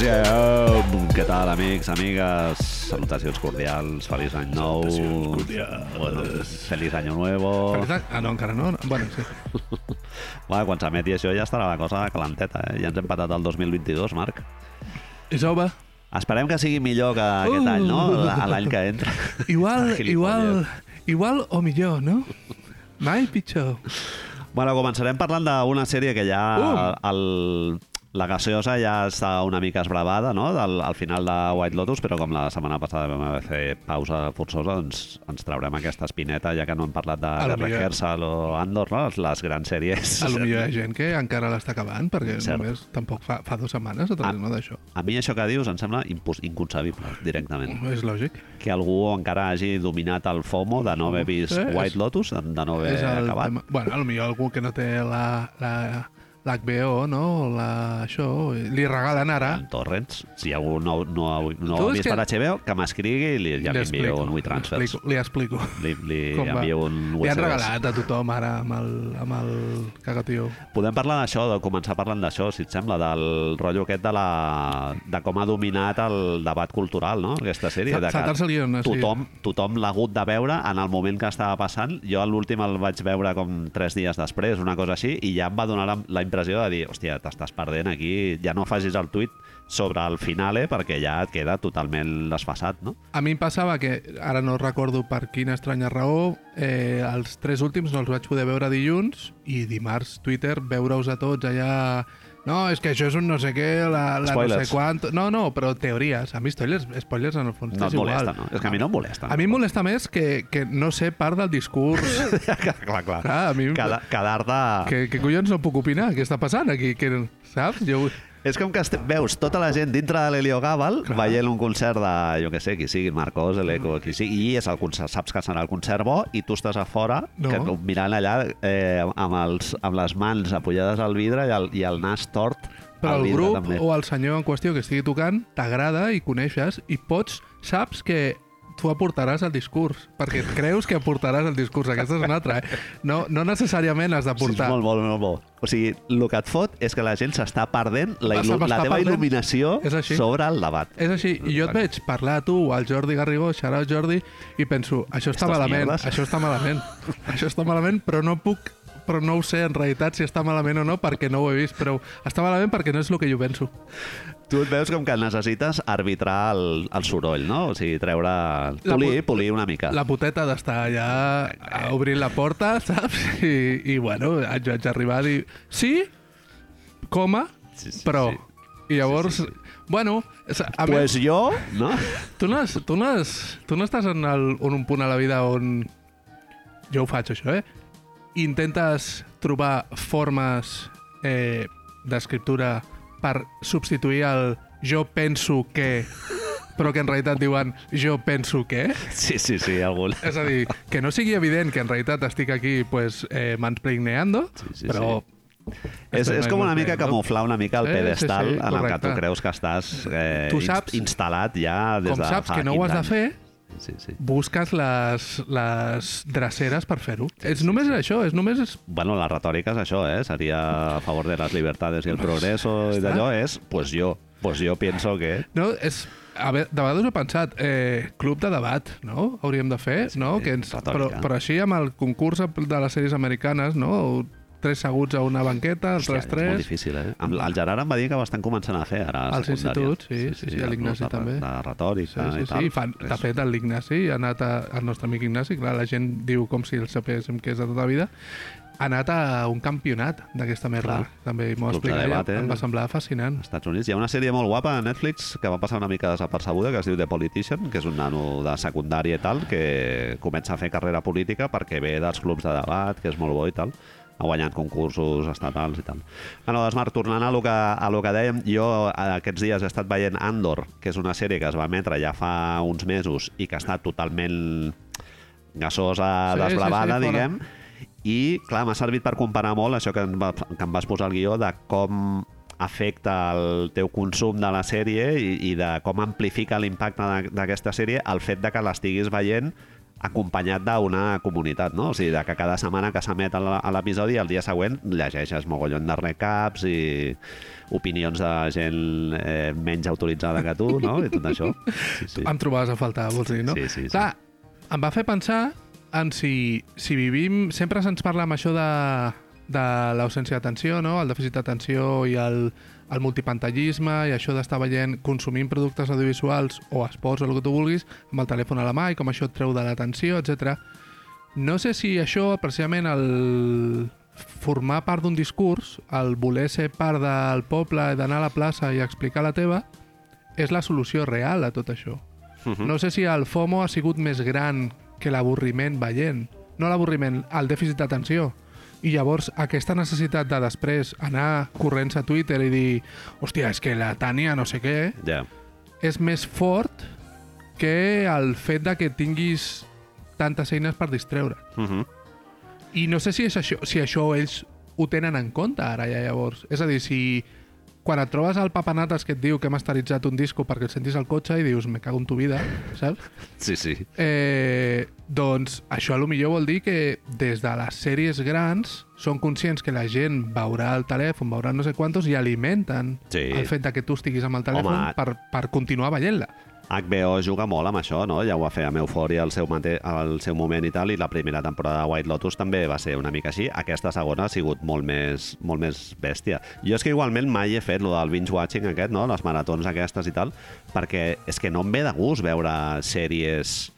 Let's go! Què tal, amics, amigues? Salutacions cordials, feliç any nou. Cordials. Feliç año nuevo. Feliç any- Ah, no, encara no. Bueno, sí. Bueno, quan s'emeti això ja estarà la cosa calenteta, eh? Ja ens hem patat el 2022, Marc. És jove. Esperem que sigui millor que aquest Uh. any, no? A l'any que entra. Igual, igual, igual o millor, no? Mai pitjor. Bueno, començarem parlant d'una sèrie que ja Uh. el, la gaseosa ja està una mica esbravada, no?, del, al final de White Lotus, però com la setmana passada vam haver fer pausa forçosa, doncs ens traurem aquesta espineta, ja que no hem parlat de A Rehearsal o Andor, no?, les, grans sèries. A lo millor hi ha gent que encara l'està acabant, perquè Cert. només tampoc fa, fa dues setmanes o tres, Ah. no, d'això. A mi això que dius em sembla inconcebible, directament. És lògic. Que algú encara hagi dominat el FOMO de no haver vist Sí, és- White Lotus, de no haver és el acabat. tema. Bueno, a lo millor algú que no té la, la, l'HBO, no? La, això, li regalen ara. en torrents. Si algú no, no, no ha vist que- per HBO, que m'escrigui i li, ja Li explico, un WeTransfers. Li, explico- li explico. Li, li envio un Li han regalat a tothom ara amb el, amb el cagatiu. Podem parlar d'això, de començar parlant d'això, si et sembla, del rotllo aquest de, la, de com ha dominat el debat cultural, no?, aquesta sèrie. Sa- de que guion, sí. tothom, tothom l'ha hagut de veure en el moment que estava passant. Jo l'últim el vaig veure com tres dies després, una cosa així, i ja em va donar la, la impressió de dir, hòstia, t'estàs perdent aquí, ja no facis el tuit sobre el finale perquè ja et queda totalment desfasat, no? A mi em passava que, ara no recordo per quina estranya raó, eh, els tres últims no els vaig poder veure dilluns i dimarts Twitter veure-us a tots allà... No, és que això és un no sé què, la, la no sé quant... No, no, però teories. A mi spoilers, spoilers en el fons No és et molesta, igual. no? És que a mi no em molesta. A mi em molesta més que, que no sé part del discurs. clar, clar. Clar, a mi... Quedar- Quedar-te... Que, que collons no puc opinar? Què està passant aquí? Que, saps? Jo... És com que este- veus tota la gent dintre de l'Helio Gàbal Clar. veient un concert de, jo que sé, qui sigui, Marcos, l'Eco, qui sigui, i és el concert, saps que serà el concert bo, i tu estàs a fora No. que, mirant allà eh, amb, els, amb les mans apoyades al vidre i el, i el nas tort Però al el grup també. o el senyor en qüestió que estigui tocant t'agrada i coneixes i pots, saps que tu aportaràs el discurs, perquè creus que aportaràs el discurs. Aquesta és una altra, eh? No, no necessàriament has Sí, és d'aportar. molt, molt, molt bo. O sigui, el que et fot és que la gent s'està perdent la, la teva perdent. il·luminació sobre el debat. És així, i jo et veig parlar a tu o al Jordi Garrigó, xarà Jordi, i penso, això està Estos malament, mierdes. això està malament, això està malament, però no puc però no ho sé en realitat si està malament o no perquè no ho he vist, però està malament perquè no és el que jo penso. Tu et veus com que necessites arbitrar el, el soroll, no? O sigui, treure... Polir, polir una mica. La puteta d'estar allà obrint la porta, saps? I, i bueno, haig, haig d'arribar a dir sí, coma, Sí, sí, però... sí. I llavors, Sí, sí, sí. bueno, a Pues més, jo, no? tu no, has, tu, no has, tu no estàs en, el, en un punt a la vida on... Jo ho faig, això, eh? Intentes trobar formes eh, d'escriptura per substituir el jo penso que però que en realitat diuen jo penso que Sí, sí, sí, algun... És a dir, que no sigui evident que en realitat estic aquí pues, eh, mansplaineando, Sí, sí, però... És, és com una mica camuflar una mica el Eh, sí, pedestal sí, en el que tu creus que estàs eh, Tu saps- instal·lat ja des Com de saps fa que no ho has 15 de anys. fer, Sí, sí. busques les, les dreceres per fer-ho. És només això, és només... És... Bueno, la retòrica és això, eh? Seria a favor de les llibertades i el progreso i està. d'allò és, pues jo, pues yo pienso que... No, és... A veure, de vegades he pensat, eh, club de debat, no? Hauríem de fer, Sí, no? Que ens, però, retòrica. però així amb el concurs de les sèries americanes, no? Tres seguts a una banqueta, els Hòstia, altres és molt tres... difícil, eh? El Gerard em va dir que ho estan començant a fer ara. Als instituts, sí, sí, sí, a l'Ignasi de- també. De retòrica Sí, sí, i tal. sí. Fan, de fet, l'Ignasi ha anat a, el nostre amic Ignasi, clar, la gent diu com si el sapéssim que és de tota la vida, ha anat a un campionat d'aquesta merda. Clar. També m'ho Clubs de explica ella, debat, eh? em va semblar fascinant. als Estats Units. Hi ha una sèrie molt guapa a Netflix que va passar una mica desapercebuda, que es diu The Politician, que és un nano de secundària i tal, que comença a fer carrera política perquè ve dels clubs de debat, que és molt bo i tal. Ha guanyat concursos estatals i tal. Bueno, doncs, Marc, tornant a lo que, a lo que dèiem, jo eh, aquests dies he estat veient Andor, que és una sèrie que es va emetre ja fa uns mesos i que està totalment gasosa, Sí, sí, desblavada, sí, fora. diguem, i, clar, m'ha servit per comparar molt això que em, va, que em vas posar al guió de com afecta el teu consum de la sèrie i, i de com amplifica l'impacte d'aquesta sèrie el fet de que l'estiguis veient acompanyat d'una comunitat, no? O sigui, de que cada setmana que s'emet a l'episodi, el dia següent llegeixes mogollon de recaps i opinions de gent eh, menys autoritzada que tu, no? I tot això. Sí, sí. Em trobaves a faltar, vols dir, no? Sí, sí, sí. Clar, em va fer pensar en si, si vivim... Sempre se'ns parla amb això de, de l'ausència d'atenció, no? el dèficit d'atenció i el, el multipantallisme i això d'estar veient, consumint productes audiovisuals o esports o el que tu vulguis amb el telèfon a la mà i com això et treu de l'atenció, etc. No sé si això, precisament, el formar part d'un discurs, el voler ser part del poble, d'anar a la plaça i explicar la teva, és la solució real a tot això. Mhm. No sé si el FOMO ha sigut més gran que l'avorriment veient. No l'avorriment, el dèficit d'atenció. I llavors aquesta necessitat de després anar corrents a Twitter i dir hòstia, és que la Tània no sé què, Ja. és més fort que el fet de que tinguis tantes eines per distreure. Mhm. I no sé si, és això, si això ells ho tenen en compte ara ja llavors. És a dir, si quan et trobes al papanates que et diu que hem masteritzat un disco perquè el sentis al cotxe i dius, me cago en tu vida, saps? Sí, sí. Eh, doncs això a lo millor vol dir que des de les sèries grans són conscients que la gent veurà el telèfon, veurà no sé quantos i alimenten Sí. el fet de que tu estiguis amb el telèfon Home. per, per continuar veient-la. HBO juga molt amb això, no? Ja ho va fer amb Euphoria al seu, mate al seu moment i tal, i la primera temporada de White Lotus també va ser una mica així. Aquesta segona ha sigut molt més, molt més bèstia. Jo és que igualment mai he fet lo del binge-watching aquest, no? Les maratons aquestes i tal, perquè és que no em ve de gust veure sèries...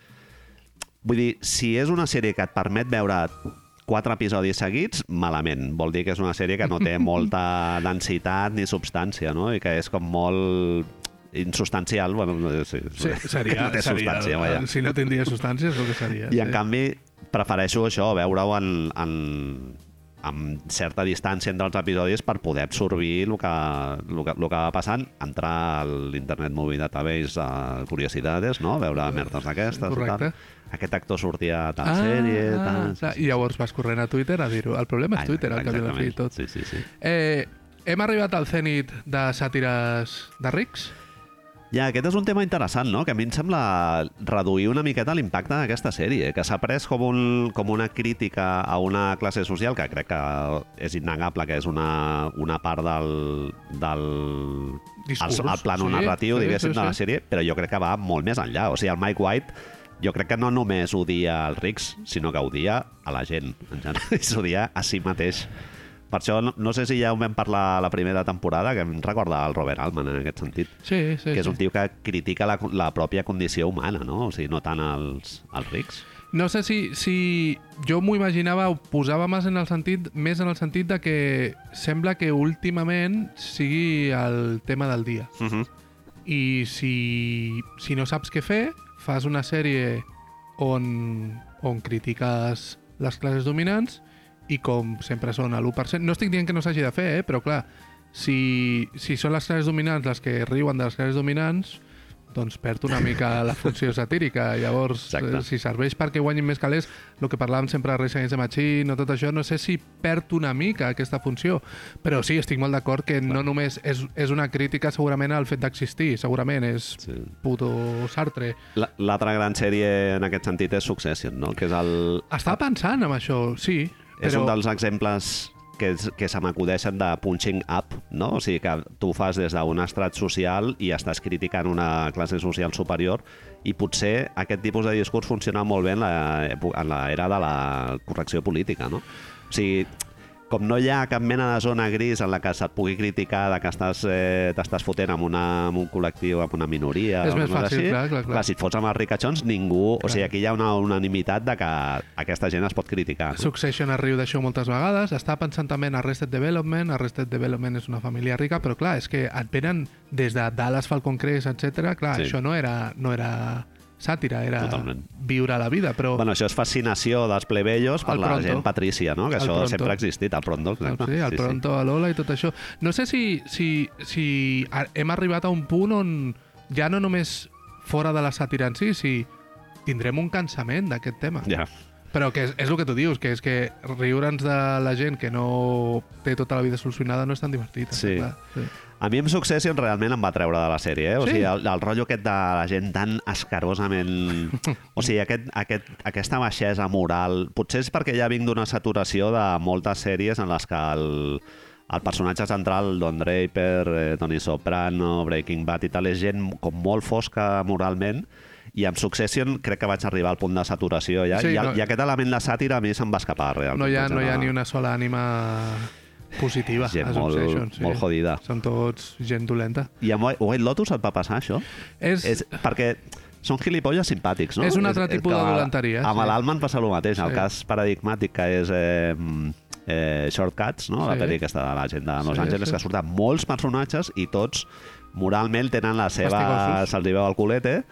Vull dir, si és una sèrie que et permet veure quatre episodis seguits, malament. Vol dir que és una sèrie que no té molta densitat ni substància, no? I que és com molt insubstancial. Bueno, no, sí, Sí, seria, no té seria, substància, vaja. si no tindria substància és el que seria. I en sí. canvi prefereixo això, veure-ho en, en, amb certa distància entre els episodis per poder absorbir el que, el que, el que va passant, entrar a l'Internet Movie Database a Curiositats, no? veure merdes d'aquestes Correcte. tal. Aquest actor sortia a tal sèrie, tal... clar, I llavors vas corrent a Twitter a dir-ho. El problema és Ah, Twitter, al cap i la fi tot. Sí, sí, sí. Eh, hem arribat al cènit de sàtires de rics? Ja, aquest és un tema interessant, no? Que a mi em sembla reduir una miqueta l'impacte d'aquesta sèrie, que s'ha pres com, un, com una crítica a una classe social que crec que és innegable que és una, una part del, del Discurs, el, el plano sí, narratiu, sí, diguéssim, sí, de la sèrie, però jo crec que va molt més enllà. O sigui, el Mike White jo crec que no només odia els rics, sinó que odia a la gent, en general, i s'odia a si mateix. Per això, no, no sé si ja ho vam parlar a la primera temporada, que em recorda el Robert Altman en aquest sentit, Sí, sí. que és un sí. tio que critica la, la pròpia condició humana, no? O sigui, no tant els, els rics. No sé si, si jo m'ho imaginava, ho posava més en el sentit més en el sentit de que sembla que últimament sigui el tema del dia. Uh -huh. I si, si no saps què fer, fas una sèrie on, on critiques les classes dominants i com sempre són a l'1%... No estic dient que no s'hagi de fer, eh? però clar, si, si són les classes dominants les que riuen de les classes dominants, doncs perd una mica la funció satírica. Llavors, Exacte. eh, si serveix perquè guanyin més calés, el que parlàvem sempre de Rage Against the Machine o tot això, no sé si perd una mica aquesta funció. Però sí, estic molt d'acord que no només és, és una crítica segurament al fet d'existir, segurament és Sí. puto Sartre. La- L'altra gran sèrie en aquest sentit és Succession, no? Que és el, Estava pensant en això, sí, És però... un dels exemples que, que se m'acudeixen de punching up, no? O sigui, que tu fas des d'un estrat social i estàs criticant una classe social superior i potser aquest tipus de discurs funciona molt bé en l'era de la correcció política, no? O sigui, com no hi ha cap mena de zona gris en la que se't pugui criticar de que estàs, eh, t'estàs fotent amb, una, amb un col·lectiu, amb una minoria... És més fàcil, clar, clar, clar. clar. si et fots amb els ricachons, ningú... Clar. O sigui, aquí hi ha una unanimitat de que aquesta gent es pot criticar. No? Succession es riu d'això moltes vegades. Està pensant també en Arrested Development. Arrested Development és una família rica, però clar, és que et venen des de Dallas, Falcon Crest, etc. Clar, Sí. això no era, no era sàtira, era Totalment. viure la vida, però... Bueno, això és fascinació dels plebeyos per la gent patrícia, no? Que El això pronto. sempre ha existit, el pronto. Exacte. Sí, el Pronto, a l'Ola i tot això. No sé si, si, si hem arribat a un punt on ja no només fora de la sàtira en si, si tindrem un cansament d'aquest tema. Ja. Però que és, és el que tu dius, que és que riure'ns de la gent que no té tota la vida solucionada no és tan divertit. Sí. Clar. sí. A mi amb Succession realment em va treure de la sèrie, eh? O Sí? sigui, el, el rotllo aquest de la gent tan escarosament... O sigui, aquest, aquest, aquesta baixesa moral... Potser és perquè ja vinc d'una saturació de moltes sèries en les que el, el personatge central, Don Draper, eh, Tony Soprano, Breaking Bad i tal, és gent com molt fosca moralment i amb Succession crec que vaig arribar al punt de saturació ja, Sí, i, no- i aquest element de sàtira a mi se'm va escapar realment. No hi, ha, no hi ha ni una sola ànima positiva gent molt. Sí. molt jodida. Són tots gent dolenta. I amb White Lotus et va passar això? És, És perquè són gilipolles simpàtics, no? És un altre tipus que de dolenteria, Amb sí. l'Alman passa el mateix. El Sí. cas paradigmàtic que és eh, eh, Shortcuts, no? la Sí. pel·li aquesta de la gent de Los Sí, Angeles, sí. que surten molts personatges i tots moralment tenen la seva... Se'ls veu el culete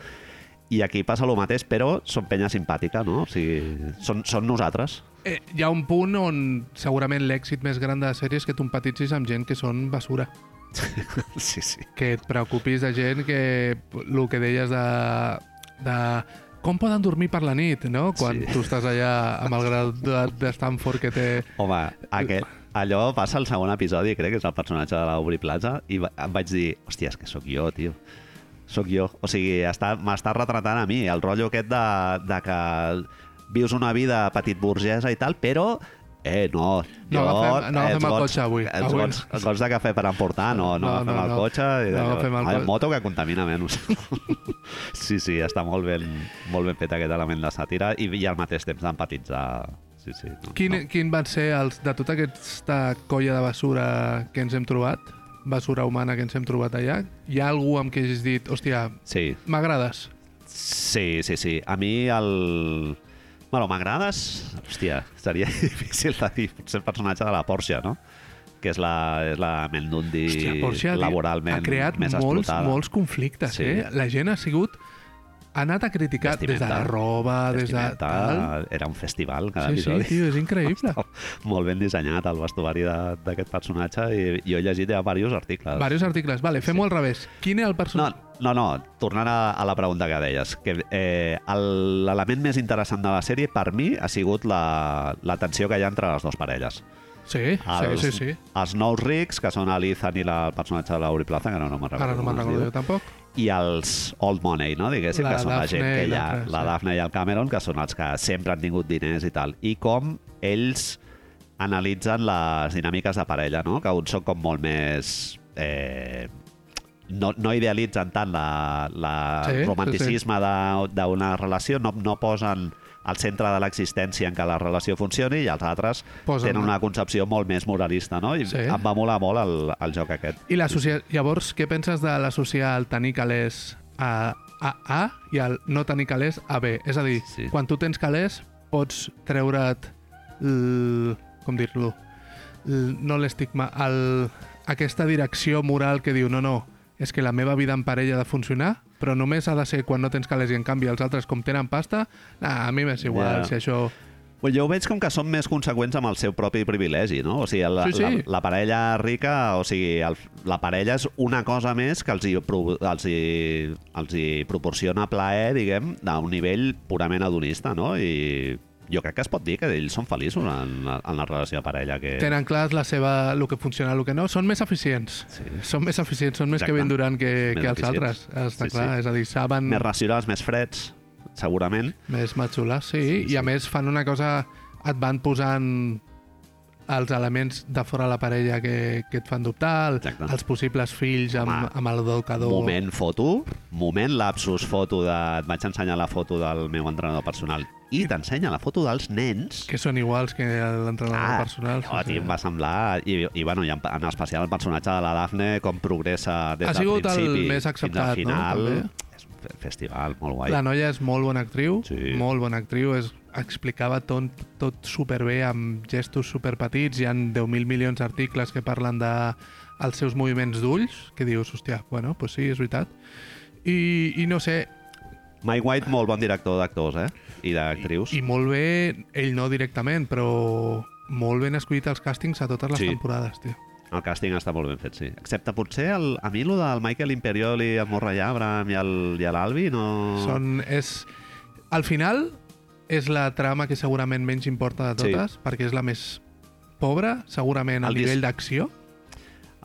i aquí passa el mateix, però són penya simpàtica, no? O sigui, són, són nosaltres. Eh, hi ha un punt on segurament l'èxit més gran de la sèrie és que tu empatitzis amb gent que són basura. sí, sí. Que et preocupis de gent que... El que deies de... de com poden dormir per la nit, no? Quan Sí. tu estàs allà amb el graduat de Stanford que té... Home, aquest, allò passa al segon episodi, crec que és el personatge de l'Aubrey Plaza, i vaig dir, hòstia, és que sóc jo, tio. Sóc jo. O sigui, està- m'està retratant a mi, el rotllo aquest de, de que vius una vida petit burgesa i tal, però Eh, no. No agafem- no agafem els el gots- cotxe avui. Els Avui gots, els gots de cafè per emportar, no, no, No, agafem no, el no. cotxe. I, No agafem el cotxe. moto que contamina menys. sí, sí, està molt ben, molt ben fet aquest element de sàtira i, i al mateix temps d'empatitzar. Sí, sí. No, Quin, no. quin van ser els, de tota aquesta colla de basura que ens hem trobat, basura humana que ens hem trobat allà, hi ha algú amb qui hagis dit, hòstia, Sí, m'agrades? Sí, sí, sí. A mi el... Bueno, m'agrades... Hòstia, seria difícil de dir. Potser el personatge de la Porsche, no? Que és la, és la Mendundi Hòstia, Porsche laboralment ha creat més molts, explotada. molts conflictes, Sí. eh? La gent ha sigut... Ha anat a criticar des de la roba, des de... Tal. Era un festival cada Sí, sí, episodi. tio, és increïble. Molt ben dissenyat el vestuari d'aquest personatge i jo he llegit ja diversos articles. Varios articles. Vale, fem-ho al revés. Quin és el No, personatge? no, no, tornant a, a la pregunta que deies, que eh, el- l'element més interessant de la sèrie per mi ha sigut la, la tensió que hi ha entre les dues parelles. Sí, Els, sí, sí, sí. els nous rics, que són l'Ethan i la, el personatge de l'Auri Plaza, que no, no me'n recordo Ara no me'n recordo jo tampoc. I els Old Money, no? diguéssim, La que són la gent Daphne que hi ha, la sí. Daphne i el Cameron, que són els que sempre han tingut diners i tal. I com ells analitzen les dinàmiques de parella, no? que uns són com molt més... Eh, no, no idealitzen tant la, la Sí, sí, sí. romanticisme de- d'una relació, no, no posen al centre de l'existència en què la relació funcioni i els altres Posen- tenen una concepció molt més moralista, no? I Sí. em va molar molt el, el joc aquest. I. Llavors, què penses de l'associar el tenir calés a, a A i el no tenir calés a B? És a dir, Sí. quan tu tens calés, pots treure't l... com dir-lo? L- No l'estigma, el... aquesta direcció moral que diu no, no, és que la meva vida en parella ha de funcionar, però només ha de ser quan no tens calés i en canvi els altres com tenen pasta, nah, a mi m'és igual Ja. si això... Well, jo ho veig com que són més conseqüents amb el seu propi privilegi, no? O sigui, la, Sí, sí. la, la parella rica, o sigui, el, la parella és una cosa més que els hi, pro- els hi, els hi proporciona plaer, diguem, d'un nivell purament adonista, no? I jo crec que es pot dir que ells són feliços en, en la relació de parella. Que... Tenen clars la seva, el que funciona, el que no. Són més eficients. Sí. Són més eficients, són més Exacte. Kevin Durant que, Més que els altres. eficients. Està Sí, clar, sí. és a dir, saben Més racionals, més freds, segurament. més matxular, sí, Sí, i a sí. més fan una cosa, et van posant els elements de fora de la parella que, que et fan dubtar, el, Exacte. els possibles fills amb, Home, amb el educador. Moment foto, moment lapsus foto de... Et vaig ensenyar la foto del meu entrenador personal i t'ensenya la foto dels nens que són iguals que l'entrenador personal. Ah, tio, em va semblar... I, i bueno, i en, en especial el personatge de la Dafne, com progressa des Ha del sigut el principi més fins acceptat, al no? final. També. És un fe- festival molt guai. La noia és molt bona actriu, Sí. molt bona actriu, és, explicava tot, tot superbé amb gestos superpetits, hi ha 10.000 milions d'articles que parlen de els seus moviments d'ulls, que dius, hòstia, bueno, pues sí, és veritat. I, i no sé, Mike White, molt bon director d'actors, eh? I d'actrius. i molt bé, ell no directament, però molt ben escollit els càstings a totes les Sí. temporades, tio. El càsting està molt ben fet, sí. Excepte potser el, a mi el del Michael Imperioli, el Morra Llabram i el- i l'Albi no... Són, és... Al final, és la trama que segurament menys importa de Sí. totes, perquè és la més pobra, segurament a El nivell d'acció.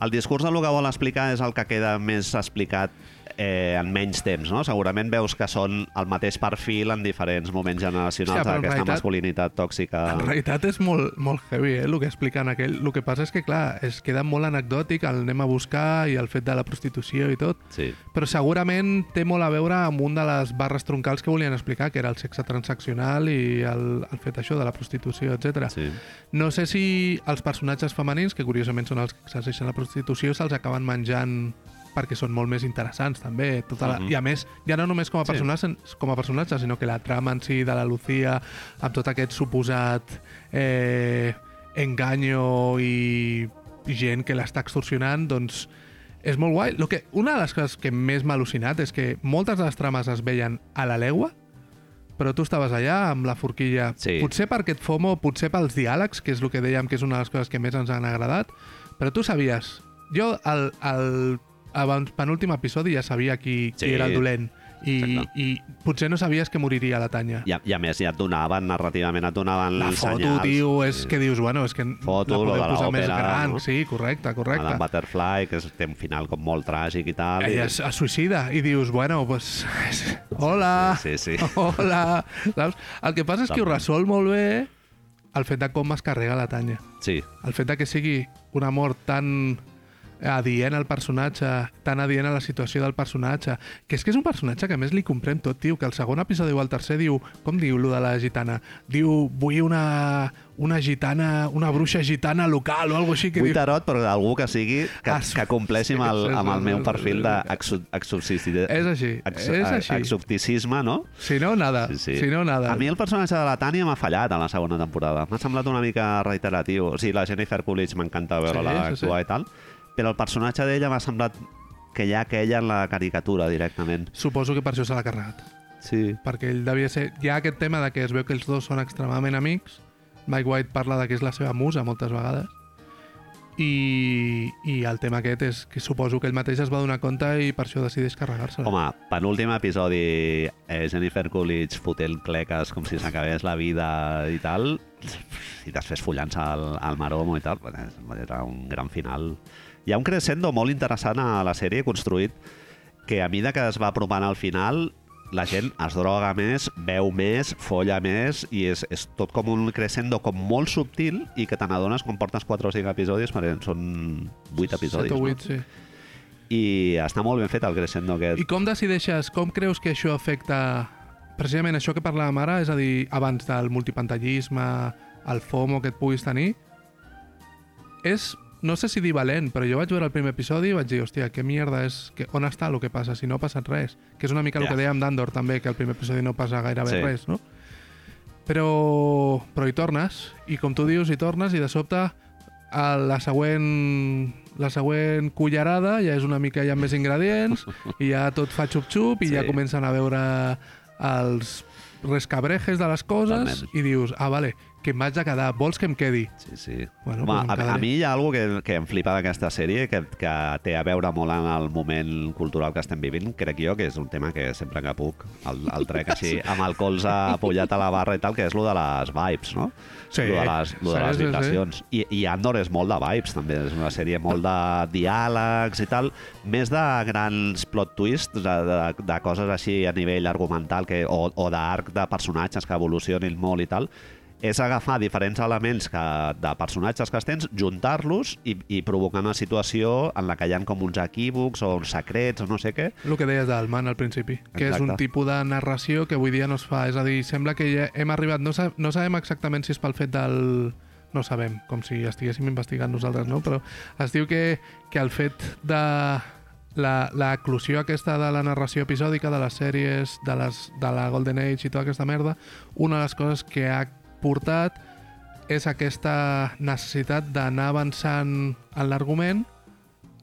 El discurs del que vol explicar és el que queda més explicat eh, en menys temps, no? Segurament veus que són el mateix perfil en diferents moments generacionals Sí, d'aquesta realitat- masculinitat tòxica. En realitat és molt, molt heavy, eh, el que explica en aquell. El que passa és que, clar, es queda molt anecdòtic el anem a buscar i el fet de la prostitució i tot, Sí. però segurament té molt a veure amb un de les barres troncals que volien explicar, que era el sexe transaccional i el, el fet això de la prostitució, etc. sí. No sé si els personatges femenins, que curiosament són els que exerceixen la prostitució, se'ls acaben menjant perquè són molt més interessants també tota la... Mhm. i a més, ja no només com a, Sí. personatges, com a personatges sinó que la trama en si de la Lucía amb tot aquest suposat eh, enganyo i gent que l'està extorsionant doncs és molt guai. Lo que, una de les coses que més m'ha al·lucinat és que moltes de les trames es veien a la legua, però tu estaves allà amb la forquilla. Sí. Potser per aquest FOMO, potser pels diàlegs, que és el que dèiem que és una de les coses que més ens han agradat, però tu sabies... Jo, al, al abans, penúltim episodi, ja sabia qui, qui Sí. era el dolent. I, Exacte. I potser no sabies que moriria la Tanya. I, I a més ja et donaven, narrativament et donaven La foto, senyals. tio, és que dius, bueno, és que Foto, la podem de posar més gran. no? Sí, correcte, correcte. Madame Butterfly, que és, té un final com molt tràgic i tal. Ella i... es, es suïcida i dius, bueno, pues... Hola! Sí, sí. Hola! Saps? El que passa és que ho resol molt bé el fet de com es carrega la Tanya. Sí, El fet de que sigui un amor tan adient al personatge, tan adient a la situació del personatge, que és que és un personatge que a més li comprem tot, tio, que el segon episodi o el tercer diu, com diu lo de la gitana? Diu, vull una, una gitana, una bruixa gitana local o alguna així que Vull diu... tarot, però d'algú que sigui que, Ah, que compleixi amb el, amb el meu perfil sí, d'exorcisme. És així, és així. Exopticisme, no? Si no, nada. Sí, sí. Si no, nada. A mi el personatge de la Tània m'ha fallat a la segona temporada. M'ha semblat una mica reiteratiu. O sigui, la Jennifer Coolidge m'encanta veure-la Sí, sí, actuar sí. i tal, però el personatge d'ella m'ha semblat que hi ha aquella en la caricatura directament. Suposo que per això se l'ha carregat. Sí. Perquè ell devia ser... Hi ha aquest tema de que es veu que els dos són extremadament amics. Mike White parla de que és la seva musa moltes vegades. I, I el tema aquest és que suposo que ell mateix es va donar compte i per això decideix carregar-se. Home, penúltim episodi, eh, Jennifer Coolidge fotent cleques com si s'acabés la vida i tal, i després follant-se al, al maromo i tal, era un gran final. Hi ha un crescendo molt interessant a la sèrie construït que a mesura que es va apropant al final la gent es droga més, veu més, folla més i és, és tot com un crescendo com molt subtil i que te n'adones quan portes 4 o 5 episodis perquè són 8 episodis. 7 o 8, no? sí. I està molt ben fet el crescendo aquest. I com decideixes, com creus que això afecta precisament això que parlàvem ara, és a dir, abans del multipantallisme, el FOMO que et puguis tenir, és, no sé si dir valent, però jo vaig veure el primer episodi i vaig dir, hòstia, què mierda és, que, on està el que passa, si no ha passat res? Que és una mica el Ja. que dèiem d'Andor també, que al primer episodi no passa gairebé Sí. res, no? Però, però hi tornes, i com tu dius, hi tornes, i de sobte a la següent la següent cullerada ja és una mica ja més ingredients i ja tot fa xup-xup i Sí. ja comencen a veure els rescabrejes de les coses Totalment. i dius, ah, vale, que em vaig a quedar, vols que em quedi? Sí, sí. Bueno, Home, pues a, a mi hi ha alguna que, que em flipa d'aquesta sèrie que, que té a veure molt en el moment cultural que estem vivint, crec jo, que és un tema que sempre que puc el, el trec així amb el colze apujat a la barra i tal, que és lo de les vibes, no? Sí, lo de les, lo de les sí, sí. vibracions. I, I Andor és molt de vibes, també. És una sèrie molt de diàlegs i tal, més de grans plot twists, de, de, de coses així a nivell argumental que, o, o d'arc de personatges que evolucionin molt i tal, és agafar diferents elements que, de personatges que tens, juntar-los i, i provocar una situació en la que hi ha com uns equívocs o uns secrets o no sé què. El que deies del man al principi, que és un Exacte. tipus de narració que avui dia no es fa. És a dir, sembla que ja hem arribat... No, sa no sabem exactament si és pel fet del... No sabem, com si estiguéssim investigant nosaltres, no? Però es diu que, que el fet de la, la eclosió aquesta de la narració episòdica de les sèries de, les, de la Golden Age i tota aquesta merda, una de les coses que ha portat és aquesta necessitat d'anar avançant en l'argument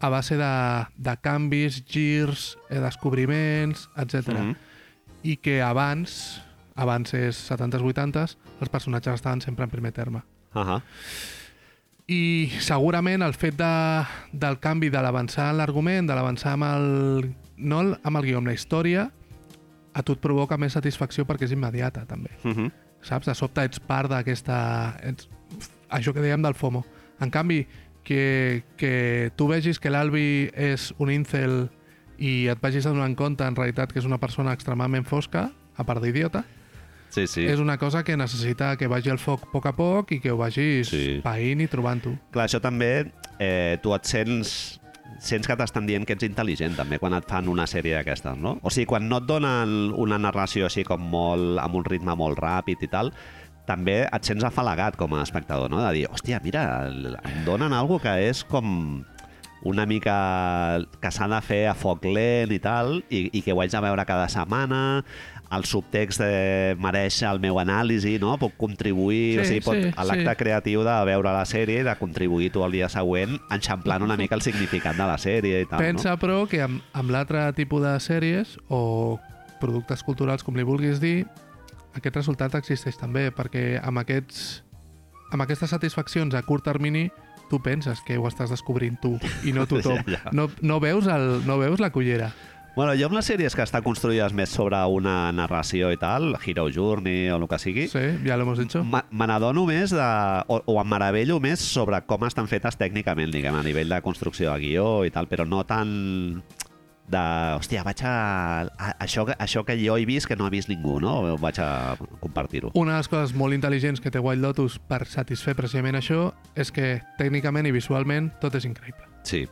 a base de, de canvis, girs, eh, descobriments, etc. Mhm. I que abans, abans és 70s, 80s, els personatges estaven sempre en primer terme. Uh -huh. I segurament el fet de, del canvi, de l'avançar en l'argument, de l'avançar amb el... no el- amb el guió, amb la història, a tu et provoca més satisfacció perquè és immediata, també. Uh -huh. saps? De sobte ets part d'aquesta... ets- Això que dèiem del FOMO. En canvi, que, que tu vegis que l'Albi és un incel i et vagis adonant compte en realitat que és una persona extremadament fosca, a part d'idiota, Sí, sí. és una cosa que necessita que vagi al foc a poc a poc i que ho vagis Sí. païnt i trobant-ho. Clar, això també, eh, tu et sents sents que t'estan dient que ets intel·ligent també quan et fan una sèrie d'aquestes, no? O sigui, quan no et donen una narració així com molt, amb un ritme molt ràpid i tal, també et sents afalagat com a espectador, no? De dir, hòstia, mira, em donen algo que és com una mica que s'ha de fer a foc lent i tal, i, i que ho haig de veure cada setmana, el subtext eh, mereix el meu anàlisi, no? Puc contribuir, Sí, o sigui, pot, sí, a l'acte sí. creatiu de veure la sèrie, de contribuir tu el dia següent, enxamplant una mica el significat de la sèrie i tal, Pensa, però, que amb, amb l'altre tipus de sèries o productes culturals, com li vulguis dir, aquest resultat existeix també, perquè amb, aquests, amb aquestes satisfaccions a curt termini tu penses que ho estàs descobrint tu i no tothom. No, no, veus el, no veus la cullera. No? Bueno, jo amb les sèries que estan construïdes més sobre una narració i tal, Hero Journey o el que sigui, Sí, ja lo hemos dicho. Me n'adono més de, o, o em meravello més sobre com estan fetes tècnicament, diguem, a nivell de construcció de guió i tal, però no tant de, hòstia, vaig a, a això, això que jo he vist que no ha vist ningú, no? Vaig a compartir-ho. Una de les coses molt intel·ligents que té Wild Lotus per satisfer precisament això és que tècnicament i visualment tot és increïble. Sí,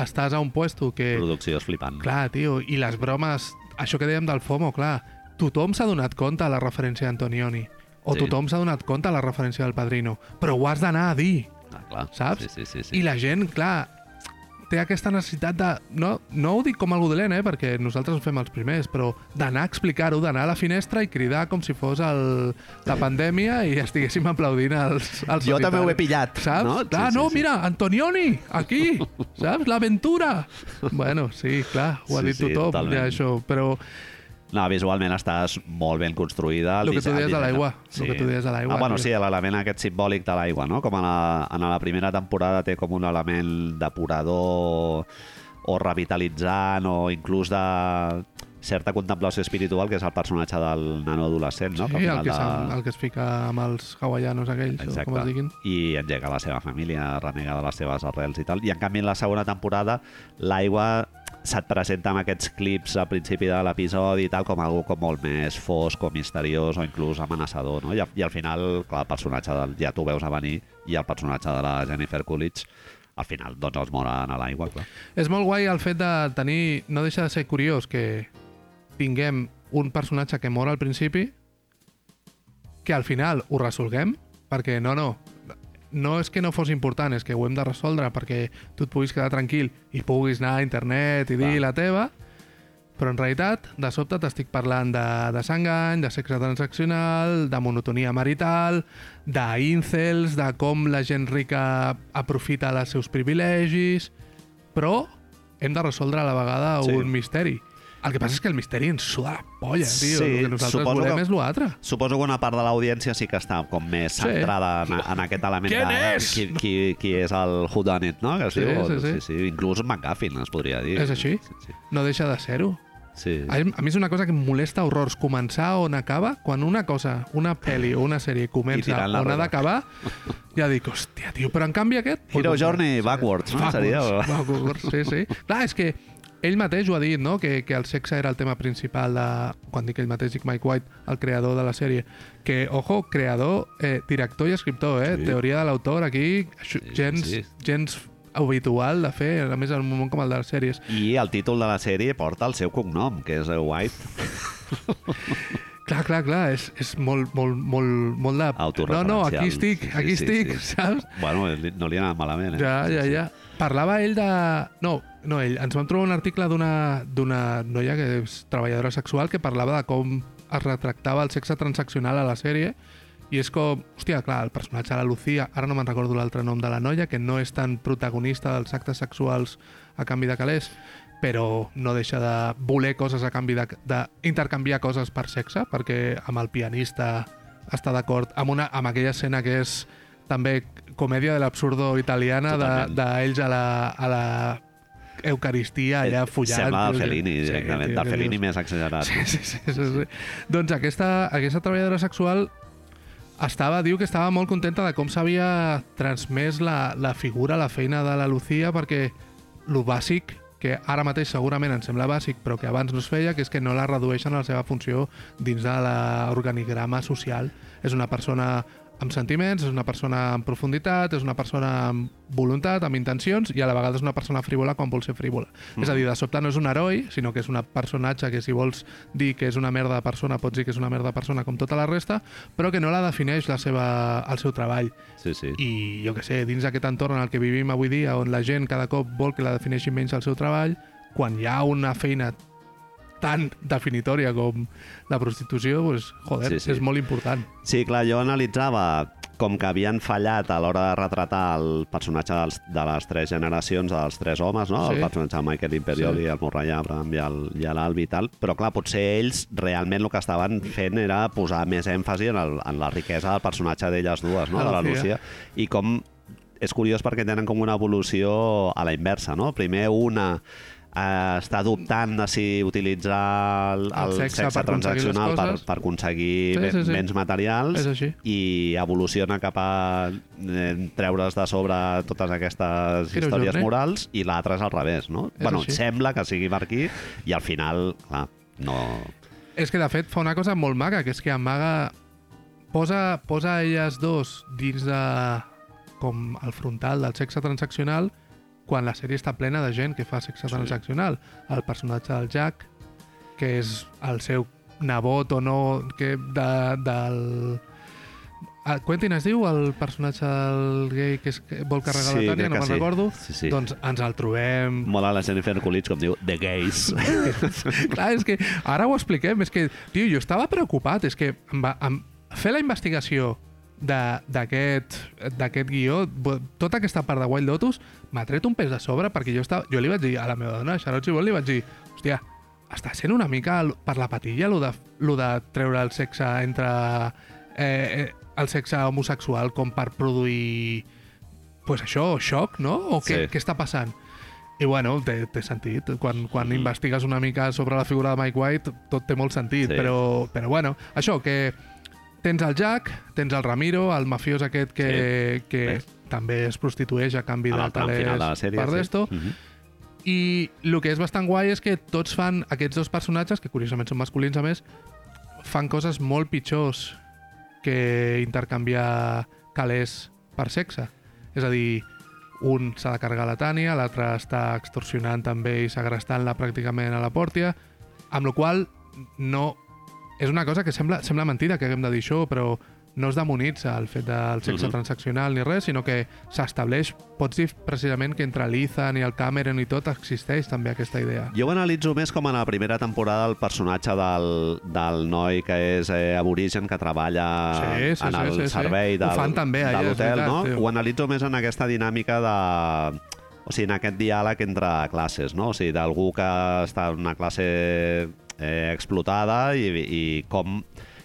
Estàs a un puesto que... producció és flipant. Clar, tio, i les bromes... Això que dèiem del FOMO, clar, tothom s'ha donat compte a la referència d'Antonioni, o Sí. tothom s'ha donat compte a la referència del Padrino, però ho has d'anar a dir, Ah, clar. saps? Sí, sí, sí. sí. I la gent, clar, té aquesta necessitat de... No, no ho dic com algú dolent, eh, perquè nosaltres ho fem els primers, però d'anar a explicar-ho, d'anar a la finestra i cridar com si fos el, la pandèmia i estiguéssim aplaudint els, els Jo també ho he pillat, Saps? no? Clar, Sí, sí, no, sí. mira, Antonioni, aquí, saps? L'aventura. Bueno, sí, clar, ho ha Sí, dit sí, tothom, totalment. ja això, però No, visualment estàs molt ben construïda. Lo que tu deies de l'aigua, Sí. lo que tu deies de l'aigua, Ah, bueno, sí, l'element aquest simbòlic de l'aigua, no? Com a la, en la primera temporada té com un element depurador o revitalitzant o inclús de certa contemplació espiritual, que és el personatge del nano adolescent, no? sí, al el, que de- se'n- el que es fica amb els hawaianos aquells, o com es diguin. I engega la seva família, renega de les seves arrels i tal. I en canvi, en la segona temporada, l'aigua se't presenta amb aquests clips al principi de l'episodi i tal, com algú com molt més fosc o misteriós o inclús amenaçador, no? I, i al final, clar, el personatge del, ja t'ho veus a venir i el personatge de la Jennifer Coolidge al final doncs els moren a l'aigua, clar. És molt guai el fet de tenir... No deixa de ser curiós que tinguem un personatge que mor al principi que al final ho resolguem perquè no, no, no és que no fos important, és que ho hem de resoldre perquè tu et puguis quedar tranquil i puguis anar a internet i dir Clar. la teva, però en realitat, de sobte t'estic parlant de, de sangany, de sexe transaccional, de monotonia marital, d'incels, de com la gent rica aprofita els seus privilegis, però hem de resoldre a la vegada Sí. un misteri. El que passa és que el misteri ens suda la polla, tio. Sí, el que nosaltres suposo volem que- és l'altre. Suposo que una part de l'audiència sí que està com més Sí. centrada en, en aquest element Qui de és? qui, qui, qui és el whodunit, no? Que Sí, diu, sí, sí. sí, sí. Inclús McGuffin, es podria dir. És així? Sí, sí. No deixa de ser-ho. sí. A, a mi és una cosa que em molesta horrors començar on acaba, quan una cosa, una pel·li o una sèrie comença on ha enrere. d'acabar, ja dic, hòstia, tio, però en canvi aquest... Hero Journey Backwards, no? Backwards, Seria... backwards, sí, sí. Clar, és que ell mateix ho ha dit, no? Que, que el sexe era el tema principal de... Quan dic ell mateix, dic Mike White, el creador de la sèrie. Que, ojo, creador, eh, director i escriptor, eh? Sí. Teoria de l'autor, aquí, Sí, gens, sí. gens habitual de fer, a més en un moment com el de les sèries. I el títol de la sèrie porta el seu cognom, que és White. Clar, clar, clar, és, és molt, molt, molt, molt de... No, no, aquí estic, Sí, sí, aquí sí, estic, sí. saps? Bueno, no li ha anat malament, eh? Ja, Sí, ja, sí. ja. Parlava ell de... No, no ell. Ens vam trobar un article d'una noia que és treballadora sexual que parlava de com es retractava el sexe transaccional a la sèrie i és com, hòstia, clar, el personatge de la Lucía, ara no me'n recordo l'altre nom de la noia, que no és tan protagonista dels actes sexuals a canvi de calés, però no deixa de voler coses a canvi d'intercanviar coses per sexe, perquè amb el pianista està d'acord amb, una, amb aquella escena que és també comèdia de l'absurdo italiana de- d'ells de, a la, a la Eucaristia allà follant. Eh, Sembla del Fellini, Sí, directament. tio, del Fellini més exagerat. Sí, sí, sí, sí, sí. Doncs aquesta, aquesta treballadora sexual estava, diu que estava molt contenta de com s'havia transmès la, la figura, la feina de la Lucía, perquè lo bàsic que ara mateix segurament ens sembla bàsic, però que abans no es feia, que és que no la redueixen a la seva funció dins de l'organigrama social. És una persona amb sentiments, és una persona amb profunditat, és una persona amb voluntat, amb intencions, i a la vegada és una persona frívola quan vol ser frívola. Mm. És a dir, de sobte no és un heroi, sinó que és un personatge que si vols dir que és una merda de persona, pots dir que és una merda de persona com tota la resta, però que no la defineix la seva, el seu treball. Sí, sí. I jo que sé, dins d'aquest entorn en el que vivim avui dia, on la gent cada cop vol que la defineixi menys el seu treball, quan hi ha una feina tan definitòria com la prostitució, pues, joder, Sí, sí, és molt important. Sí, clar, jo analitzava com que havien fallat a l'hora de retratar el personatge dels, de les tres generacions, dels tres homes, no? Sí. El personatge de Michael Imperioli, Sí. el Murray Abraham i l'Albi i tal. Però, clar, potser ells realment el que estaven fent era posar més èmfasi en, el, en la riquesa del personatge d'elles dues, no? De la Lucía. Lucía. I com és curiós perquè tenen com una evolució a la inversa, no? Primer una eh, està dubtant de si utilitzar el, El el sexe sexe, per transaccional per, per aconseguir Sí, sí, sí, béns materials i evoluciona cap a eh, treure's de sobre totes aquestes Hero històries Journey. morals i l'altre és al revés, no? És bueno, així. sembla que sigui per aquí i al final, clar, no... És que, de fet, fa una cosa molt maca, que és que amaga... Posa, posa elles dos dins de... com el frontal del sexe transaccional quan la sèrie està plena de gent que fa sexe Sí. transaccional. El personatge del Jack, que és el seu nebot o no, que de, del... Ah, Quentin es diu el personatge del gay que, és, que vol carregar Sí, la Tània, no me'n sí. recordo. Sí, sí. Doncs ens el trobem Mola la Jennifer Coolidge, com diu, The Gays. Clar, és que ara ho expliquem, és que, tio, jo estava preocupat, és que em va, em, fer la investigació d'aquest guió, tota aquesta part de Wild Lotus, m'ha tret un pes de sobre perquè jo, estava, jo li vaig dir a la meva dona, a Charlotte Gibol, li vaig dir, hòstia, està sent una mica per la patilla lo de, lo de treure el sexe entre eh, eh, el sexe homosexual com per produir pues això, xoc, no? O què, Sí. què està passant? I bueno, té, té sentit. Quan, quan mm. investigues una mica sobre la figura de Mike White, tot té molt sentit. Sí. Però, però bueno, això, que tens el Jack, tens el Ramiro, el mafiós aquest que, Sí. que Bé. també es prostitueix a canvi En de sèrie. per d'esto. Sí. Mhm. I el que és bastant guai és que tots fan, aquests dos personatges, que curiosament són masculins a més, fan coses molt pitjors que intercanviar calés per sexe. És a dir, un s'ha de carregar la Tània, l'altre està extorsionant també i segrestant-la pràcticament a la pòrtia, amb la qual no... És una cosa que sembla, sembla mentida que haguem de dir això, però no es demonitza el fet del sexe Mhm. transaccional ni res, sinó que s'estableix, pots dir precisament que entre l'Ethan i el Cameron i tot existeix també aquesta idea. Jo ho analitzo més com en la primera temporada el personatge del, del noi que és eh, aborigen, que treballa Sí, sí, en sí, el sí, sí. servei Ho del, fan també, de l'hotel, no? tio. Ho analitzo més en aquesta dinàmica de... O sigui, en aquest diàleg entre classes, no? O sigui, d'algú que està en una classe eh, explotada i, i com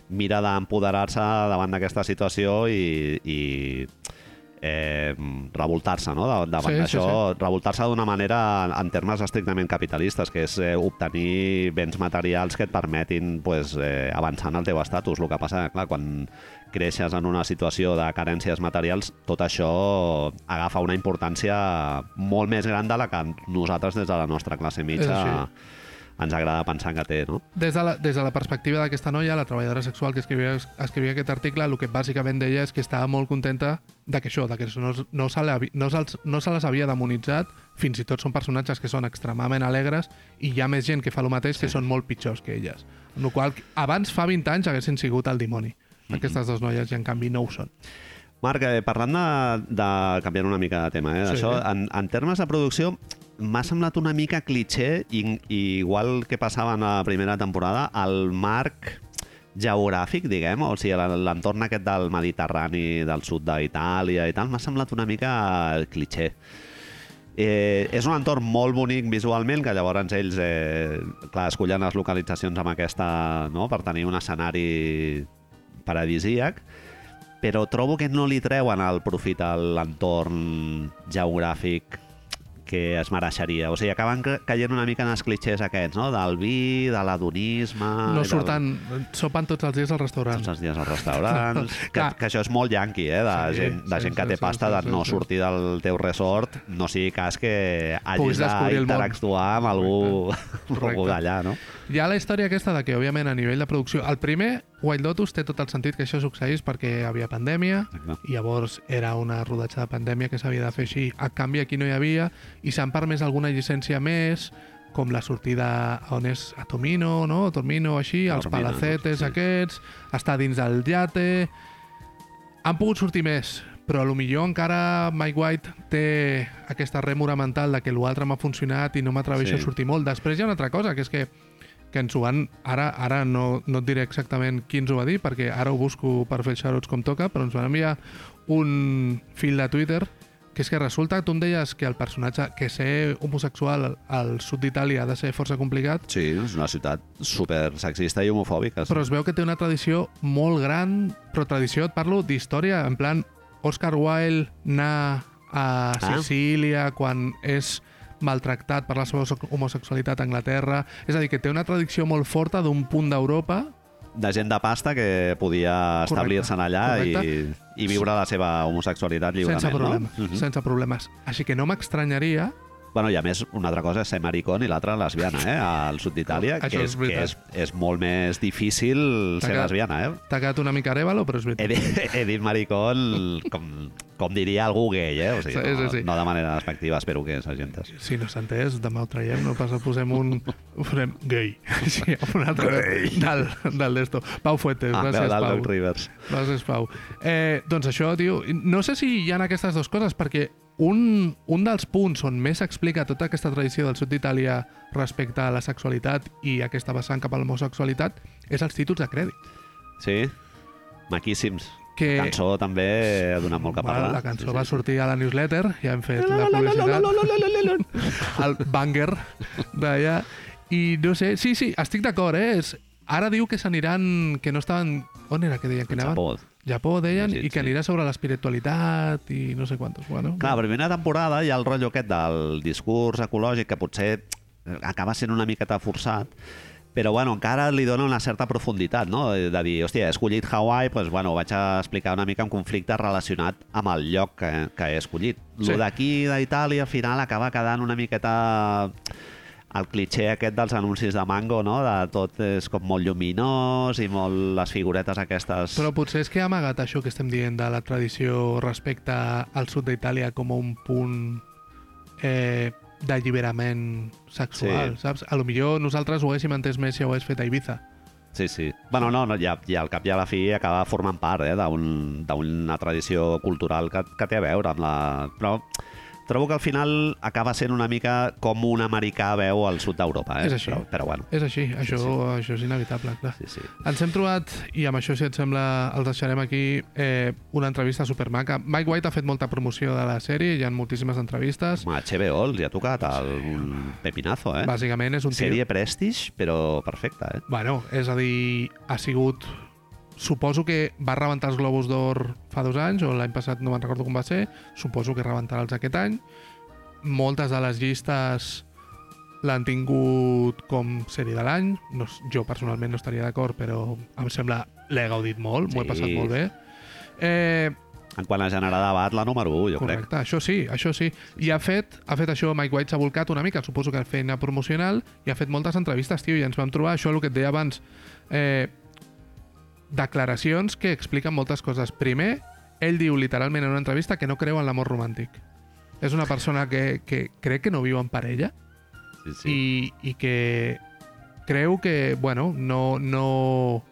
mira d'empoderar-se davant d'aquesta situació i, i eh, revoltar-se no? Da- davant Sí, sí, d'això, revoltar-se d'una manera en termes estrictament capitalistes, que és eh, obtenir béns materials que et permetin pues, eh, avançar en el teu estatus. El que passa, clar, quan creixes en una situació de carències materials, tot això agafa una importància molt més gran de la que nosaltres des de la nostra classe mitja així. Ens agrada pensar que té, no? Des de, la, des de la perspectiva d'aquesta noia, la treballadora sexual que escrivia, escrivia aquest article, el que bàsicament deia és que estava molt contenta de que això, de que no, no, se, no, se'ls- no se les havia demonitzat, fins i tot són personatges que són extremadament alegres i hi ha més gent que fa el mateix que són molt pitjors que elles. Amb la qual abans, fa 20 anys, haguessin sigut el dimoni. Aquestes dues noies, i en canvi no ho són. Marc, eh, parlant de, de canviar una mica de tema, eh, Sí. això, en, en termes de producció, m'ha semblat una mica cliché, i, i igual que passava en la primera temporada, el marc geogràfic, diguem, o sigui, l'en- l'entorn aquest del Mediterrani, del sud d'Itàlia i tal, m'ha semblat una mica cliché. Eh, és un entorn molt bonic visualment, que llavors ells eh, clar, escollen les localitzacions amb aquesta, no? per tenir un escenari paradisíac, però trobo que no li treuen el profit a l'entorn geogràfic que es mereixeria. O sigui, acaben ca- caient una mica en els clichés aquests, no? Del vi, de l'adonisme... No i del- surten, sopen tots els dies al restaurant. tots els dies als restaurants, que, que això és molt yanqui, eh? De Sí, gent, de sí, gent que sí, té sí, pasta sí, de sí, no sí. sortir del teu resort, no sigui cas que hagis d'interactuar amb algú, Correcte. algú d'allà, no? Hi ha la història aquesta de que, òbviament, a nivell de producció... El primer, White Lotus, té tot el sentit que això succeís perquè havia pandèmia, Exacte. i llavors era una rodatge de pandèmia que s'havia de fer així. A canvi, aquí no hi havia, i s'han permès alguna llicència més, com la sortida on és a Tomino, no? Tomino, així, els Taormina, palacetes sí. aquests, estar dins del llate... Han pogut sortir més, però a lo millor encara Mike White té aquesta rèmora mental de que l'altre m'ha funcionat i no m'atreveixo Sí. a sortir molt. Després hi ha una altra cosa, que és que que ens ho van... Ara, ara no, no et diré exactament qui ens ho va dir, perquè ara ho busco per fer shoutouts com toca, però ens van enviar un fil de Twitter que és que resulta, tu em deies que el personatge, que ser homosexual al sud d'Itàlia ha de ser força complicat, Sí, és una ciutat super sexista i homofòbica. sí. però es veu que té una tradició molt gran, però tradició, et parlo d'història, en plan Oscar Wilde anar a Ah. Sicília quan és maltractat per la seva homosexualitat a Anglaterra. És a dir, que té una tradició molt forta d'un punt d'Europa de gent de pasta que podia Correcte, establir-se'n allà i, correcte. i viure la seva homosexualitat lliurement, sense problemes, no? Mhm. sense problemes. Així que no m'estranyaria Bueno, i a més, una altra cosa és ser maricón i l'altra lesbiana, eh? Al sud d'Itàlia, que, és és, que és, és molt més difícil ser quedat- lesbiana, eh? t'ha quedat una mica arèvalo, però és He veritat. dit, he dit maricón com, com diria algú gay, eh? O sigui, Sí, sí, no, sí. no de manera despectiva, espero que s'agentes. Si no s'ha entès, demà ho traiem, no passa, posem un... Ho farem gay. Sí, un altre Gay. del, del d'esto. Pau Fuentes, Ah, gràcies, Pau. Rivers. Gràcies, Pau. Eh, doncs això, tio, no sé si hi ha aquestes dues coses, perquè un, un dels punts on més s'explica tota aquesta tradició del sud d'Itàlia respecte a la sexualitat i aquesta vessant cap a l'homosexualitat és els títols de crèdit. Sí? Maquíssims. Que, La cançó també ha donat molt que Bueno, parlar. la cançó sí, va sí. sortir a la newsletter, ja hem fet la publicitat. El banger d'allà. I no sé, sí, sí, estic d'acord, eh? És, ara diu que s'aniran, que no estaven... On era que deien que anaven? Japó. Japó, deien, Sí, i que sí. anirà sobre l'espiritualitat i no sé quantos. Bueno, Clar, la primera temporada hi ha el rotllo aquest del discurs ecològic que potser eh, acaba sent una miqueta forçat, però bueno, encara li dona una certa profunditat, no? De dir, hòstia, he escollit Hawaii, doncs, bueno, vaig a explicar una mica un conflicte relacionat amb el lloc que, que he escollit. Sí. Lo d'aquí, d'Itàlia, al final acaba quedant una miqueta el cliché aquest dels anuncis de Mango, no? De tot és com molt lluminós i molt les figuretes aquestes... Però potser és que ha amagat això que estem dient de la tradició respecte al sud d'Itàlia com un punt eh, d'alliberament sexual, Sí. saps? A lo millor nosaltres ho haguéssim entès més si ho hagués fet a Ibiza. Sí, sí. Bueno, no, no ja, ja al cap i a la fi acaba formant part eh, d'un- d'una tradició cultural que, que té a veure amb la... Però trobo que al final acaba sent una mica com un americà veu al sud d'Europa, eh? És així. Però, però bueno, És així, això, sí. això és inevitable, clar. sí, sí. Ens hem trobat, i amb això, si et sembla, els deixarem aquí, eh, una entrevista supermaca. Mike White ha fet molta promoció de la sèrie, hi ha moltíssimes entrevistes. Home, HBO hi ha tocat el, un pepinazo, eh? Bàsicament és un tio... Sèrie Prestige, però perfecta, eh? Bueno, és a dir, ha sigut... Suposo que va rebentar els Globus d'Or fa dos anys, o l'any passat no me'n recordo com va ser, suposo que rebentarà els aquest any. Moltes de les llistes l'han tingut com sèrie de l'any. No, jo personalment no estaria d'acord, però em sembla... L'he gaudit molt, m'ho he passat molt bé. Eh, En quant a generar debat, la número 1, jo crec. Correcte, això sí, això sí. I ha fet, ha fet això, Mike White s'ha volcat una mica, suposo que feina promocional, i ha fet moltes entrevistes, tio, i ens vam trobar això, el que et deia abans, eh, declaracions que expliquen moltes coses. Primer, ell diu literalment en una entrevista que no creu en l'amor romàntic. És una persona que, que crec que no viu en parella Sí, sí. i, i que creu que, bueno, no, no...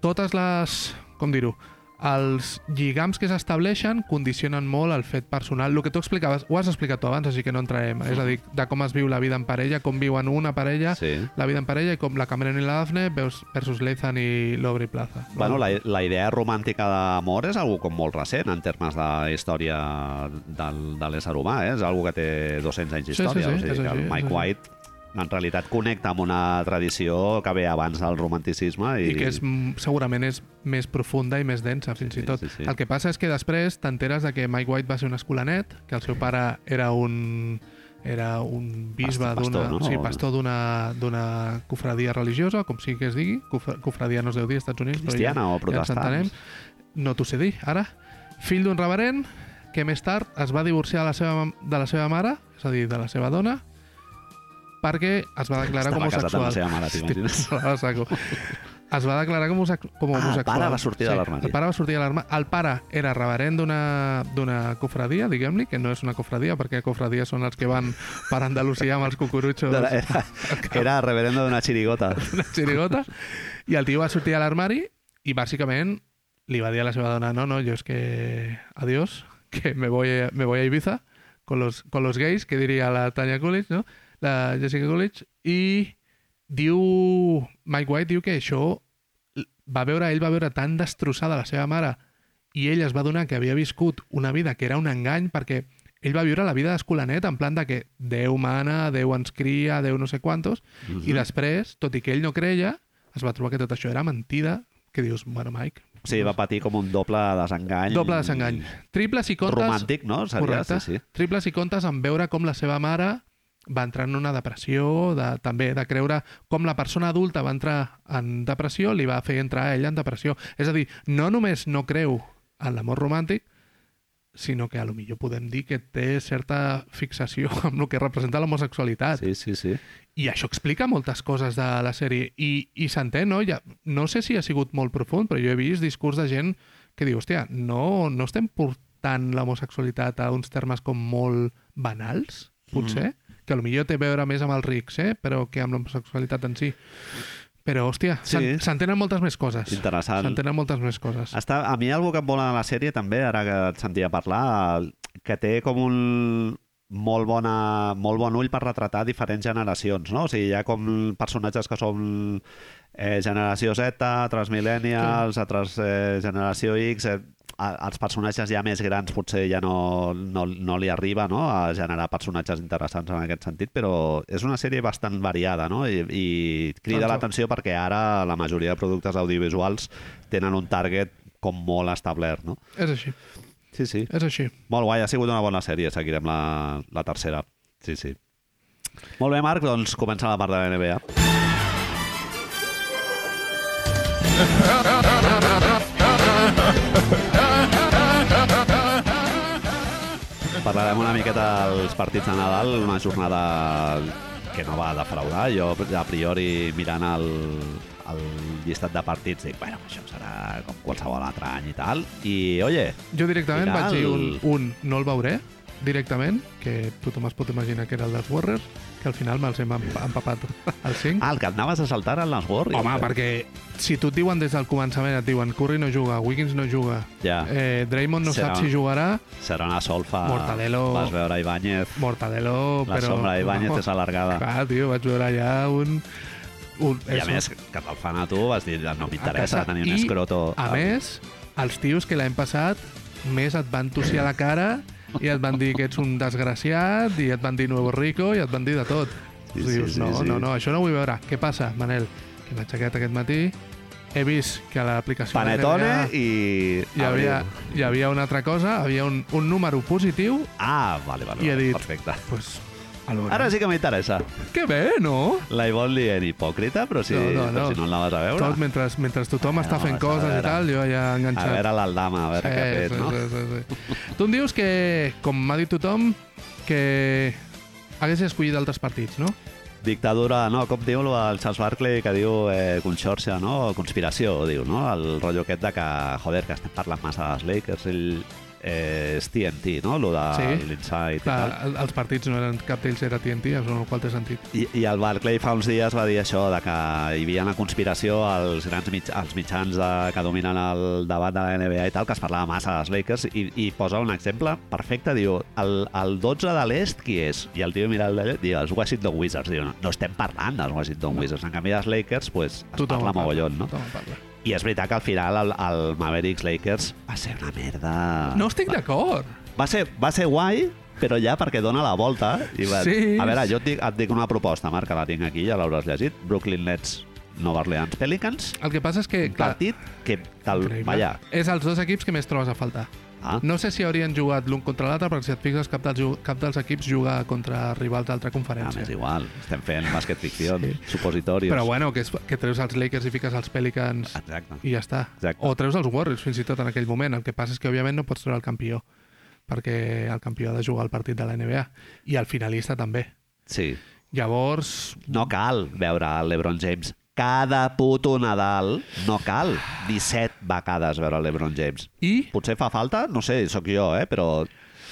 Totes les... Com dir-ho? Els lligams que s'estableixen condicionen molt el fet personal. El que tu explicaves, ho has explicat tu abans, així que no entrarem. És a dir, de com es viu la vida en parella, com viuen una parella, Sí. la vida en parella i com la Cameron i la Daphne veus- versus Leithan i l'Aubrey Plaza. Bueno, la, la idea romàntica d'amor és algo com molt recent en termes de història del, de l'ésser humà, eh? és algo que té 200 anys Sí, sí, d'història. sí, o sigui que el és Mike així. White en realitat connecta amb una tradició que ve abans del romanticisme. I, I que és, mm, segurament és més profunda i més densa, fins Sí, i tot. sí, sí. El que passa és que després t'enteres de que Mike White va ser un escolanet, que el seu pare era un era un bisbe d'una no? sí, pastor d'una d'una cofradia religiosa, com sigui que es digui, Cof- cofradia no es deu dir als Estats Units, Cristiana però ja, o protestant. Ja. No t'ho sé dir, ara. Fill d'un reverent que més tard es va divorciar de la seva, de la seva mare, és a dir, de la seva dona, perquè es va declarar Estava com casat amb homosexual. la seva mare, t'imagines? Es va declarar com, com Ah, el homosexual. pare va sortir de l'armari. El pare va sortir de l'armari. El pare era reverent d'una cofradia, diguem-li, que no és una cofradia, perquè cofradies són els que van per Andalusia amb els cucurutxos Era, era, era reverendo d'una xirigota. una xirigota, i el tio va sortir de l'armari i bàsicament li va dir a la seva dona no, no, jo és que adiós, que me voy, me voy a Ibiza con los, con los gays, que diria la Tanya Coolidge, no? La Jessica Coolidge, i diu, Mike White diu que això va veure, ell va veure tan destrossada la seva mare i ell es va donar que havia viscut una vida que era un engany perquè ell va viure la vida d'escolanet en plan de que Déu mana, Déu ens cria, Déu no sé quantos, i després, tot i que ell no creia, es va trobar que tot això era mentida, que dius, bueno, Mike... O sigui, va patir com un doble desengany. Doble desengany. Triples i contes... Romàntic, no? Seria, Correcte. sí, sí. Triples i contes en veure com la seva mare va entrar en una depressió, de, també de creure com la persona adulta va entrar en depressió, li va fer entrar a ella en depressió. És a dir, no només no creu en l'amor romàntic, sinó que a lo millor podem dir que té certa fixació amb el que representa l'homosexualitat. Sí, sí, sí. I això explica moltes coses de la sèrie. I, i s'entén, no? Ja, no sé si ha sigut molt profund, però jo he vist discurs de gent que diu, hòstia, no, no estem portant l'homosexualitat a uns termes com molt banals, potser, mm. Que potser té a veure més amb els rics, eh? però que amb l'homosexualitat en si. Però, hòstia, Sí. sí. s'entenen moltes més coses. Interessant. S'entenen moltes més coses. Està, a mi algo que em vola de la sèrie també, ara que et sentia parlar, que té com un molt, bona, molt bon ull per retratar diferents generacions, no? O sigui, hi ha com personatges que són eh, generació Z, altres millennials, sí. altres eh, generació X... Eh, a- els personatges ja més grans potser ja no, no, no li arriba no? a generar personatges interessants en aquest sentit, però és una sèrie bastant variada no? I, i crida Tanto. l'atenció perquè ara la majoria de productes audiovisuals tenen un target com molt establert, no? És així, Sí, sí. és així. Molt guai, ha sigut una bona sèrie. Seguirem la, la tercera. Sí, sí. Molt bé, Marc, doncs comença la part de la NBA. Parlarem una miqueta dels partits de Nadal, una jornada que no va defraudar. Jo, a priori, mirant el, el llistat de partits, dic, bueno, això serà com qualsevol altre any i tal. I, oye, Jo directament vaig dir un, un no el veuré, directament, que tothom es pot imaginar que era el dels Warriors, que al final me'ls hem emp- empapat al 5. Ah, el que et anaves a saltar en les Warriors. Home, perquè si tu et diuen des del començament, et diuen Curry no juga, Wiggins no juga, Ja, eh, Draymond no Serà- sap si jugarà, serà una solfa. Mortadelo. Vas veure Ibáñez. Mortadelo, La però... sombra d'Ibáñez és alargada. Clar, tio, vaig veure allà un... un I a més, que te'l fan a tu, vas dir, no m'interessa tenir un I, escroto. A més, els tios que l'any passat més et van tossir a la cara i et van dir que ets un desgraciat i et van dir Nuevo Rico i et van dir de tot. Sí, Sí, dius, sí, no, sí. no, no, això no ho vull veure. Què passa, Manel? Que m'he aixecat aquest matí, he vist que a l'aplicació Panetone i... hi havia, hi havia una altra cosa, havia un, un número positiu, Ah, vale, vale, I he vale dit- perfecte. pues, a veure. Ara sí que m'interessa. Que bé, no? La Ivonne dient hipòcrita, però si, No, no, però no. si no la vas a veure. Tot mentre, mentre tothom Ah, està no, fent a coses veure. i tal, jo ja A enganxat. veure l'Aldama, a veure què ha fet, sí, no? sí, sí, sí. Tu em dius que, com m'ha dit tothom, que hagués escollit altres partits, no? Dictadura, no, com diu el Charles Barkley, que diu eh, conxorxa, no? Conspiració, diu, no? El rotllo aquest de que, joder, que estem parlant massa dels Lakers, ell eh, és TNT, no? Lo de Sí. l'Inside i tal. el- els partits no eren cap d'ells era TNT, amb el qual té sentit. I, I el Barclay fa uns dies va dir això, de que hi havia una conspiració als grans mig, als mitjans de, que dominen el debat de la NBA i tal, que es parlava massa dels Lakers, i, i posa un exemple perfecte, diu, el, el 12 de l'est qui és? I el tio mira el d'allà, diu, els Washington Wizards. Diu, no, no estem parlant dels Washington Wizards. En canvi, dels Lakers, pues, es Tothom parla mogollon, no? Tothom parla. I és veritat que al final el, el Mavericks Lakers va ser una merda. No estic d'acord. Va ser, va ser guai, però ja perquè dona la volta. I va... Sí. A veure, jo et dic, et dic una proposta, Marc, que la tinc aquí, ja l'hauràs llegit. Brooklyn Nets, Nova Orleans Pelicans. El que passa és que, Un clar, partit que tal, vaja, és els dos equips que més trobes a faltar. Ah, No sé si haurien jugat l'un contra l'altre, perquè si et fixes cap dels, cap dels equips juga contra rivals d'altra ah, conferència. m'és igual, estem fent bàsquet ficció, Sí. supositorios. Però bueno, que, és, que treus els Lakers i fiques els Pelicans Exacte. i ja està. Exacte. O treus els Warriors fins i tot en aquell moment. El que passa és que òbviament no pots treure el campió perquè el campió ha de jugar el partit de la NBA i el finalista també. Sí. Llavors, No cal veure el LeBron James cada puto Nadal. No cal 17 vegades veure LeBron James. i, Potser fa falta, no sé, sóc jo, eh? però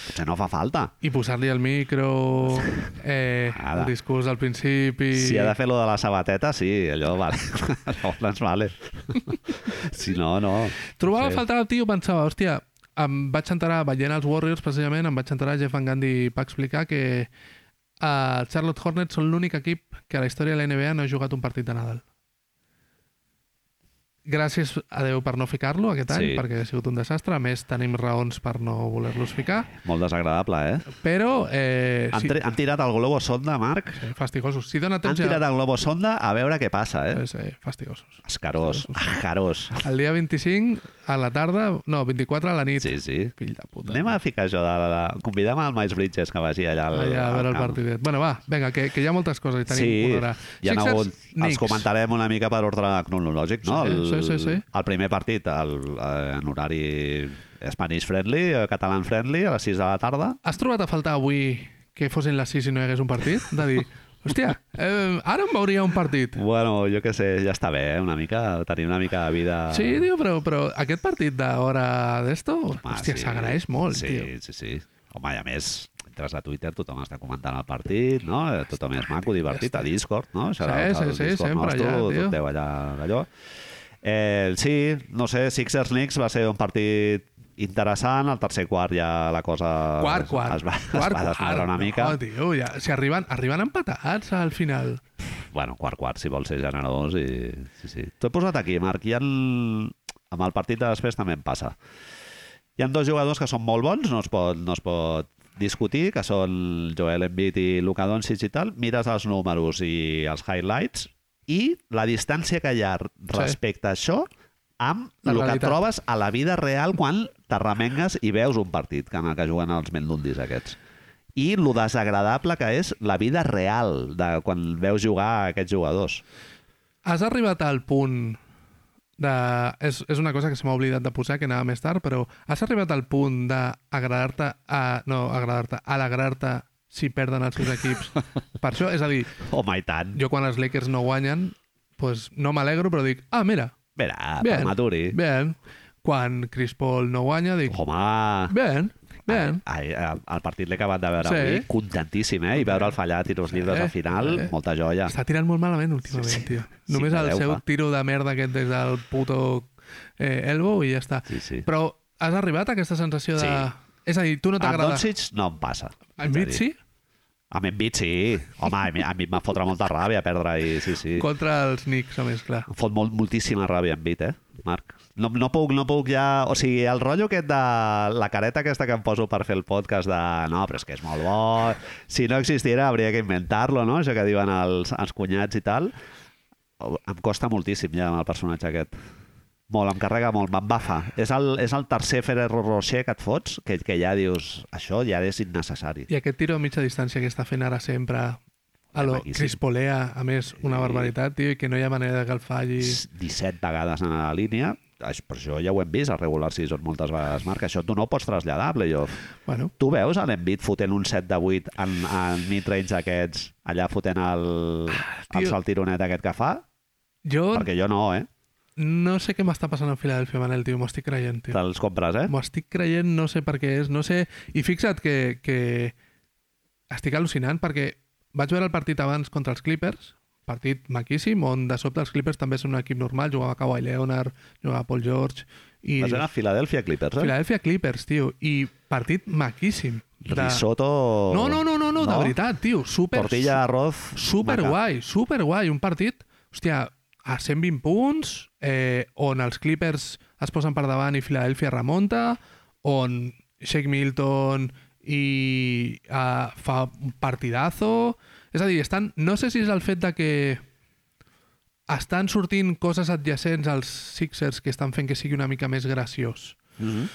potser no fa falta. i posar-li el micro, eh, el discurs al principi... Si ha de fer lo de la sabateta, sí, allò vale. Llavors vale. si no, no. Trobava a faltar el tio, pensava, hòstia, em vaig enterar, veient els Warriors precisament, em vaig enterar, Jeff Van Gundy va explicar que eh, els Charlotte Hornets són l'únic equip que a la història de la NBA no ha jugat un partit de Nadal. Gràcies a Déu per no ficar-lo aquest any, Sí. perquè ha sigut un desastre. A més, tenim raons per no voler-los ficar. Molt desagradable, eh? Però, eh, Han, sí, tri- han tirat el globo sonda, Marc. sí, fastigosos. Si dona Han temps tirat ja... el globo sonda a veure què passa, eh? Sí, fastigosos. Escarós, escarós. El dia 25, a la tarda... No, 24 a la nit. Sí, sí. Fill de puta. Anem a ficar això de la... Convidem al Miles Bridges que vagi allà al, Allà a veure el partidet. Bueno, va, vinga, que, que hi ha moltes coses i tenim Sí, hi ha hagut... Els comentarem una mica per ordre cronològic, no? Sí, el, sí, sí, sí. el primer partit el, eh, en horari Spanish friendly, eh, catalan friendly, a les 6 de la tarda. Has trobat a faltar avui que fossin les 6 i no hi hagués un partit? De dir, hòstia, eh, ara em veuria un partit. Bueno, jo què sé, ja està bé, eh? una mica, tenir una mica de vida... Sí, tio, però, però aquest partit d'hora d'esto, hòstia, sí. s'agraeix molt, sí, tio. Sí, sí, Home, i a més, entres a Twitter, tothom està comentant el partit, no? Eh, Tothom és maco, divertit, a Discord, no? Sí, el- sí, sí, Discord sempre nostre, allà, tio. Tot deu allà, allò. Eh, sí, no sé, Sixers Knicks va ser un partit interessant, al tercer quart ja la cosa Quart, quart. es va, quart, es va desmadrar una mica. No, tio, ja, si arriben, arriben empatats al final. Bueno, quart, quart, si vols ser generós. I... Sí, sí. T'ho he posat aquí, Marc. Hi ha... Amb el partit de després també em passa. Hi ha dos jugadors que són molt bons, no es pot, no es pot discutir, que són Joel Embiid i Luka Doncic i tal. Mires els números i els highlights i la distància que hi ha respecte a això amb La el que trobes a la vida real quan t'arremengues i veus un partit que en el que juguen els Mendundis aquests. I lo desagradable que és la vida real de quan veus jugar aquests jugadors. Has arribat al punt de... És, és una cosa que se m'ha oblidat de posar, que anava més tard, però has arribat al punt d'agradar-te a... No, agradar-te, alegrar-te si perden els seus equips. per això, és a dir, Home, i tant. jo quan els Lakers no guanyen, pues no m'alegro, però dic, ah, mira, Mira, Bien. maturi. bien. Quan Chris Paul no guanya, dic, Home, bien, bien. Ai, ai, el partit l'he acabat de veure Sí. avui, contentíssim, eh? I veure el fallar tiros llibres Eh, al final, eh. molta joia. Està tirant molt malament últimament, Sí, sí. tio. Sí, Només que el seu va. tiro de merda aquest des del puto eh, elbow i ja està. Sí, sí. Però has arribat a aquesta sensació de... Sí. És a dir, tu no t'agrada... Doncic no em passa. A dir, sí? Amb Embiid sí. Home, a mi, em va fotre molta ràbia perdre i sí, sí. Contra els Knicks, a més, clar. Em fot molt, moltíssima ràbia Embiid, eh, Marc? No, no, puc, no puc ja... O sigui, el rotllo aquest de... La careta aquesta que em poso per fer el podcast de... No, però és que és molt bo. Si no existiera, hauria que inventar-lo, no? Això que diuen els, els cunyats i tal. Em costa moltíssim ja amb el personatge aquest. Molt, em carrega molt, m'embafa. És el, és el tercer Ferrero Rocher que et fots, que, que ja dius, això ja és innecessari. I aquest tiro a mitja distància que està fent ara sempre a lo Maquíssim. Chris Polea, a més, una barbaritat, tio, i que no hi ha manera que el falli. 17 vegades en la línia, per això ja ho hem vist, a regular season moltes vegades, Marc. Això tu no ho pots traslladar a playoff. Bueno, Tu veus a l'Embiid fotent un 7 de 8 en, en mid-range aquests, allà fotent el, el tio. saltironet aquest que fa? jo Perquè jo no, eh? No sé què m'està passant en Filadèlfia, Manel, tio, m'ho estic creient, tio. Te'ls compres, eh? M'ho estic creient, no sé per què és, no sé... I fixa't que, que estic al·lucinant perquè vaig veure el partit abans contra els Clippers, partit maquíssim, on de sobte els Clippers també són un equip normal, jugava Kawhi Leonard, jugava Paul George... I Vas anar a Philadelphia Clippers, eh? Philadelphia Clippers, tio, i partit maquíssim. De... Risotto... No, no, no, no, no, de veritat, tio, super... Tortilla d'arroz... Super maca. guai, super guai. Un partit, hòstia, a 120 punts, eh, on els Clippers es posen per davant i Filadèlfia remunta, on Shake Milton i uh, fa un partidazo... És a dir, estan, no sé si és el fet de que estan sortint coses adjacents als Sixers que estan fent que sigui una mica més graciós. Mm -hmm.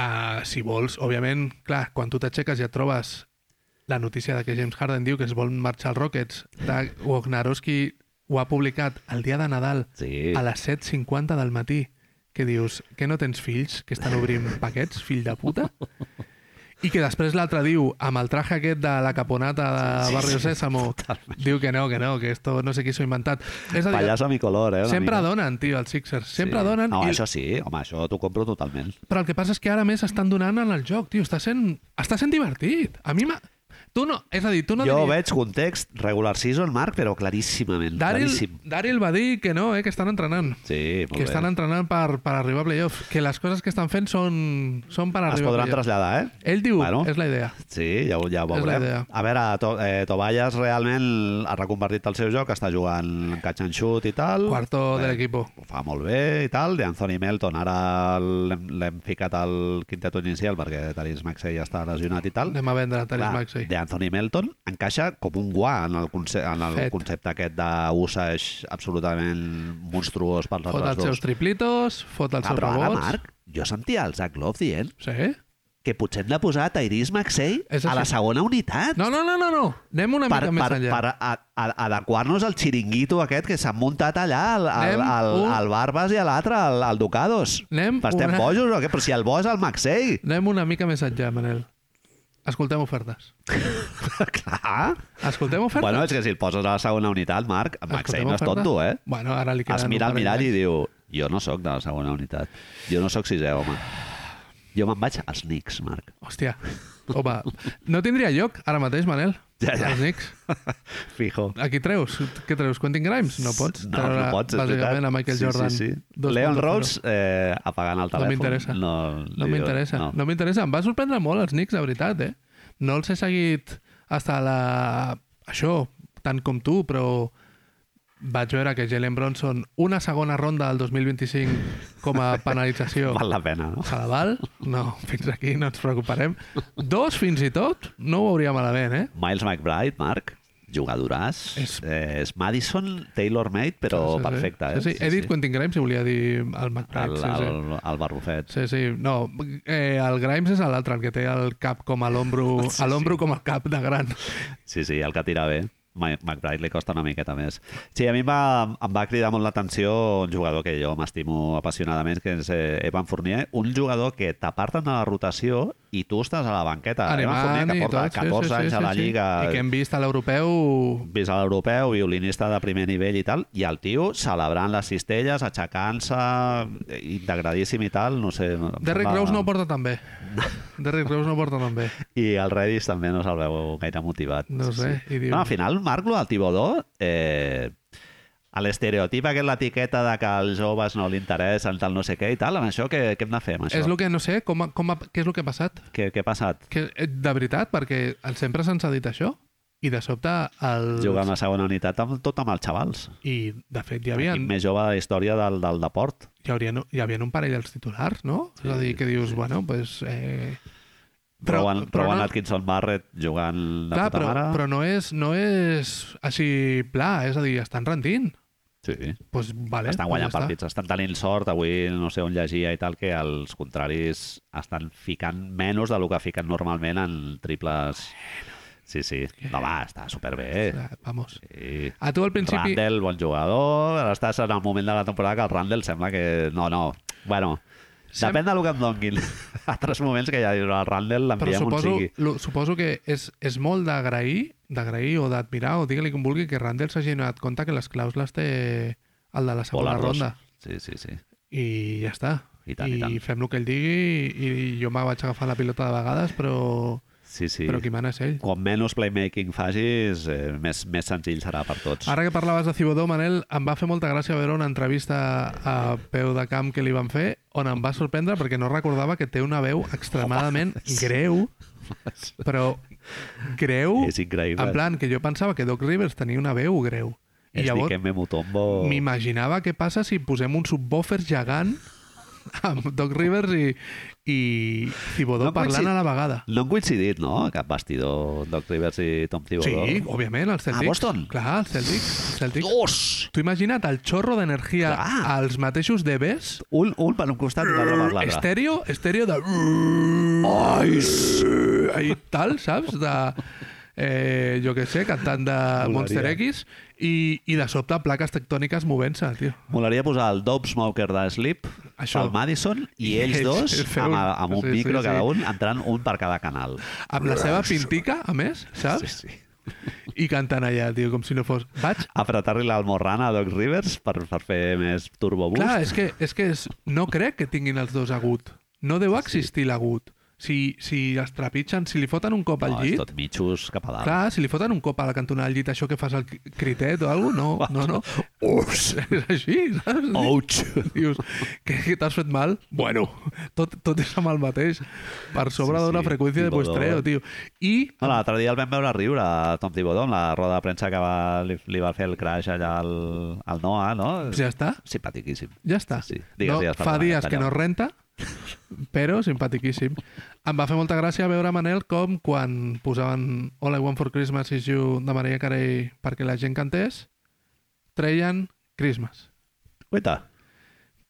Uh, si vols, òbviament, clar, quan tu t'aixeques ja et trobes la notícia de que James Harden diu que es vol marxar als Rockets, de Wojnarowski ho ha publicat el dia de Nadal Sí. a les 7.50 del matí, que dius que no tens fills que estan obrint paquets, fill de puta? I que després l'altre diu, amb el traje aquest de la caponata de Sí, sí, Barrio sí, Sésamo, diu que no, que no, que esto no sé qui s'ho ha inventat. És a dir, Pallasso a mi color, eh? sempre mica. donen, tio, els Sixers. Sempre Sí. donen. No, i... això sí, home, això t'ho compro totalment. Però el que passa és que ara més estan donant en el joc, tio. Està sent, està sent divertit. A mi m'ha... Tu no... És a dir, tu no jo diries... veig context regular season, Marc, però claríssimament, Daryl. Daryl va dir que no, eh, que estan entrenant. Sí, molt que bé. estan entrenant per, per arribar a playoff. Que les coses que estan fent són, són per Es arribar podran a playoff. traslladar, eh? Ell diu, Bueno. és la idea. Sí, ja, ja ho veurem. A veure, to, eh, Tobias realment ha reconvertit el seu joc, està jugant catch and shoot i tal. Cuarto Bé, de l'equipo. Ho fa molt bé i tal. De Anthony Melton ara l'hem ficat al quinteto inicial perquè Taris Maxey ja està lesionat i tal. Anem a vendre Taris Clar, Maxey. De Anthony Melton encaixa com un guà en el, conce en el Fet. concepte aquest d'usage absolutament monstruós pels Fot altres els dos. seus triplitos, fot els Ah, seus però ara, rebots. Marc, jo sentia el Zach Love dient Sí? que potser hem de posar Tyrese Maxey a la segona unitat. No, no, no, no, no. Anem una per, mica més per, enllà. per adequar-nos al xiringuito aquest que s'han muntat allà, al, al, al, un- al Barbas i a l'altre, al, al Ducados. Anem Estem una- bojos o què? Però si el bo és el Maxey. Anem una mica més enllà, Manel. Escoltem ofertes. Clar. Escoltem ofertes. Bueno, és que si el poses a la segona unitat, Marc, Escoltem no és tonto, eh? Bueno, ara li Es mira al mirall i diu jo no sóc de la segona unitat. Jo no sóc sisè, home. Jo me'n vaig als Knicks, Marc. Hòstia, home, no tindria lloc ara mateix, Manel. Ja, ja. Els Knicks. Fijo. Aquí treus? Què treus? Quentin Grimes? No pots. No, treure, no pots, és Bàsicament a Michael sí, Jordan. Sí, sí. 2.0. Leon Rose eh, apagant el No telèfon. m'interessa. No, No m'interessa. No. No m'interessa. Em va sorprendre molt els Knicks, de veritat, eh? No els he seguit hasta la... Això, tant com tu, però vaig veure que Jalen Bronson una segona ronda del 2025 com a penalització Val la pena, no? se la val? No, fins aquí no ens preocuparem. Dos, fins i tot, no ho hauria malament, eh? Miles McBride, Marc, jugadoràs. És- eh, és Madison, Taylor-made, però Sí, sí. perfecte, eh? Sí, sí. He dit Quentin Grimes i volia dir el McBride. El, sí, sí. el, el barrufet. Sí, sí. No, eh, el Grimes és l'altre, el que té el cap com a l'ombro, Sí, a l'ombro sí. com el cap de gran. Sí, sí, el que tira bé. McBride li costa una miqueta més. Sí, a mi em va, em va cridar molt l'atenció un jugador que jo m'estimo apassionadament, que és eh, Evan Fournier, un jugador que t'aparten de la rotació i tu estàs a la banqueta. Fournier, Animant que porta tot. 14 anys a la Lliga, I que hem vist a l'europeu... vist a l'europeu, violinista de primer nivell i tal, i el tio celebrant les cistelles, aixecant-se, eh, integradíssim i tal, no sé... Derrick Rose no ho porta tan bé. Derrick Rose no ho porta tan bé. I el Redis també no se'l veu gaire motivat. No sé, i diu- No, al final, Marc, del Tibodó, eh, a l'estereotip aquest, l'etiqueta de que als joves no li interessen, tal no sé què i tal, amb això què, què hem de fer, amb això? És el que no sé, com, com, què és el que ha passat? Què, què ha passat? Que, eh, de veritat, perquè sempre se'ns ha dit això. I de sobte el... Jugar amb la segona unitat amb, tot amb els xavals. I de fet hi havia, més jove de la història del, del deport. hi, hauria, hi havia un parell dels titulars, no? Sí. És a dir, que dius, bueno, pues... Eh... Però, Rowan, però Rowan no- Atkinson Barrett jugant de Clar, puta però, mare. però no, és, no és així pla, és a dir, estan rendint. Sí. Pues, vale, estan pues guanyant ja està. partits, estan tenint sort. Avui no sé on llegia i tal, que els contraris estan ficant menys del que fiquen normalment en triples... Sí, sí. No, va, està superbé. Vamos. Sí. A tu al principi... Randall, bon jugador. Ara estàs en el moment de la temporada que el Randall sembla que... No, no. Bueno, Sem- depèn del que em donguin. Altres moments que ja dius, el Randall l'enviem on sigui. lo, suposo que és, és molt d'agrair, d'agrair o d'admirar, o digue-li com vulgui, que Randall s'hagi donat compte que les claus les té el de la segona ronda. Sí, sí, sí. I ja està. I tant, i tant. fem el que ell digui i jo me vaig agafar la pilota de vegades, però, Sí, sí. però qui mana és ell. Com menys playmaking facis, eh, més, més senzill serà per tots. Ara que parlaves de Cibodó, Manel, em va fer molta gràcia veure una entrevista a peu de camp que li van fer on em va sorprendre perquè no recordava que té una veu extremadament greu, però greu, És increïble. en plan que jo pensava que Doc Rivers tenia una veu greu. I llavors m'imaginava què passa si posem un subwoofer gegant amb Doc Rivers i, i Thibodeau No parlant coinci- a la vegada. No han coincidit, no? Cap vestidor, Doc Rivers i Tom Thibodeau. Sí, òbviament, els Celtics. A Boston? Clar, els Celtics. Celtics. Dos! Tu imagina't el xorro d'energia als mateixos DBs Un, un per un costat i l'altre per l'altre. estèreo, estèreo de... Ai, Ahí tal, saps? De, eh, jo què sé, cantant de Monster X i, i de sobte plaques tectòniques movent-se, tio. Molaria posar el Dope Smoker de Sleep Això. al Madison i ells dos amb, un- amb un sí, sí, micro sí. cada un entrant un per cada canal. Amb la seva pintica, a més, saps? sí. I cantant allà, tio, com si no fos... Vaig Apretar-li l'almorrana a Doc Rivers per, per fer més turbo boost. Clar, és que, és que és, no crec que tinguin els dos agut. No deu existir l'agut. Si, si els trepitgen, si li foten un cop al no, és llit... tot mitjos cap a dalt. Clar, si li foten un cop a la cantonada del llit, això que fas el cri- critet o alguna no, no, no. Urs! És així, saps? Ouch! Dius, que, que t'has fet mal? Bueno, tot, tot és amb el mateix. Per sobre Sí, d'una sí, freqüència de muestreo, tio. I No, L'altre dia el vam veure riure Tom Thibodeau la roda de premsa que va, li, li va fer el crash allà al, al Noah, no? ja està, Simpatiquíssim. ja està. Sí, sí. Digues, no, digues, fa dies que no renta, però simpatiquíssim. Em va fer molta gràcia veure Manel com quan posaven All I Want for Christmas is You de Maria Carey perquè la gent cantés, treien Christmas. Cuita,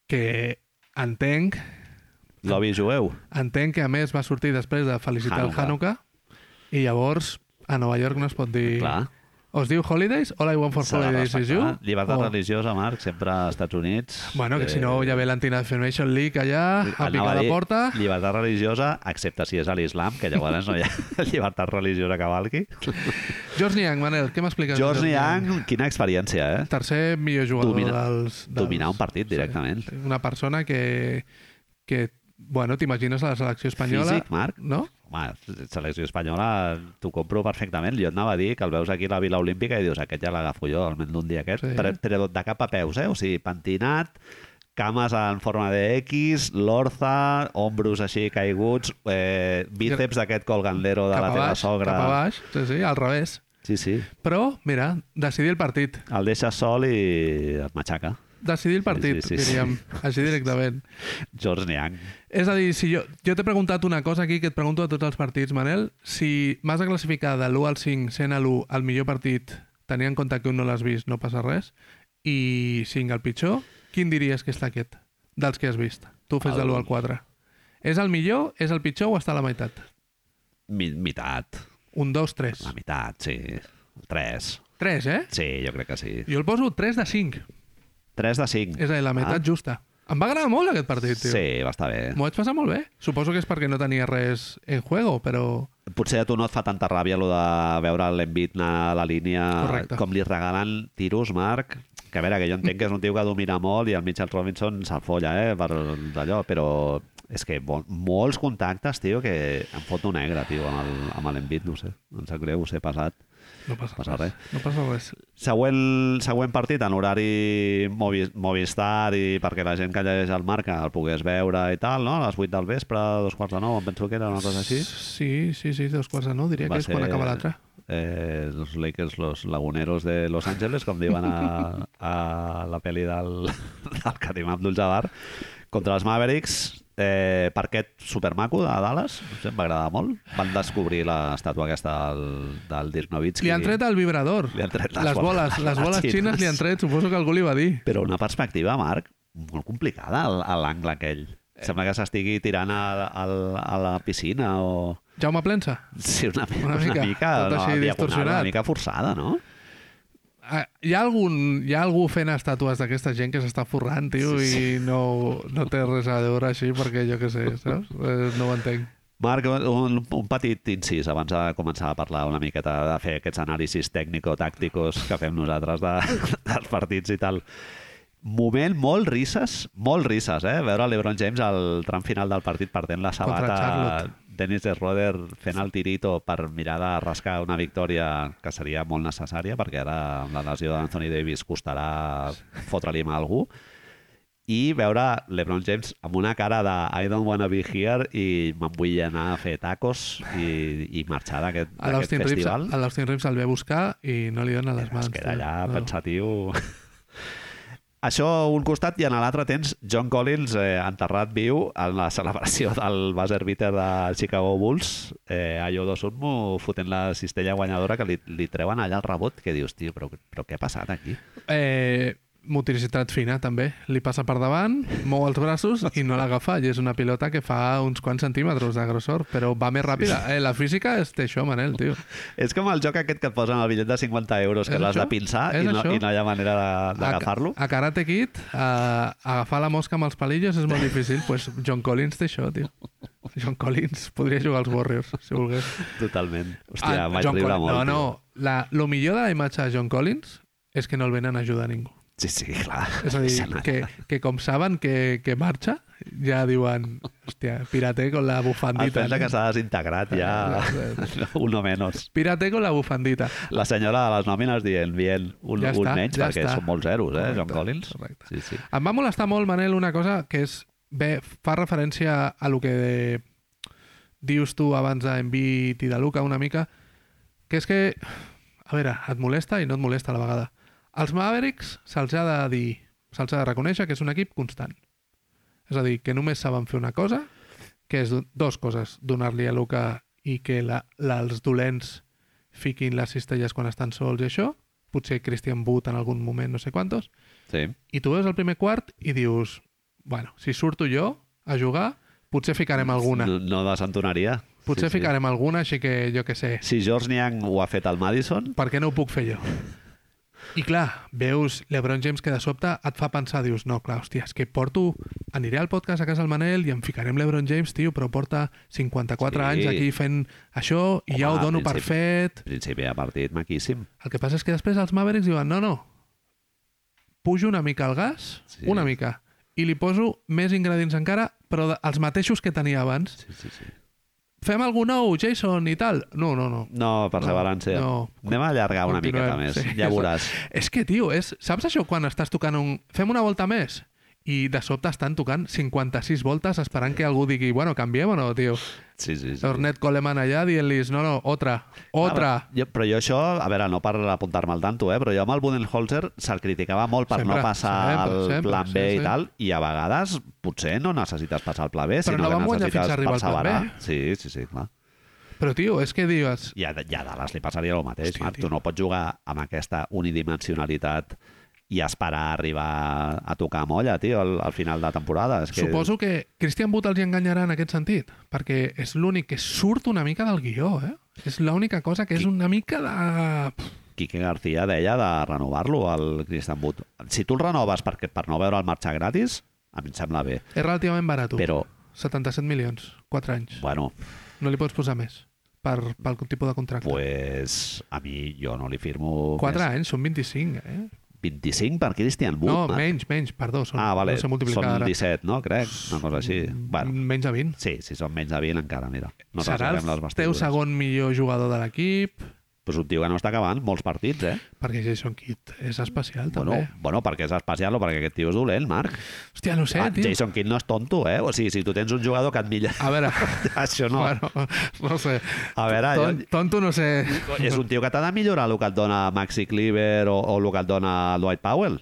Que entenc, lobby jueu. entenc que a més va sortir després de felicitar el Hanukkah. Hanukkah i llavors a Nova York no es pot dir... Clar. O es diu Holidays? All I Want for Holidays is You? Llibertat O- religiosa, Marc, sempre als Estats Units. Bueno, que si no ja ve l'Anti-Defamation League allà a Anava picar a la dir porta. Llibertat religiosa, excepte si és a l'islam, que llavors no hi ha llibertat religiosa que valgui. George Niang, Manel, què m'expliques? George Niang, quina experiència, eh? Tercer millor jugador Domina- dels, dels... Dominar un partit directament. Sí, una persona que, que bueno, t'imagines a la selecció espanyola... Físic, Marc. No? Home, selecció espanyola t'ho compro perfectament. Jo et anava a dir que el veus aquí a la Vila Olímpica i dius, aquest ja l'agafo jo, almenys d'un dia aquest. Sí. Però, però de cap a peus, eh? O sigui, pentinat, cames en forma de X, l'orza, ombros així caiguts, eh, bíceps d'aquest colgandero de cap la teva baix, sogra. cap a baix, sí, sí, al revés. Sí, sí. Però, mira, decidir el partit. El deixes sol i et matxaca. Decidir el partit, sí, sí, sí. diríem, així directament. George Niang. És a dir, si jo, jo t'he preguntat una cosa aquí que et pregunto a tots els partits, Manel. Si m'has de classificar de l'1 al 5, sent a l'1 el millor partit, tenint en compte que un no l'has vist, no passa res, i 5 el pitjor, quin diries que està aquest, dels que has vist? Tu fes de El- l'1 al 4. És el millor, és el pitjor o està a la meitat? Mi, mitat. Un, dos, tres. La meitat, sí. Tres. Tres, eh? Sí, jo crec que sí. Jo el poso 3 de 5. 3 de 5. És a dir, la meitat Ah. justa. Em va agradar molt aquest partit, tio. Sí, va estar bé. M'ho vaig passar molt bé. Suposo que és perquè no tenia res en juego, però... Potser a tu no et fa tanta ràbia lo de veure l'Envit anar a la línia Correcte. com li regalen tiros, Marc, que a veure, que jo entenc que és un tio que domina molt i el Mitchell Robinson se'l folla, eh, per d'allò, però és que vol, molts contactes, tio, que em fot un negre, tio, amb l'Envit, no sé, em sap greu, sé passat. No passa, Passa res. res. No passa res. Següent, següent partit en horari Movi, Movistar i perquè la gent que llegeix el marca el pogués veure i tal, no? A les 8 del vespre, dos quarts de nou, em penso que era una cosa així. Sí, sí, sí, dos quarts de nou, diria Va que és quan ser- acaba l'altre. eh, los Lakers, los laguneros de Los Angeles, com diuen a, a la pel·li del, del Karim Abdul-Jabbar, contra els Mavericks, eh, parquet supermaco de Dallas, no sé, em va agradar molt. Van descobrir l'estàtua aquesta del, del Dirk Nowitzki. Li han tret el vibrador. Li han tret les les boles, les boles les xines li han tret, suposo que algú li va dir. Però una perspectiva, Marc, molt complicada al- a l'angle aquell. Eh. Sembla que s'estigui tirant a, a, a la piscina o... Jaume Plensa? Sí, una, Una una, mica, una mica, no, diagonal, una mica forçada, no? Ah, Hi ha, algun, hi ha algú fent estàtues d'aquesta gent que s'està forrant, tio, Sí, sí. i no, no té res a veure així perquè jo què sé, saps? Eh, No ho entenc. Marc, un, un petit incís abans de començar a parlar una miqueta de fer aquests anàlisis tècnico-tàctics que fem nosaltres de, dels partits i tal. Moment molt risses, molt risses, eh? Veure l'Ebron James al tram final del partit perdent la sabata. Dennis de Roder fent el tirito per mirar de rascar una victòria que seria molt necessària perquè ara amb la lesió d'Anthony Davis costarà fotre-li mà a algú i veure l'Ebron James amb una cara de I don't wanna be here i me'n vull anar a fer tacos i, i marxar d'aquest festival. a l'Austin Reeves el ve a buscar i no li dona les mans. es queda allà No. pensatiu. Això a un costat i en l'altre tens John Collins eh, enterrat viu en la celebració del buzzer beater de Chicago Bulls eh, a Yodo Sunmu fotent la cistella guanyadora que li, li treuen allà el rebot que dius, tio, però, però què ha passat aquí? Eh, motoricitat fina, també. Li passa per davant, mou els braços i no l'agafa. I és una pilota que fa uns quants centímetres de grossor, però va més ràpida. Eh, la física és té això, Manel, tio. És com el joc aquest que et posen al bitllet de 50 euros, que l'has de pinçar És i no, això? i no hi ha manera de- d'agafar-lo. A, a Karate Kid, a, agafar la mosca amb els palillos és molt difícil. pues John Collins té això, tio. John Collins podria jugar als Warriors, si volgués. Totalment. Hòstia, Ah, vaig John riure Collins- molt. No, no. La, lo millor de la imatge de John Collins és que no el venen a ajudar ningú. Sí, sí, clar. És a dir, que, que com saben que, que marxa, ja diuen, hòstia, pirate con la El bufandita. pensa que ¿no? s'ha desintegrat ja uno menos. Pirate con la bufandita. La senyora de les nòmines dient, bien, un, Ja un està, menys, ja perquè està. són molts zeros, eh, John Collins. correcte. Sí, sí. Em va molestar molt, Manel, una cosa que és... Bé, fa referència a lo que dius tu abans d'Envit i de Luca una mica, que és que, a veure, et molesta i no et molesta a la vegada. Els Mavericks se'ls ha de dir, se'ls ha de reconèixer que és un equip constant. És a dir, que només saben fer una cosa, que és do- dos coses, donar-li a Luca i que la, la, els dolents fiquin les cistelles quan estan sols i això, potser Christian Wood en algun moment, no sé quantos, sí. i tu veus el primer quart i dius, bueno, si surto jo a jugar, potser ficarem alguna. No, no desentonaria. Potser sí, sí. ficarem alguna, així que jo que sé, Si George Niang ho ha fet al Madison, per què no ho puc fer jo? I clar, veus l'Ebron James que de sobte et fa pensar, dius, no, clar, hòstia, és que porto... Aniré al podcast a casa del Manel i em ficarem l'Ebron James, tio, però porta 54 Sí. anys aquí fent això i ja Home, ho dono per fet. principi de partit maquíssim. El que passa és que després els Mavericks diuen, no, no, pujo una mica el gas, Sí. una mica, i li poso més ingredients encara, però de- els mateixos que tenia abans. Sí, sí, sí. Fem algú nou, Jason, i tal? No, no, no. No, perseverància. No, Anem a allargar una Continuem, miqueta més, sí. ja veuràs. És que, tio, és, saps això quan estàs tocant un... Fem una volta més? I de sobte estan tocant 56 voltes esperant que algú digui, bueno, canviem o no, tio? Sí, sí, sí. Ornette Coleman allà dient-lis, no, no, otra, otra. Ah, jo, però jo això, a veure, no per apuntar-me al tanto, eh, però jo amb el Budenholzer se'l criticava molt per Sempre, no passar sempre, al sempre, plan B sí, i sí. tal, i a vegades potser no necessites passar al pla B, Però sinó no que fins necessites a arribar al plan. B. Sí, sí, sí, clar. Però, tio, és que dius... I a, i a Dallas li passaria el mateix, Hòstia, Marc. tio. Tu no pots jugar amb aquesta unidimensionalitat i esperar arribar a tocar molla, tio, al, al final de temporada. És que... Suposo que Christian Wood els hi enganyarà en aquest sentit, perquè és l'únic que surt una mica del guió, eh? És l'única cosa que és una mica de... Quique García deia de renovar-lo, al Christian Wood. Si tu el renoves perquè, per no veure'l marxar gratis, a mi em sembla bé. És relativament barat. Però, 77 milions, 4 anys. bueno, No li pots posar més per, pel tipus de contracte. pues, a mi jo no li firmo 4 més. anys, són 25, eh? 25 per Christian Wood. No, menys, menys, perdó. Són, Ah, vale, no sé són ara. 17, no? Crec, una cosa així. Bueno, Menys de 20. sí, si són menys de 20 encara, mira. No Serà el rasguem les teu segon millor jugador de l'equip, Pues un tio que no està acabant molts partits, eh? perquè Jason Kidd és especial, Bueno, també. bueno, perquè és especial o perquè aquest tio és dolent, Marc. Hòstia, no sé, ah, tio. Jason Kidd no és tonto, eh? O sigui, si tu tens un jugador que et milla... A veure, Això no. bueno, no sé. A veure, Ton, jo, tonto no sé. és un tio que t'ha de millorar el que et dona Maxi Cleaver o, o el que et dona Dwight Powell.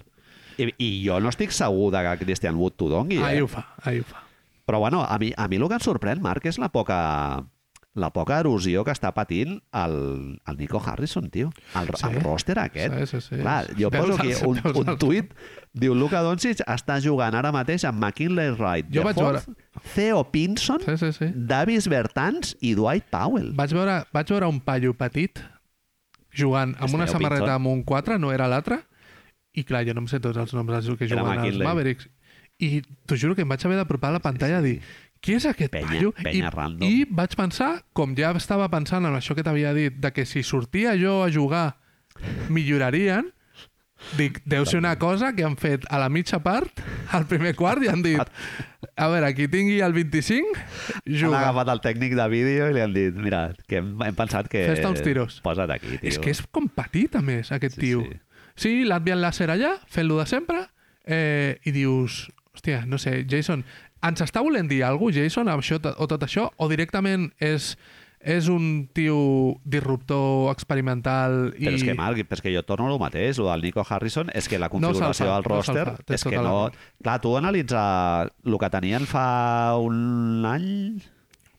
I, I jo no estic segur de que Christian Wood t'ho dongui, eh? ho fa, ahí ho fa. Però bueno, a mi, a mi el que em sorprèn, Marc, és la poca la poca erosió que està patint el, el Nico Harrison, tio. El, Sí. el roster aquest. Sí, sí, sí. Clar, jo poso aquí un, un tuit, diu Luka Doncic està jugant ara mateix amb McKinley Wright, Jo vaig Fourth, Theo Pinson, Sí, sí, sí. Davis Bertans i Dwight Powell. Vaig veure, vaig veure un paio petit jugant amb una samarreta Pinson. amb un 4, no era l'altre, i clar, jo no em sé tots els noms dels que juguen als. Mavericks. I t'ho juro que em vaig haver d'apropar a la pantalla a dir qui és aquest Penya- paio? penya I, random. I vaig pensar, com ja estava pensant en això que t'havia dit, de que si sortia jo a jugar millorarien, dic, deu ser una cosa que han fet a la mitja part, al primer quart, i han dit a veure, qui tingui el 25, Han juga. agafat el tècnic de vídeo i li han dit, mira, que hem, hem pensat que... Fes-te uns tiros. Posa't aquí, tio. És que és com petit, a més, aquest Sí, tio. sí. Sí, l'Advian Láser allà, fent-lo de sempre, eh, i dius, hòstia, no sé, Jason, ens està volent dir alguna cosa, Jason, amb això, o tot això, o directament és és un tio disruptor experimental i... Però és que, Marc, però és que jo torno al mateix, el del Nico Harrison, és que la No configuració del no se'l roster tens és que tota la no... Clar, tu analitzar el que tenien fa un any...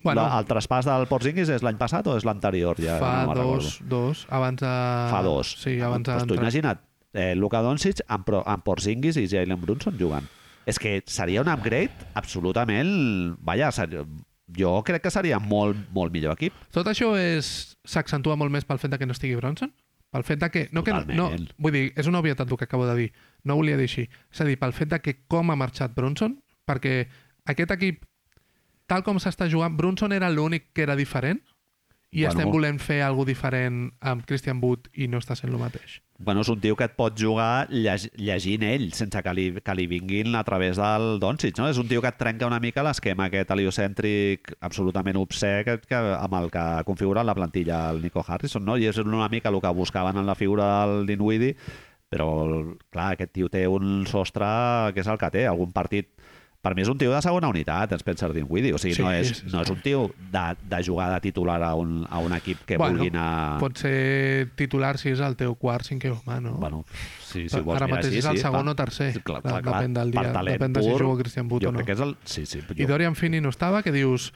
Bueno, la, el traspàs del Porzingis és l'any passat o és l'anterior? Ja fa no dos, dos, abans de... Fa dos. Sí, abans de... pues tu imagina't, eh, Luka Doncic amb, amb Porzingis i Jalen Brunson jugant. És que seria un upgrade absolutament... Vaja, ser... jo crec que seria molt, molt millor equip. Tot això és s'accentua molt més pel fet de que no estigui Bronson? Pel fet de que... No, que no, vull dir, és una obvietat el que acabo de dir. No volia dir així. És a dir, pel fet de que com ha marxat Bronson, perquè aquest equip, tal com s'està jugant, Brunson era l'únic que era diferent i Bueno. estem volent fer alguna diferent amb Christian Wood i no està sent el mateix. Bueno, és un tio que et pot jugar lleg llegint ell, sense que li, que li vinguin a través del Doncic, no? És un tio que et trenca una mica l'esquema aquest heliocèntric absolutament obsè que, que, amb el que ha configurat la plantilla el Nico Harrison, no? I és una mica el que buscaven en la figura del Dinwiddie, però, clar, aquest tio té un sostre que és el que té. Algun partit per mi és un tio de segona unitat, Spencer Dinwiddie. O sigui, Sí, no, és, sí. no és un tio de, de jugar de titular a un, a un equip que Bueno, vulgui anar... Pot ser titular si és el teu quart, cinquè home, no? Bueno, sí, si vols Ara mirar mateix així, és el sí, segon va. o tercer. Clar, clar, clar. Depèn del dia. Depèn de si pur, juga Christian jo o no. és el... Sí, sí, I Dorian Finney no estava, que dius...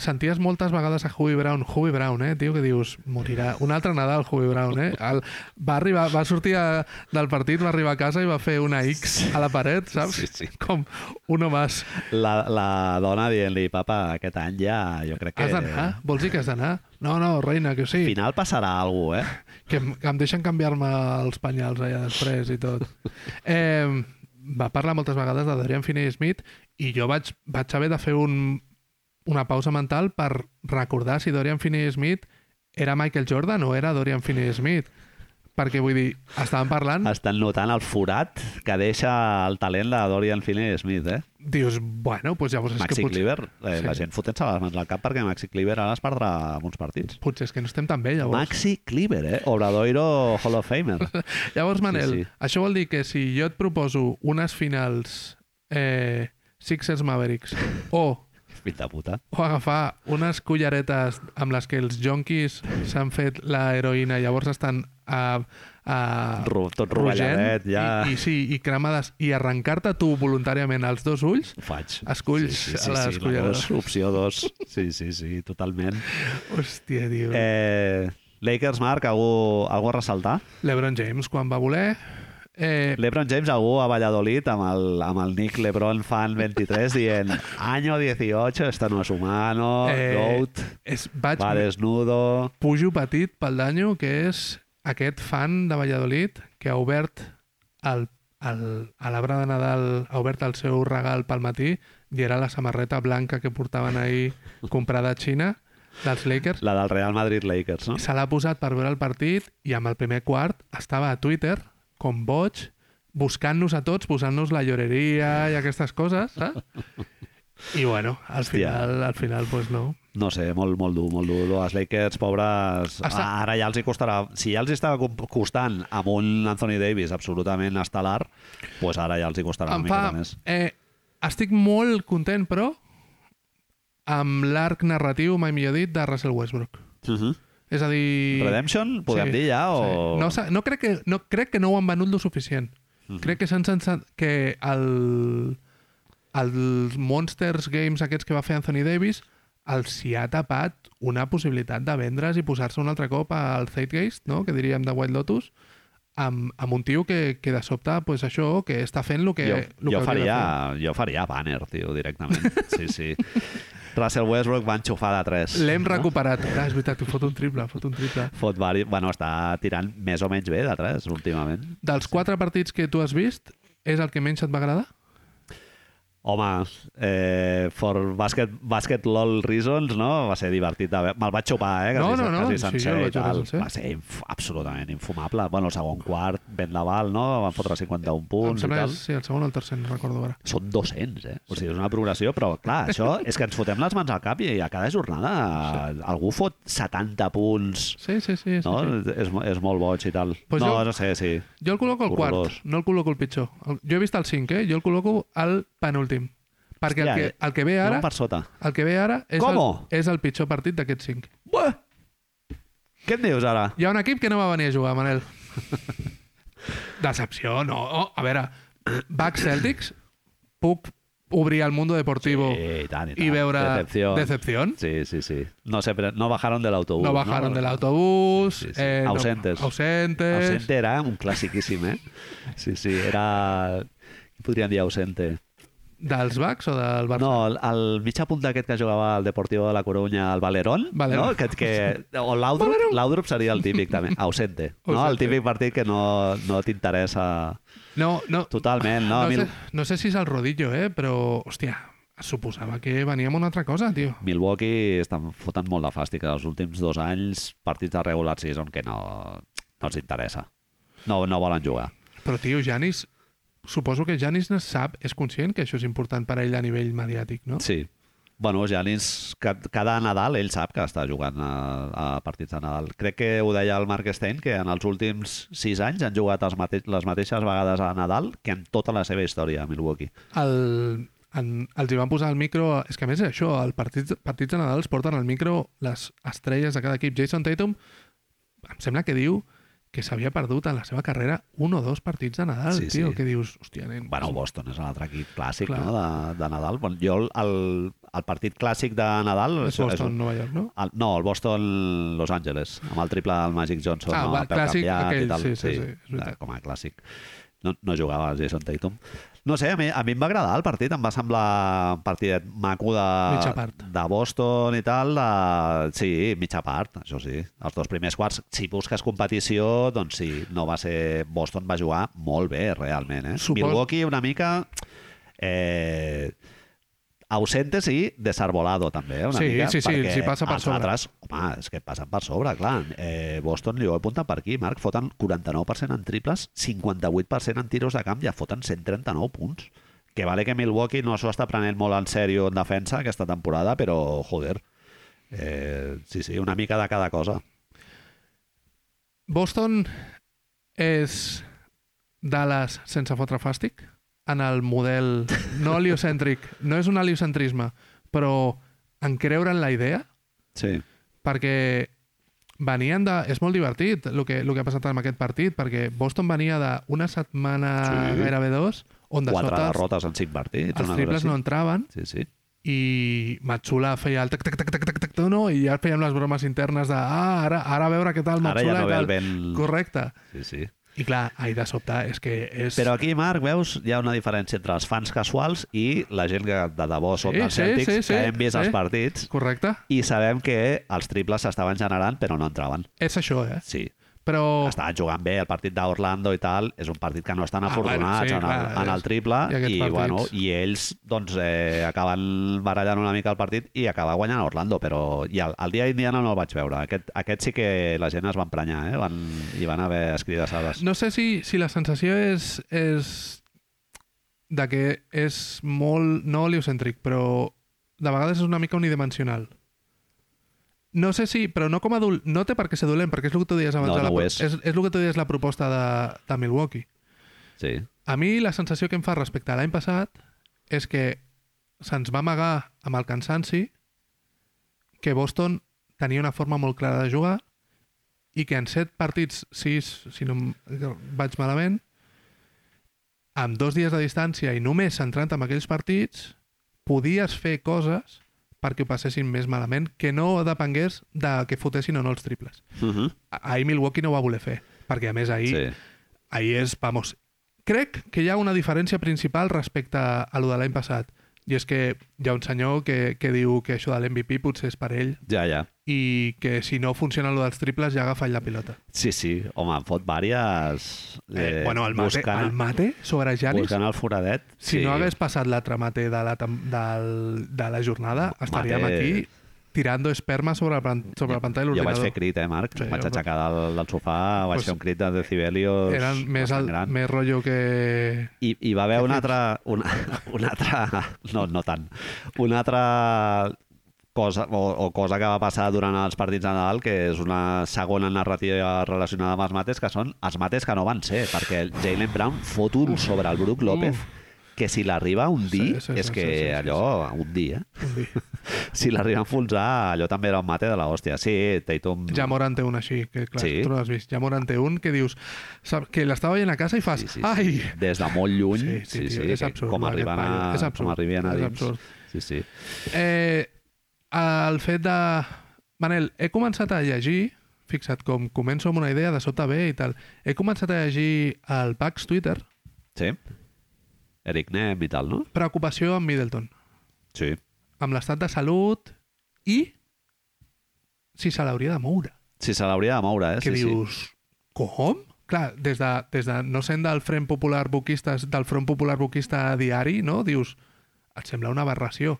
Senties moltes vegades a Huey Brown, Huey Brown, eh, tio, que dius, morirà. Un altre Nadal, Huey Brown, eh? El, va, arribar, va sortir a, del partit, va arribar a casa i va fer una X a la paret, saps? Sí, sí. Com uno més. La, la dona dient-li, papa, aquest any ja jo crec que... Has d'anar? Vols dir que has d'anar? No, no, reina, que sí. Al final passarà alguna cosa, eh? que, em- que em deixen canviar-me els penyals allà després i tot. Eh, va parlar moltes vegades de Dorian Finney-Smith i jo vaig, vaig haver de fer un, una pausa mental per recordar si Dorian Finney-Smith era Michael Jordan o era Dorian Finney-Smith. Perquè, vull dir, estàvem parlant, Estan notant el forat que deixa el talent de Dorian Finney-Smith, eh? dius, bueno, doncs llavors és Maxi que potser, Cleaver, eh, Sí. la gent fotent-se les mans al cap perquè Maxi Cleaver ara es perdrà alguns partits. potser és que no estem tan bé, llavors. Maxi Cleaver, eh? Obradoiro Hall of Famer. Llavors, Manel, Sí, sí. això vol dir que si jo et proposo unes finals eh, Sixers Mavericks o Fill de puta. o agafar unes culleretes amb les que els jonquis s'han fet la heroïna i llavors estan a, a Ru- tot rogent rovelladet, ja. i, i, sí, i cremades i arrencar-te tu voluntàriament els dos ulls Ho faig. Esculls sí, sí, a sí, les sí, culleres. la dos, opció 2. Sí, sí, sí, totalment. hòstia, tio eh... Lakers, Marc, algú, algú a ressaltar? LeBron James quan va voler eh, LeBron James, algú a Valladolid amb el, amb el Nick LeBron fan 23 dient año 18, esto no es humano, Eh, GOAT, és, vaig, va desnudo... pujo petit pel danyo que és aquest fan de Valladolid que ha obert el, el, a l'arbre de Nadal ha obert el seu regal pel matí i era la samarreta blanca que portaven ahir comprada a Xina dels Lakers La del Real Madrid Lakers, no? se l'ha posat per veure el partit i amb el primer quart estava a Twitter com boig buscant-nos a tots, posant-nos la lloreria i aquestes coses, saps? I bueno, al Hòstia. final, al final, pues no. No sé, molt, molt dur, molt dur. Els Lakers, pobres... Està- Ara ja els hi costarà... Si ja els estava costant amb un Anthony Davis absolutament estel·lar, pues ara ja els hi costarà em una fa... mica més. Eh, estic molt content, però, amb l'arc narratiu, mai millor dit, de Russell Westbrook. Uh -huh. És a dir... Redemption, podem Sí, dir ja? O... Sí. No, no, crec que, no crec que no ho han venut lo suficient. Mhm. Crec que s'han sensat que el, els Monsters Games aquests que va fer Anthony Davis els hi ha tapat una possibilitat de vendre's i posar-se un altre cop al Zeitgeist, no? que diríem de White Lotus, amb, amb un tio que, que de sobte, pues això, que està fent el que, jo, lo que jo, de faria, jo faria banner, tio, directament. Sí, sí. Russell Westbrook va enxufar de 3. fer. L'hem recuperat. Ah, és veritat, fot un triple, fot un triple. Fot vari... Bueno, està tirant més o menys bé de 3 últimament. Dels quatre partits que tu has vist, és el que menys et va agradar? Home, eh, for basket, basket lol reasons, no? Va ser divertit. Me'l vaig xupar, eh? No, Quasi, no, no, quasi sí, sencer i veure tal. sencer. Va ser inf absolutament infumable. Bueno, el segon quart, ben Laval, no? Van fotre 51 Em punts i tal. és, sí, el segon o el tercer, no recordo ara. Són 200, eh? O sigui, és una progressió, però clar, això és que ens fotem les mans al cap i a cada jornada algú fot 70 punts, Sí, sí, sí. sí, no? sí. És, és molt boig i tal. Pues no, jo- no sé, sí. Jo el col·loco al quart, no el col·loco al pitjor. El- Jo he vist el 5, eh? Jo el col·loco al penúltim. Perquè el Hòstia, que, eh? el que ve ara, per sota. el que ve ara és, Com? el, és el pitjor partit d'aquests 5. Buah! Què dius ara? Hi ha un equip que no va venir a jugar, Manel. Decepció, no. Oh, a veure, Bucks Celtics, puc obrir al mundo deportivo Sí, i, tant. y veure Decepción. decepción. Sí, sí, sí. No, pre- no bajaron del autobús. No bajaron del autobús. Sí, sí. eh, no- Ausentes. ausentes. Ausente era un classiquíssim, eh? Sí, sí, era... Què podríem dir ausente? Dels Bucks o del Barça? No, el, el mitja punta aquest que jugava al Deportivo de la Coruña, el Valerón, Valerón. no? Que, que, o l'Audrup, l'Audrup seria el típic també, ausente. No? El típic partit que no, no t'interessa No, no. totalment. No? No, A mi sé, no sé si és el rodillo, eh? Però, hòstia, suposava que veníem una altra cosa, tio. Milwaukee estan fotent molt de fàstic. Els últims dos anys, partits de regular season que no, no els interessa. No, no volen jugar. Però, tio, Janis... Suposo que Janis no sap, és conscient que això és important per a ell a nivell mediàtic, no? Sí. Bueno, Janis, ca- cada Nadal ell sap que està jugant a, a partits de Nadal. Crec que ho deia el Mark Stein, que en els últims sis anys han jugat els mate les mateixes vegades a Nadal que en tota la seva història a Milwaukee. El, en, els hi van posar el micro... És que a més és això, el partit, partits de Nadal es porten al micro les estrelles de cada equip. Jason Tatum em sembla que diu que s'havia perdut en la seva carrera un o dos partits de Nadal, Sí, tio, sí. que dius, hòstia, nen... Bueno, Boston és un altre equip clàssic Clar. no? de, de Nadal. Bueno, jo el, el, partit clàssic de Nadal... és Boston, Nova York, no? El, no, el Boston Los Angeles, amb el triple del Magic Johnson. Ah, no? El clàssic, aquell, i tal. sí, sí, sí, és veritat. com a clàssic. No, no jugava Jason Tatum. No sé, a mi, a mi em va agradar el partit, em va semblar un partidet maco de, Mitja part. de Boston i tal. De... Sí, mitja part, això sí. Els dos primers quarts, si busques competició, doncs sí, no va ser... Boston va jugar molt bé, realment. Eh? Supos- Milwaukee una mica... Eh, ausente sí, desarbolado també, eh, una Sí, mica, sí, sí, perquè sí passa per sobre. altres, home, és que passen per sobre, clar. Eh, Boston li ho apunta per aquí, Marc, foten 49% en triples, 58% en tiros de camp, ja foten 139 punts. Que vale que Milwaukee no s'ho està prenent molt en sèrio en defensa aquesta temporada, però, joder, eh, sí, sí, una mica de cada cosa. Boston és Dallas sense fotre fàstic en el model no heliocèntric, no és un heliocentrisme, però en creure en la idea, Sí, perquè venien de... És molt divertit el que, el que ha passat amb aquest partit, perquè Boston venia d'una setmana Sí. gairebé dos, on de quatre sota derrotes en cinc partits. els triples no entraven Sí, sí. i Matsula feia el tac tac tac tac tac tac no? i ja fèiem les bromes internes de ah, ara, ara a veure què tal Ara Matsula ja no ve el vent... Correcte. Sí, sí. I clar, ahir de sobte és que és... Però aquí, Marc, veus, hi ha una diferència entre els fans casuals i la gent que de debò són Sí, dels sí, Celtics, sí, sí, que hem vist sí. els partits Correcte. i sabem que els triples s'estaven generant però no entraven. És això, eh? Sí, Però... estaven jugant bé el partit d'Orlando i tal, és un partit que no estan Ah, afortunats bueno, sí, en, el, clar, en el triple i i, bueno, i ells doncs, eh, acaben barallant una mica el partit i acabar guanyant Orlando, però i el, el dia d'Indiana no el vaig veure. Aquest, aquest sí que la gent es va emprenyar, eh? van, hi van haver escridassades. No sé si, si la sensació és, és de que és molt, no heliocèntric, però de vegades és una mica unidimensional. No sé si, però no com a adult, no té per què ser dolent, perquè és el que tu deies abans. No, la, no pro- és. és. És el que tu deies la proposta de, de Milwaukee. Sí. A mi la sensació que em fa respecte a l'any passat és que se'ns va amagar amb el cansanci que Boston tenia una forma molt clara de jugar i que en set partits, sis, si no vaig malament, amb dos dies de distància i només centrant en aquells partits, podies fer coses perquè ho passessin més malament, que no depengués de que fotessin o no els triples. Uh -huh. A- Ahir Milwaukee no ho va voler fer, perquè a més ahir sí. ahir és, vamos, crec que hi ha una diferència principal respecte a lo de l'any passat. I és que hi ha un senyor que, que diu que això de l'MVP potser és per ell Ja, ja. i que si no funciona lo dels triples ja agafa la pilota. Sí, sí. Home, fot vàries... Eh, bueno, el mate, buscant, el mate sobre Janis, buscant el foradet. si sí. no hagués passat l'altre mate de la, del, de la jornada, estaríem Mate- aquí tirando esperma sobre, pan- sobre la pantalla de Jo vaig l'ordinador. fer crit, eh, Marc? Sí, vaig aixecar del, del sofà, vaig Pues- fer un crit de decibelios Eren més, al, gran. més rotllo que... I, I va haver fets. altra, una, una altra... No, no tant. Una altra cosa, o, o cosa que va passar durant els partits de Nadal, que és una segona narrativa relacionada amb els mates, que són els mates que no van ser, perquè Jalen Brown fot un sobre el Brook López, Uf. Que si l'arriba a hundir, Sí, sí, és sí, que sí, sí, sí, allò, hundir, eh? Un dia. Si l'arriba a enfonsar, allò també era un mate de la hòstia. Sí, Tatum... Ja Moran té un així, que clar, Sí. tu no l'has vist. Ja Moran té un que dius... Sap, que l'estava veient a casa i fas... Sí, sí, sí. Ai! Des de molt lluny, Sí, sí, tio, és que absurd, com arriben a. És absurd, com arriben a és dins. absurd. Sí, sí. Eh, el fet de... Manel, he començat a llegir, fixa't com començo amb una idea, de sobte ve i tal. He començat a llegir el Pax Twitter, Sí. Eric Nem i tal, no? preocupació amb Middleton, Sí. amb l'estat de salut i si se l'hauria de moure. Sí, se l'hauria de moure, eh? que sí, dius, com? Clar, des de, des de no sent del Front Popular Boquista, del Front Popular Boquista diari, no? Dius, et sembla una aberració.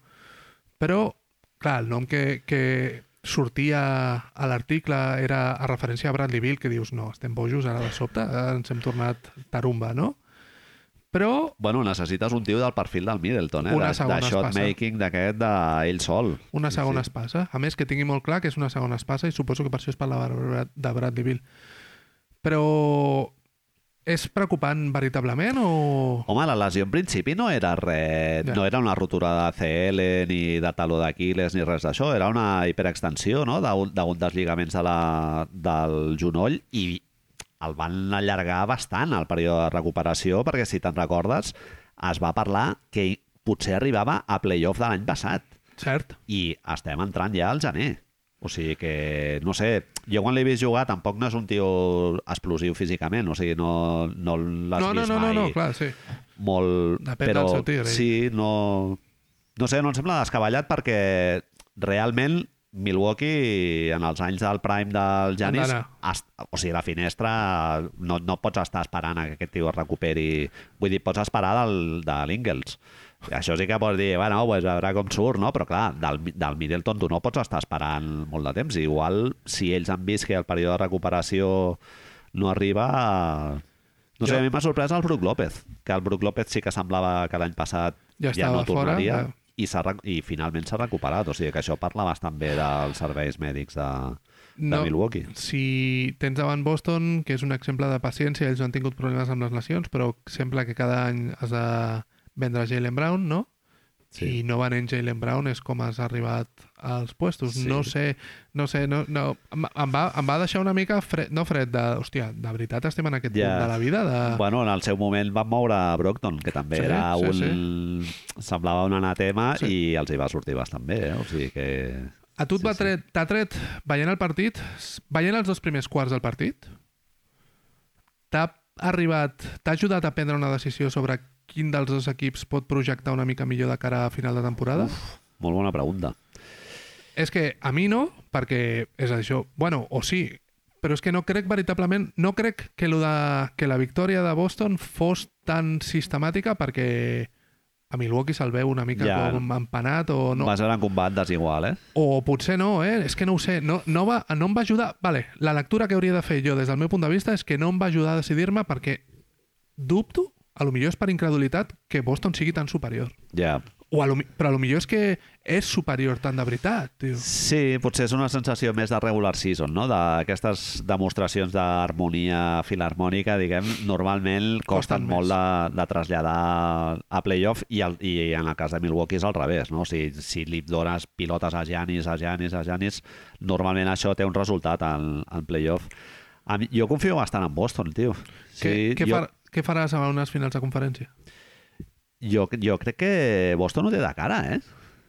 Però, clar, el nom que, que sortia a l'article era a referència a Bradley Bill, que dius, no, estem bojos ara de sobte, ens hem tornat tarumba, no? Però Sí. Bueno, necessites un tio del perfil del Middleton, eh? Una de, segona de shot espasa. making d'aquest d'ell sol. una Sí, segona sí. espasa. A més, que tingui molt clar que és una segona espasa i suposo que per això es parla de de Bradley Bill. Però és preocupant veritablement o... Home, la lesió en principi no era res, Ja. no era una rotura de CL ni de taló d'Aquiles ni res d'això, era una hiperextensió no? d'un dels lligaments de la, del genoll i el van allargar bastant el període de recuperació perquè si te'n recordes es va parlar que potser arribava a playoff de l'any passat Cert. i estem entrant ja al gener. O sigui que, no sé, jo quan l'he vist jugar tampoc no és un tio explosiu físicament, o sigui, no, no l'has No, no, vist no, no, mai no, clar, sí. molt... Depèn però del seu tir, ell. sí, no... No sé, no em sembla descabellat perquè realment Milwaukee en els anys del prime del Janis o sigui, la finestra no, no pots estar esperant a que aquest tio es recuperi vull dir, pots esperar del, de l'Ingles això sí que pots dir, bueno, pues a veure com surt, no? Però clar, del, del Middleton tu no pots estar esperant molt de temps. Igual, si ells han vist que el període de recuperació no arriba... No sé, Jo- a mi m'ha sorprès el Brook López, que el Brook López sí que semblava que l'any passat Ja ja, no tornaria fora, i, i finalment s'ha recuperat. O sigui que això parla bastant bé dels serveis mèdics de, de No, Milwaukee. Si tens davant Boston, que és un exemple de paciència, ells no han tingut problemes amb les lesions, però sembla que cada any has de vendre Jalen Brown, no? Sí. I no venent Jalen Brown és com has arribat als puestos. Sí. No sé, no sé, no, no, em, va, em va deixar una mica fred, no fred, de, hòstia, de veritat estem en aquest Ja. punt de la vida? De... Bueno, en el seu moment van moure a Brockton, que també Sí, era sí, un... Semblava un anatema Sí. i els hi va sortir bastant bé, eh? O sigui que... A tu Sí, va sí. tret, tret, veient el partit, veient els dos primers quarts del partit, t'ha arribat, t'ha ajudat a prendre una decisió sobre quin dels dos equips pot projectar una mica millor de cara a final de temporada? Molt bona pregunta. És que a mi no, perquè és això, bueno, o sí, però és que no crec veritablement, no crec que, lo de, que la victòria de Boston fos tan sistemàtica perquè a Milwaukee se'l veu una mica Ja. com empanat o no. Va ser un combat desigual, eh? O potser no, eh? És que no ho sé. No, no, va, no em va ajudar... Vale, la lectura que hauria de fer jo des del meu punt de vista és que no em va ajudar a decidir-me perquè dubto, a lo millor és per incredulitat, que Boston sigui tan superior. Ja. O a lo, però a lo millor és que és superior tant de veritat, tio. Sí, potser és una sensació més de regular season, no? D'aquestes demostracions d'harmonia filarmònica, diguem, normalment costen Costen molt de, de traslladar a playoff i, el, i en el cas de Milwaukee és al revés, no? Si, si li dones pilotes a Giannis, a Giannis, a Giannis, normalment això té un resultat en, en playoff. A mi, jo confio bastant en Boston, tio. què, què, jo, far, què faràs a unes finals de conferència? Jo, jo crec que Boston ho té de cara, eh?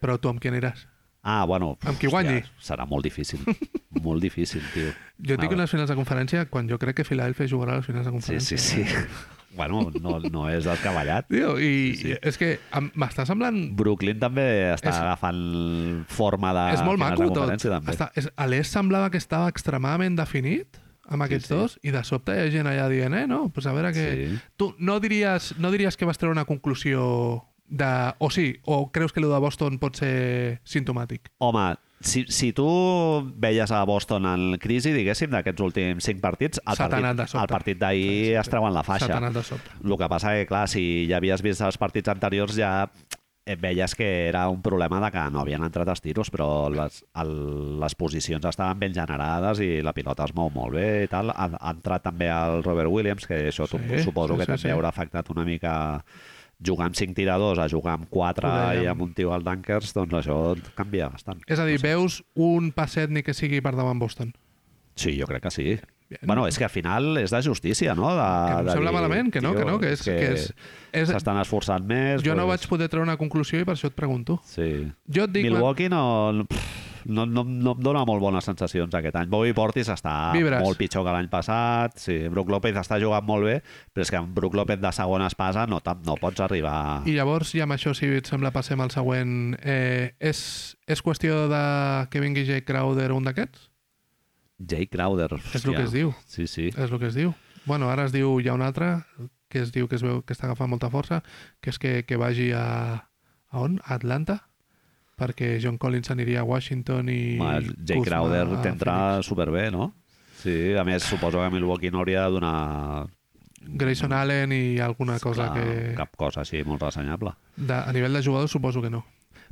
Però tu amb qui aniràs? Ah, bueno... Amb qui guanyi. serà molt difícil. molt difícil, tio. Jo et dic Ah, unes finals de conferència quan jo crec que Filadèlfia jugarà a les finals de Sí, conferència. sí, sí. bueno, no, no és descabellat. Tio, i Sí, sí. és que m'està semblant Brooklyn també està És- agafant forma de és molt maco tot. conferència, també. Està, és, a l'est semblava que estava extremadament definit amb aquests sí. dos i de sobte hi ha gent allà dient, eh, no? Pues a veure que... Sí. Tu no diries, no diries que vas treure una conclusió de... O sí, o creus que el de Boston pot ser simptomàtic? Home, si, si tu veies a Boston en crisi, diguéssim, d'aquests últims cinc partits, el partit, el partit d'ahir Sí, sí, sí. es treuen la faixa. El que passa que, clar, si ja havies vist els partits anteriors ja veies que era un problema de que no havien entrat els tiros, però les, el, les posicions estaven ben generades i la pilota es mou molt bé i tal. Ha, ha entrat també el Robert Williams, que això Sí, suposo sí, que sí, també sí. haurà afectat una mica jugar amb 5 tiradors a jugar amb 4 Ho dèiem. i amb un tio al Dunkers, doncs això canvia bastant. És a dir, veus un passet ni que sigui per davant Boston. Sí, jo crec que sí. Bueno, és que al final és de justícia, no? De, Que no em sembla dir, malament, que no, tio, que no, que és... Que és, és S'estan esforçant més. jo no doncs, vaig poder treure una conclusió i per això et pregunto. Sí. Jo et dic... Milwaukee no, pff, no, no, no em dona molt bones sensacions aquest any. Bobby Portis està Vibres. molt pitjor que l'any passat. Sí, Brook López està jugant molt bé, però és que amb Brook López de segona espasa no, no pots arribar... I llavors, i amb això, si et sembla, passem al següent. Eh, és, és qüestió de que vingui Jake Crowder un d'aquests? Jake Crowder. És el que es diu. Sí, sí. És el que es diu. Bueno, ara es diu, hi ha un altre que es diu que es veu que està agafant molta força, que és que, que vagi a... A on? A Atlanta? Perquè John Collins aniria a Washington i... Ma, Jake Kuzma Crowder Phoenix. superbé, no? Sí, a més, suposo que Milwaukee no hauria de donar Grayson Allen i alguna cosa clar, que... cap cosa així molt ressenyable. De, a nivell de jugador suposo que no.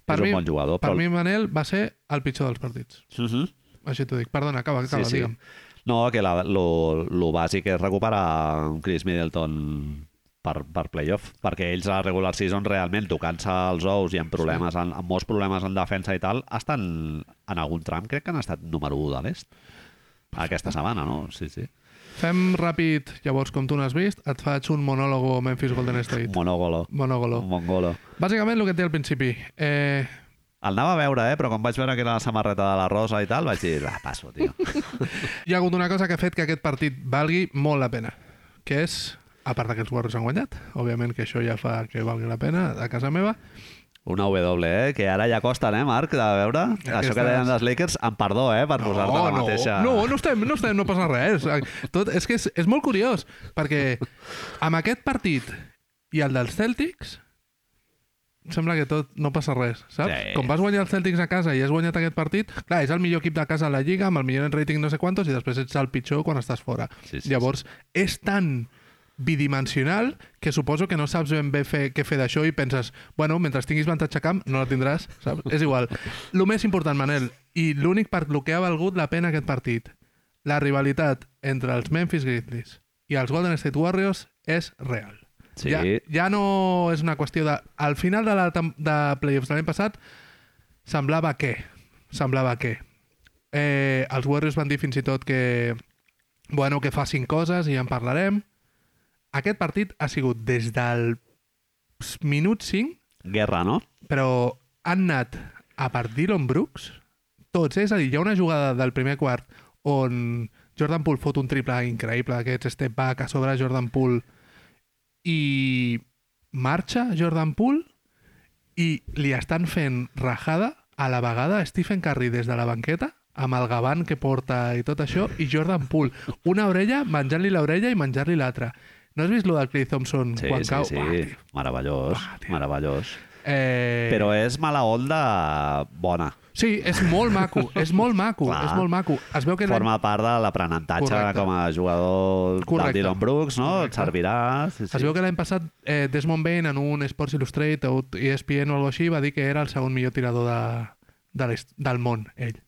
Per és mi, un bon jugador, per però... mi, Manel, va ser el pitjor dels partits. Uh -huh. Així t'ho dic. Perdona, acaba, acaba, Sí, sí. digue'm. No, que la, lo, lo bàsic és recuperar Chris Middleton per, per playoff, perquè ells a la regular season realment tocant-se els ous i amb problemes, en, amb molts problemes en defensa i tal, estan en algun tram, crec que han estat número 1 de l'est. Aquesta setmana, no? Sí, sí. Fem ràpid, llavors, com tu n'has vist, et faig un monòlogo Memphis Golden State. Monogolo. Monògolo. Mongolo. Bàsicament el que deia al principi. Eh, El anava a veure, eh? però quan vaig veure que era la samarreta de la Rosa i tal, vaig dir, ah, passo, tio. hi ha hagut una cosa que ha fet que aquest partit valgui molt la pena, que és, a part que els Warriors han guanyat, òbviament que això ja fa que valgui la pena a casa meva, Una W, eh? que ara ja costen, eh, Marc, de veure? Aquestes- Això que deien dels Lakers, amb perdó, eh, per posar-te la no, mateixa... no, no estem, no estem, no passa res. Tot, és que és, és molt curiós, perquè amb aquest partit i el dels Celtics, sembla que tot no passa res, saps? Sí. Com vas guanyar els Celtics a casa i has guanyat aquest partit, clar, és el millor equip de casa a la Lliga, amb el millor en rating no sé quantos, i després ets el pitjor quan estàs fora. Sí, sí, Llavors, és tan bidimensional que suposo que no saps ben bé fer, què fer d'això i penses, bueno, mentre tinguis avantatge a camp, no la tindràs, saps? És igual. El més important, Manel, i l'únic per lo que ha valgut la pena aquest partit, la rivalitat entre els Memphis Grizzlies i els Golden State Warriors és real. Sí. Ja, ja no és una qüestió de... Al final de, la, de playoffs de l'any passat semblava que... Semblava que... Eh, els Warriors van dir fins i tot que... Bueno, que facin coses i en parlarem. Aquest partit ha sigut des del minut 5, Guerra, no? però han anat a per Dylan Brooks, tots, eh? és a dir, hi ha una jugada del primer quart on Jordan Poole fot un triple increïble, aquests step back a sobre Jordan Poole i marxa Jordan Poole i li estan fent rajada a la vegada Stephen Curry des de la banqueta amb el gavant que porta i tot això, i Jordan Poole. Una orella, menjant-li l'orella i menjar-li l'altra. No has vist lo del Clay Thompson Sí, quan sí, cau? sí. Tio. meravellós, meravellós. Eh... Però és mala onda bona. Sí, és molt maco, és molt maco, Clar. és molt maco. Es veu que Forma part de l'aprenentatge com a jugador Correcte. del Dylan Brooks, no? Et Correcte. servirà. Sí, sí. Es veu que l'any passat eh, Desmond Bain en un Sports Illustrated o ESPN o alguna així va dir que era el segon millor tirador de, de del món, ell.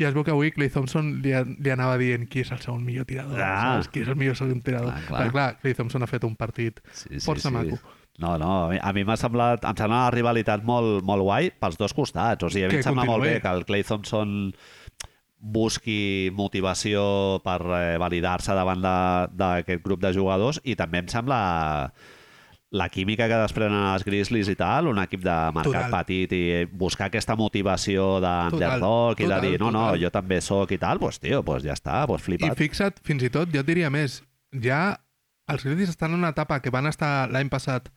I es veu que avui Clay Thompson li, a- li anava dient qui és el segon millor tirador, Ah. saps? Qui és el millor segon tirador. Ah, clar. Perquè, clar, Clay Thompson ha fet un partit sí, sí, força sí. maco. No, no, a mi- m'ha semblat, em sembla una rivalitat molt, molt guai pels dos costats. O sigui, a mi Que em sembla molt bé que el Clay Thompson busqui motivació per eh, validar-se davant d'aquest grup de jugadors i també em sembla la química que desprenen els Grizzlies i tal, un equip de mercat Total. petit i buscar aquesta motivació d'underdog i de dir, no, no, total. jo també sóc i tal, doncs, tio, doncs ja està, doncs I flipa't. fixa't, fins i tot, jo diria més, ja els Grizzlies estan en una etapa que van estar l'any passat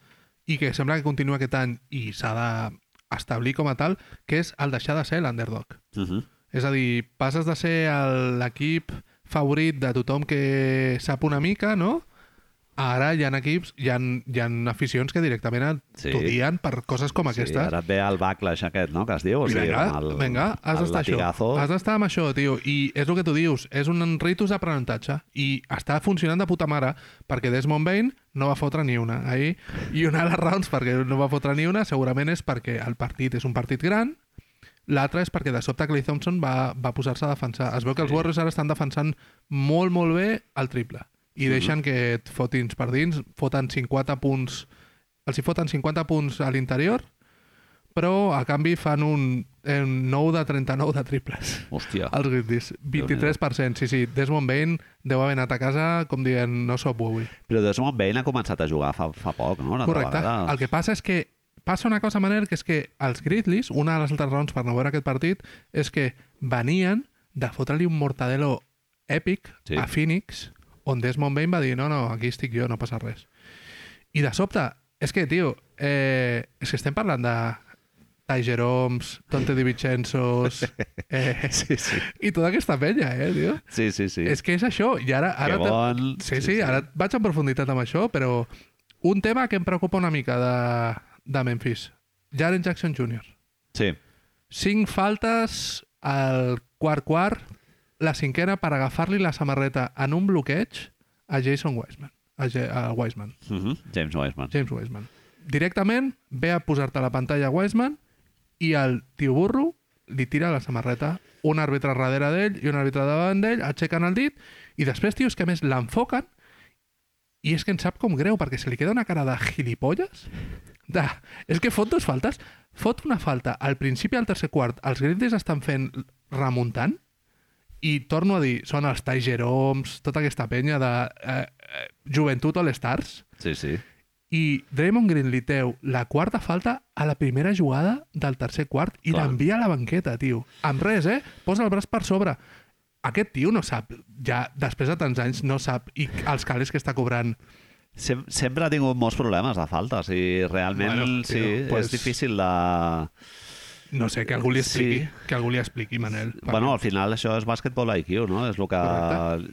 i que sembla que continua aquest any i s'ha d'establir com a tal, que és el deixar de ser l'underdog. Uh -huh. És a dir, passes de ser l'equip favorit de tothom que sap una mica, no? Ara hi ha equips, hi ha, hi ha aficions que directament Sí. t'odien per coses com Sí, aquestes. ara et ve el backlash aquest, no?, que es diu. O sigui, vinga, el, vinga, has d'estar això. Has d'estar amb això, tio. I és el que tu dius, és un ritus d'aprenentatge. I està funcionant de puta mare, perquè Desmond Bain no va fotre ni una. Ahir. I una de les raons perquè no va fotre ni una segurament és perquè el partit és un partit gran, l'altre és perquè de sobte Clay Thompson va, va posar-se a defensar. Es veu que els. Warriors ara estan defensant molt, molt bé el triple. I deixen que et fotin per dins, foten 50 punts els hi foten 50 punts a l'interior, però a canvi fan un, un 9 de 39 de triples. Hòstia. Els Grizzlies, 23%. Sí, sí, Desmond Bain deu haver anat a casa com dient no sóc avui. Però Desmond Bain ha començat a jugar fa, fa poc, no? Una Correcte. vegada. El que passa és que passa una cosa, Manel, que és que els Grizzlies, una de les altres raons per no veure aquest partit, és que venien de fotre-li un mortadelo èpic Sí. a Phoenix, on Desmond Bain va dir no, no, aquí estic jo, no passa res. I de sobte, és que, tio, eh, és que estem parlant de Ty Jeroms, Tonte Di Vincenzos, eh, Sí, sí. i tota aquesta penya, eh, tio? Sí, sí, sí. És que és això, i ara... ara que te- bon. Sí, sí, ara vaig en profunditat amb això, però un tema que em preocupa una mica de, de Memphis. Jaren Jackson Jr. Sí, Cinc faltes al quart-quart, la cinquena per agafar-li la samarreta en un bloqueig a Jason Wiseman. A, Ge a Wiseman, Mhm. James Wiseman. James Wiseman. Directament ve a posar-te a la pantalla Wiseman i el tio burro li tira la samarreta un àrbitre darrere d'ell i un àrbitre davant d'ell, aixequen el dit i després, tio, és que més l'enfoquen i és que em sap com greu perquè se li queda una cara de gilipolles de... és que fot dues faltes fot una falta al principi al tercer quart els Grizzlies estan fent remuntant i torno a dir, són els Ty Jeroms, tota aquesta penya de eh, eh, joventut All-Stars Sí, sí. i Draymond Green li treu la quarta falta a la primera jugada del tercer quart i l'envia a la banqueta, tio. Amb res, eh? Posa el braç per sobre. Aquest tio no sap, ja després de tants anys, no sap i els calés que està cobrant. Sem sempre ha tingut molts problemes de faltes i realment Bueno, sí, tio, pues- és difícil de... No sé, que algú li Sí. expliqui. Que algú li expliqui, Manel. Bueno, al final això és bàsquetbol IQ, no? És el que...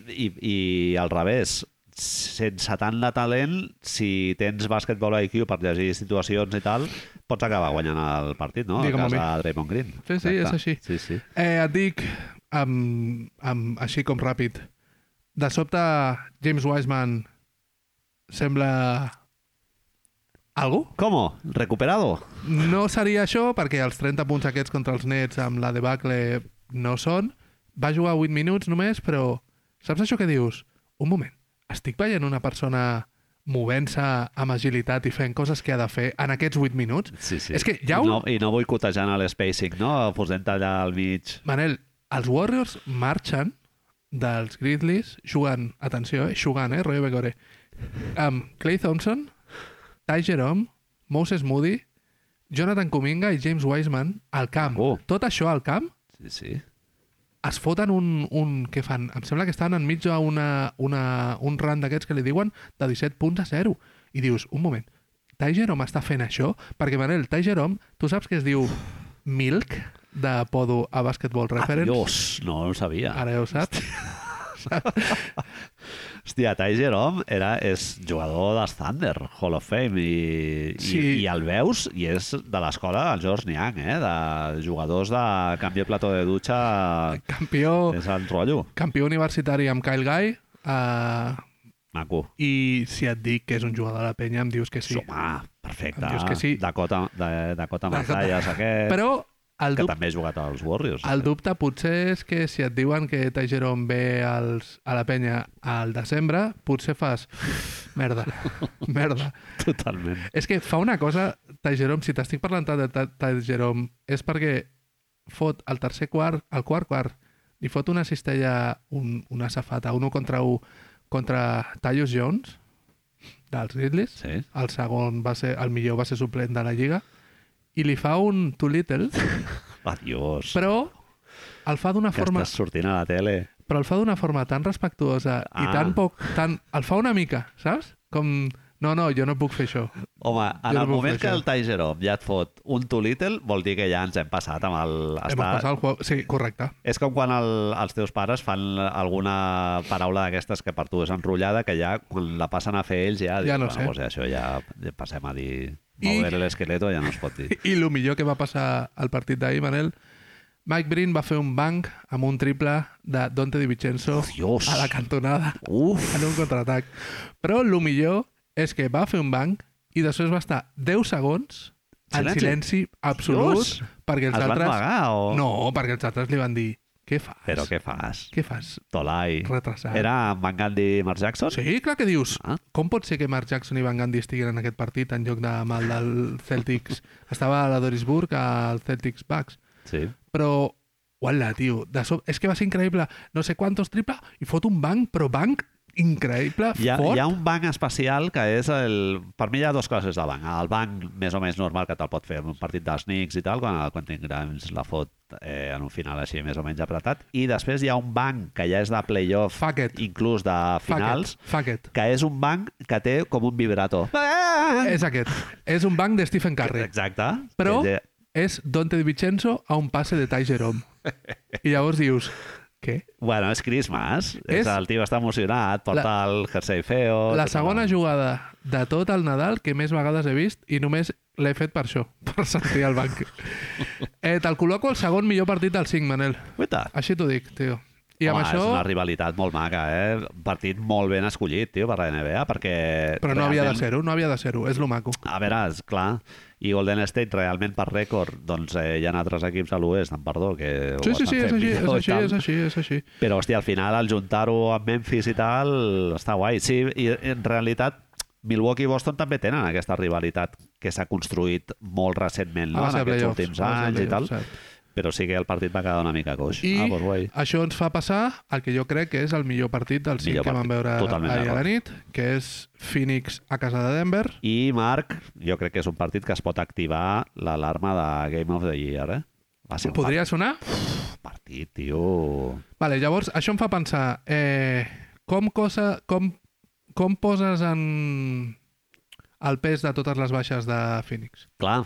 I, I al revés, sense tant de talent, si tens bàsquetbol IQ per llegir situacions i tal, pots acabar guanyant el partit, no? Digue'm a a casa de Draymond Green. Sí, sí, és així. Sí, sí. Eh, et dic, amb, amb, així com ràpid, de sobte James Wiseman sembla... Algú? ¿Cómo? ¿Recuperado? No seria això, perquè els 30 punts aquests contra els Nets amb la debacle no són. Va jugar 8 minuts només, però saps això que dius? Un moment, estic veient una persona movent-se amb agilitat i fent coses que ha de fer en aquests 8 minuts? Sí, sí. És que ja I ho- no, I no boicotejant l'spacing, no? Posant allà al mig. Manel, els Warriors marxen dels Grizzlies jugant, atenció, eh, jugant, eh, rotllo Becore, amb Clay Thompson, Ty Jerome, Moses Moody, Jonathan Kuminga i James Wiseman al camp. Maco. Tot això al camp Sí, sí. es foten un, un... Què fan? Em sembla que estan enmig d'una una, un run d'aquests que li diuen de 17 punts a 0. I dius, un moment, Ty Jerome està fent això? Perquè, Manel, Ty Jerome, tu saps que es diu Milk d'apodo a Basketball Reference? Adiós, no ho sabia. Ara ja ho saps. Hòstia, Ty Jerome era, és jugador dels Thunder, Hall of Fame, i, Sí. i, i el veus, i és de l'escola del George Niang, eh? de jugadors de canvi de plató de dutxa, Campió, és el rotllo. campió universitari amb Kyle Guy. Uh, Maco. I si et dic que és un jugador de la penya, em dius que sí. Home, perfecte. Em dius que sí. Dakota, de, Dakota Dakota. Masallas, aquest, Però el, que dub també ha jugat als Warriors. el dubte potser és que si et diuen que Ty Jerome ve als, a la penya al desembre, potser fas... Merda, merda. Totalment. És que fa una cosa, Ty Jerome, si t'estic parlant de Jerome, és perquè fot el tercer quart, el quart quart, li fot una cistella, un, una safata, un 1 contra 1 contra Tyus Jones, dels Grizzlies. Sí. El segon va ser, el millor va ser suplent de la Lliga. I li fa un too little, Adiós. però el fa d'una que forma estàs sortint a la tele. però el fa d'una forma tan respectuosa i Ah. tan poc... Tan, el fa una mica, saps? Com, no, no, jo no puc fer això. Home, en Jo no el puc moment que això. el Ty Jerome ja et fot un too little, vol dir que ja ens hem passat amb el... Hem passat el juego. Sí, correcte. És com quan el, els teus pares fan alguna paraula d'aquestes que per tu és enrotllada, que ja quan la passen a fer ells ja... Ja dius, no "Bueno, sé." Pues això ja, passem a dir... I- Mover l'esqueleto ja no es pot dir. I el millor que va passar al partit d'ahir, Manel, Mike Breen va fer un banc amb un triple de Dante Di Vincenzo Dios. a la cantonada Uf! en un contraatac. Però el millor és que va fer un banc i després va estar 10 segons en Silenci. silenci absolut Dios. perquè els van altres... amagar o...? No, perquè els altres li van dir què fas? Però què fas? Què fas? Tolai. Retrasat. Era Van Gundy i Mark Jackson? Sí, clar que dius. Ah. com pot ser que Mark Jackson i Van Gundy estiguin en aquest partit en lloc de el del Celtics? Estava a la Dorisburg al Celtics Bucks. Sí. Però, uala, tio, de so... és que va ser increïble. No sé quantos triple i fot un banc, però banc increïble, Hi ha, fort. hi ha un banc especial que és el... Per mi hi ha dues classes de banc. El banc més o menys normal que te'l pot fer en un partit dels Knicks i tal, quan el Quentin Grimes la fot eh, en un final així més o menys apretat. I després hi ha un banc que ja és de playoff, inclús de Fuck finals, it. Fuck it. que és un banc que té com un vibrato. És aquest. És un banc de Stephen Curry. Exacte. Però és Dante Di Vincenzo a un passe de Ty Jerome. I llavors dius, què? Bueno, és Christmas. És... El tio està emocionat, porta La- el jersei feo... La segona jugada de tot el Nadal que més vegades he vist i només l'he fet per això, per sentir el banc. Eh, Te'l col·loco el segon millor partit del 5, Manel. Guaita. Així t'ho dic, tio. I amb Home, això... és una rivalitat molt maca, eh? Partit molt ben escollit, tio, per la NBA, perquè... Però no havia de realment- ser-ho, no havia de ser-ho, és lo maco. A veure, és clar, i Golden State realment per rècord, doncs eh, hi ha altres equips a l'oest, amb perdó, que Sí, sí, sí, és així, és així, és així, és així. Però, hòstia, al final, al juntar-ho amb Memphis i tal, està guai. Sí, i en realitat, Milwaukee i Boston també tenen aquesta rivalitat que s'ha construït molt recentment, no?, Va en aquests últims anys i tal. cert. Però sí que el partit va quedar una mica coix. I Ah, doncs guai. això ens fa passar al que jo crec que és el millor partit del 5 Millor que vam partit, veure totalment ahir a la nit, que és Phoenix a casa de Denver. I, Marc, jo crec que és un partit que es pot activar l'alarma de Game of the Year, eh? Va ser Podria sonar? partit, tio... Vale, llavors, això em fa pensar, eh, com, cosa, com, com poses en el pes de totes les baixes de Phoenix? Clar,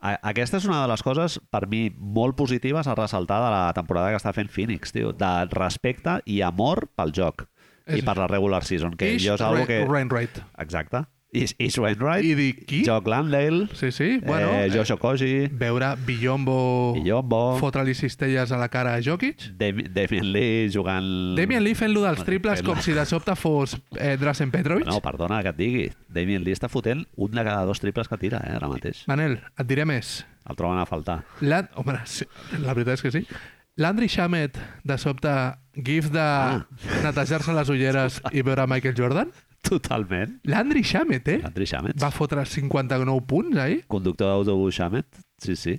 aquesta és una de les coses, per mi, molt positives a ressaltar de la temporada que està fent Phoenix, tio, de respecte i amor pel joc És i per la regular season, que Ish jo és algo que... Wainwright. Exacte. Ish, Ish Wainwright, I dic, qui? Jock Landale, Sí, sí, bueno, eh, eh, Josh Okoji, veure Billombo Guillombo, fotre-li cistelles a la cara a Jokic. Dami- Damien Lee jugant... Damien Lee fent-lo dels triples com si de sobte fos eh, Drazen Petrovic. No, perdona que et digui. Damien Lee està fotent un de cada dos triples que tira, eh, ara mateix. Manel, et diré més. El troben a faltar. La... Home, sí, la veritat és que sí. Landry Shamet, de sobte, gif de Ah. netejar-se les ulleres i veure Michael Jordan? Totalment. Landry Shamet, eh? Landry Shamet. Va fotre 59 punts ahir. Conductor d'autobús Shamet. Sí, sí.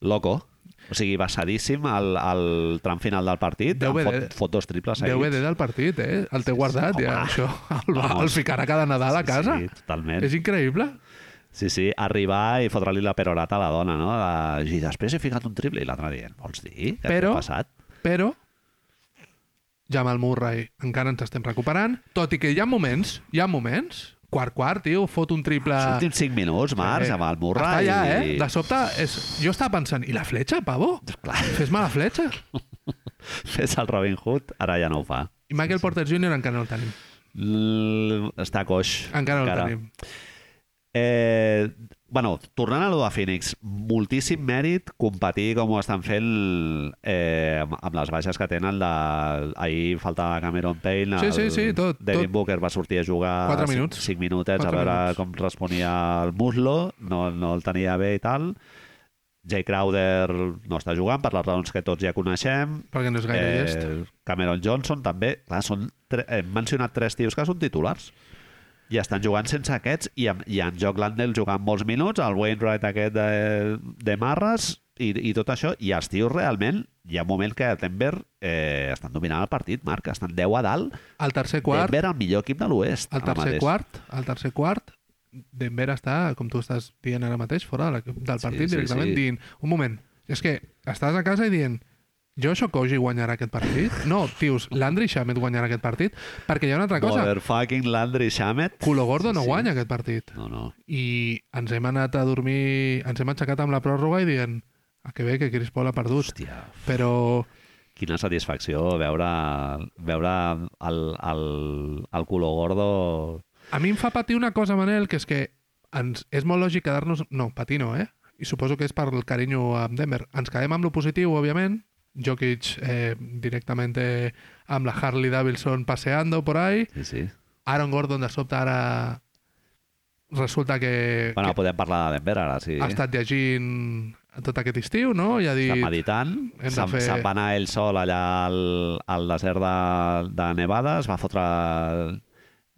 Loco. O sigui, basadíssim al, al tram final del partit. Deu haver fot, de- fot dos triples seguits. DVD del partit, eh? El té guardat, sí, ja. home. Això el, va, el ficarà cada Nadal a casa. Sí, totalment. És increïble. Sí, sí, arribar i fotre-li la perorata a la dona, no? De... I després he ficat un triple i l'altre dient, vols dir? Què Però- passat? Però Jamal Murray encara ens estem recuperant, tot i que hi ha moments, hi ha moments, quart-quart, tio, fot un triple... Els últims 5 minuts, Marc, Eh, amb el Murray. Està allà, eh? De sobte, és... jo estava pensant, i la fletxa, pavo? Clar, Fes-me la fletxa. fes el Robin Hood, ara ja no ho fa. I Michael Porter Jr. encara no el tenim. L... Està coix. Encara no el tenim. Eh, bueno, tornant a lo de Phoenix, moltíssim mèrit competir com ho estan fent eh, amb, les baixes que tenen. De... Ahir faltava Cameron Payne. Sí, sí, sí, tot, Devin tot. Booker va sortir a jugar Quatre cinc- minuts. cinc minutets Quatre a veure minuts. com responia el muslo. No, no el tenia bé i tal. Jay Crowder no està jugant per les raons que tots ja coneixem. Perquè no és gaire llest. Eh, Cameron Johnson també. Clar, són tre... Hem mencionat tres tios que són titulars. I estan jugant sense aquests i, amb, i en Jock Landell jugant molts minuts, el Wainwright aquest de, de Marres i, i tot això. I els tios realment, hi ha un moment que a Denver eh, estan dominant el partit, Marc, estan 10 a dalt. Al tercer quart, Denver el millor equip de l'Oest. al ara tercer quart, al tercer quart, Denver està, com tu estàs dient ara mateix, fora del Sí, partit sí, directament, sí. dient, un moment, és que estàs a casa i dient, Josh Okoji guanyarà aquest partit? No, tios, Landry Shamet guanyarà aquest partit? Perquè hi ha una altra cosa. Motherfucking Landry Shamet. Culo Gordo no Sí, guanya aquest partit. No, no. I ens hem anat a dormir, ens hem aixecat amb la pròrroga i dient, a que bé que Chris Paul ha perdut. Hòstia, Però quina satisfacció veure, veure el, el, el culo gordo a mi em fa patir una cosa, Manel, que és que ens, és molt lògic quedar-nos... No, patir no, eh? I suposo que és per el carinyo amb Denver. Ens quedem amb lo positiu, òbviament. Jokic eh, directamente amb la Harley Davidson paseando por ahí. Sí, sí. Aaron Gordon de sobte ara resulta que, Bueno, que podem parlar de Denver ara, sí. ha estat llegint tot aquest estiu, no? I ha dit... Està meditant, se'n fer- se'n va anar ell sol allà al, al desert de, de Nevada, es va fotre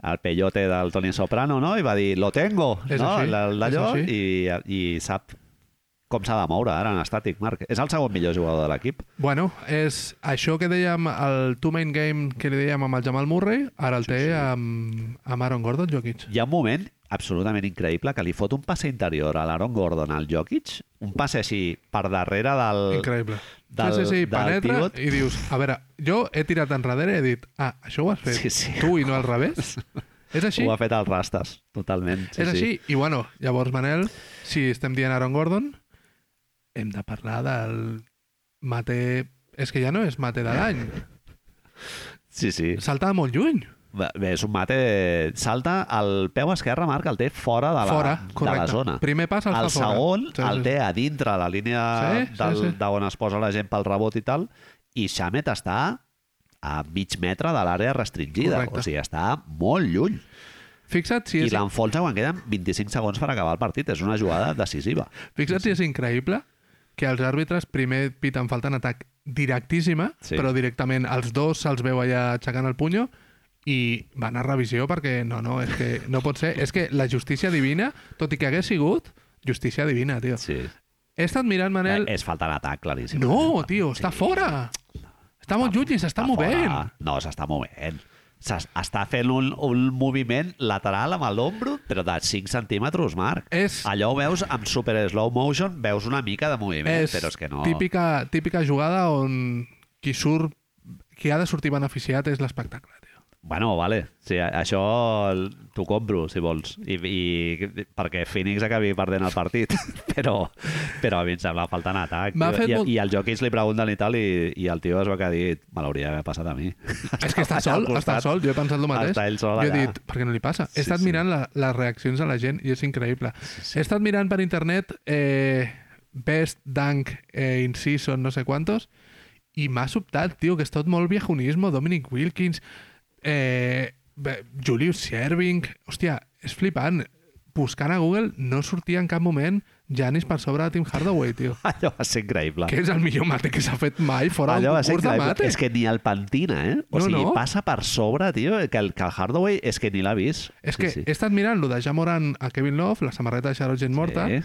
el peyote del Toni Soprano, no? I va dir, lo tengo, És no? El- D'allò, i, i sap com s'ha de moure ara en estàtic, Marc. És el segon millor jugador de l'equip. Bueno, és això que dèiem, el two-main game que li dèiem amb el Jamal Murray, ara el té amb, amb Aaron Gordon, Jokic. Hi ha un moment absolutament increïble que li fot un passe interior a l'Aaron Gordon al Jokic, un passe així per darrere del... Increïble. del- sí, sí, sí, del penetra pivot. i dius, a veure, jo he tirat enrere i he dit, ah, això ho has fet Sí, sí. tu i no al revés? és així? Ho ha fet el Rastas, totalment. Sí, és sí. així? I bueno, llavors, Manel, si estem dient Aaron Gordon, hem de parlar del mate... És que ja no és mate de l'any. Sí, sí. Salta molt lluny. Bé, és un mate... Salta el peu esquerre, Marc, el té fora de la, Fora, de la zona. Primer pas el, el fa fora. segon Sí, el sí. té a dintre la línia Sí, sí, del, sí. d'on es posa la gent pel rebot i tal, i Xamet està a mig metre de l'àrea restringida. Correcte. O sigui, està molt lluny. Fixa't si I és, l'enfolsa quan queden 25 segons per acabar el partit. És una jugada decisiva. fixa't si és increïble que els àrbitres primer piten falta en atac directíssima, Sí. però directament els dos se'ls veu allà aixecant el punyo i van a revisió perquè no, no, és que no pot ser. És que la justícia divina, tot i que hagués sigut, justícia divina, tio. Sí. He estat mirant, Manel... Eh, és falta d'atac, claríssim. No, tio, està fora. Està molt lluny i s'està movent. fora. No, s'està movent. Està fent un, un moviment lateral amb l'ombro, però de 5 centímetres, Marc. És- Allò ho veus amb super slow motion, veus una mica de moviment, És però és que no... típica, típica jugada on qui surt qui ha de sortir beneficiat és l'espectacle. Bueno, vale. Sí, això t'ho compro, si vols. I, i perquè Phoenix acabi perdent el partit. però, però a mi em sembla falta en atac. I, molt- I el Jokic li pregunten i tal, i, i el tio es va que ha dit me l'hauria d'haver passat a mi. És que està sol, està sol, jo he pensat el mateix. Està ell sol jo he allà. dit, per què no li passa? He Sí, estat sí. mirant la, les reaccions de la gent i és increïble. He estat mirant per internet eh, Best Dunk eh, in Season no sé quantos i m'ha sobtat, tio, que és tot molt viejunismo, Dominic Wilkins, eh, Julius Serving... Hòstia, és flipant. Buscant a Google no sortia en cap moment Janis per sobre de Tim Hardaway, tio. Allò va ser increïble. que és el millor mate que s'ha fet mai fora d'un Allò ser concurs de mate. És que ni el pentina, eh? O No, sigui, no. passa per sobre, tio, que el, que el Hardaway és que ni l'ha vist. És que he estat mirant lo de Jamoran a Kevin Love, la samarreta de Charlotte Gent Morta, Sí.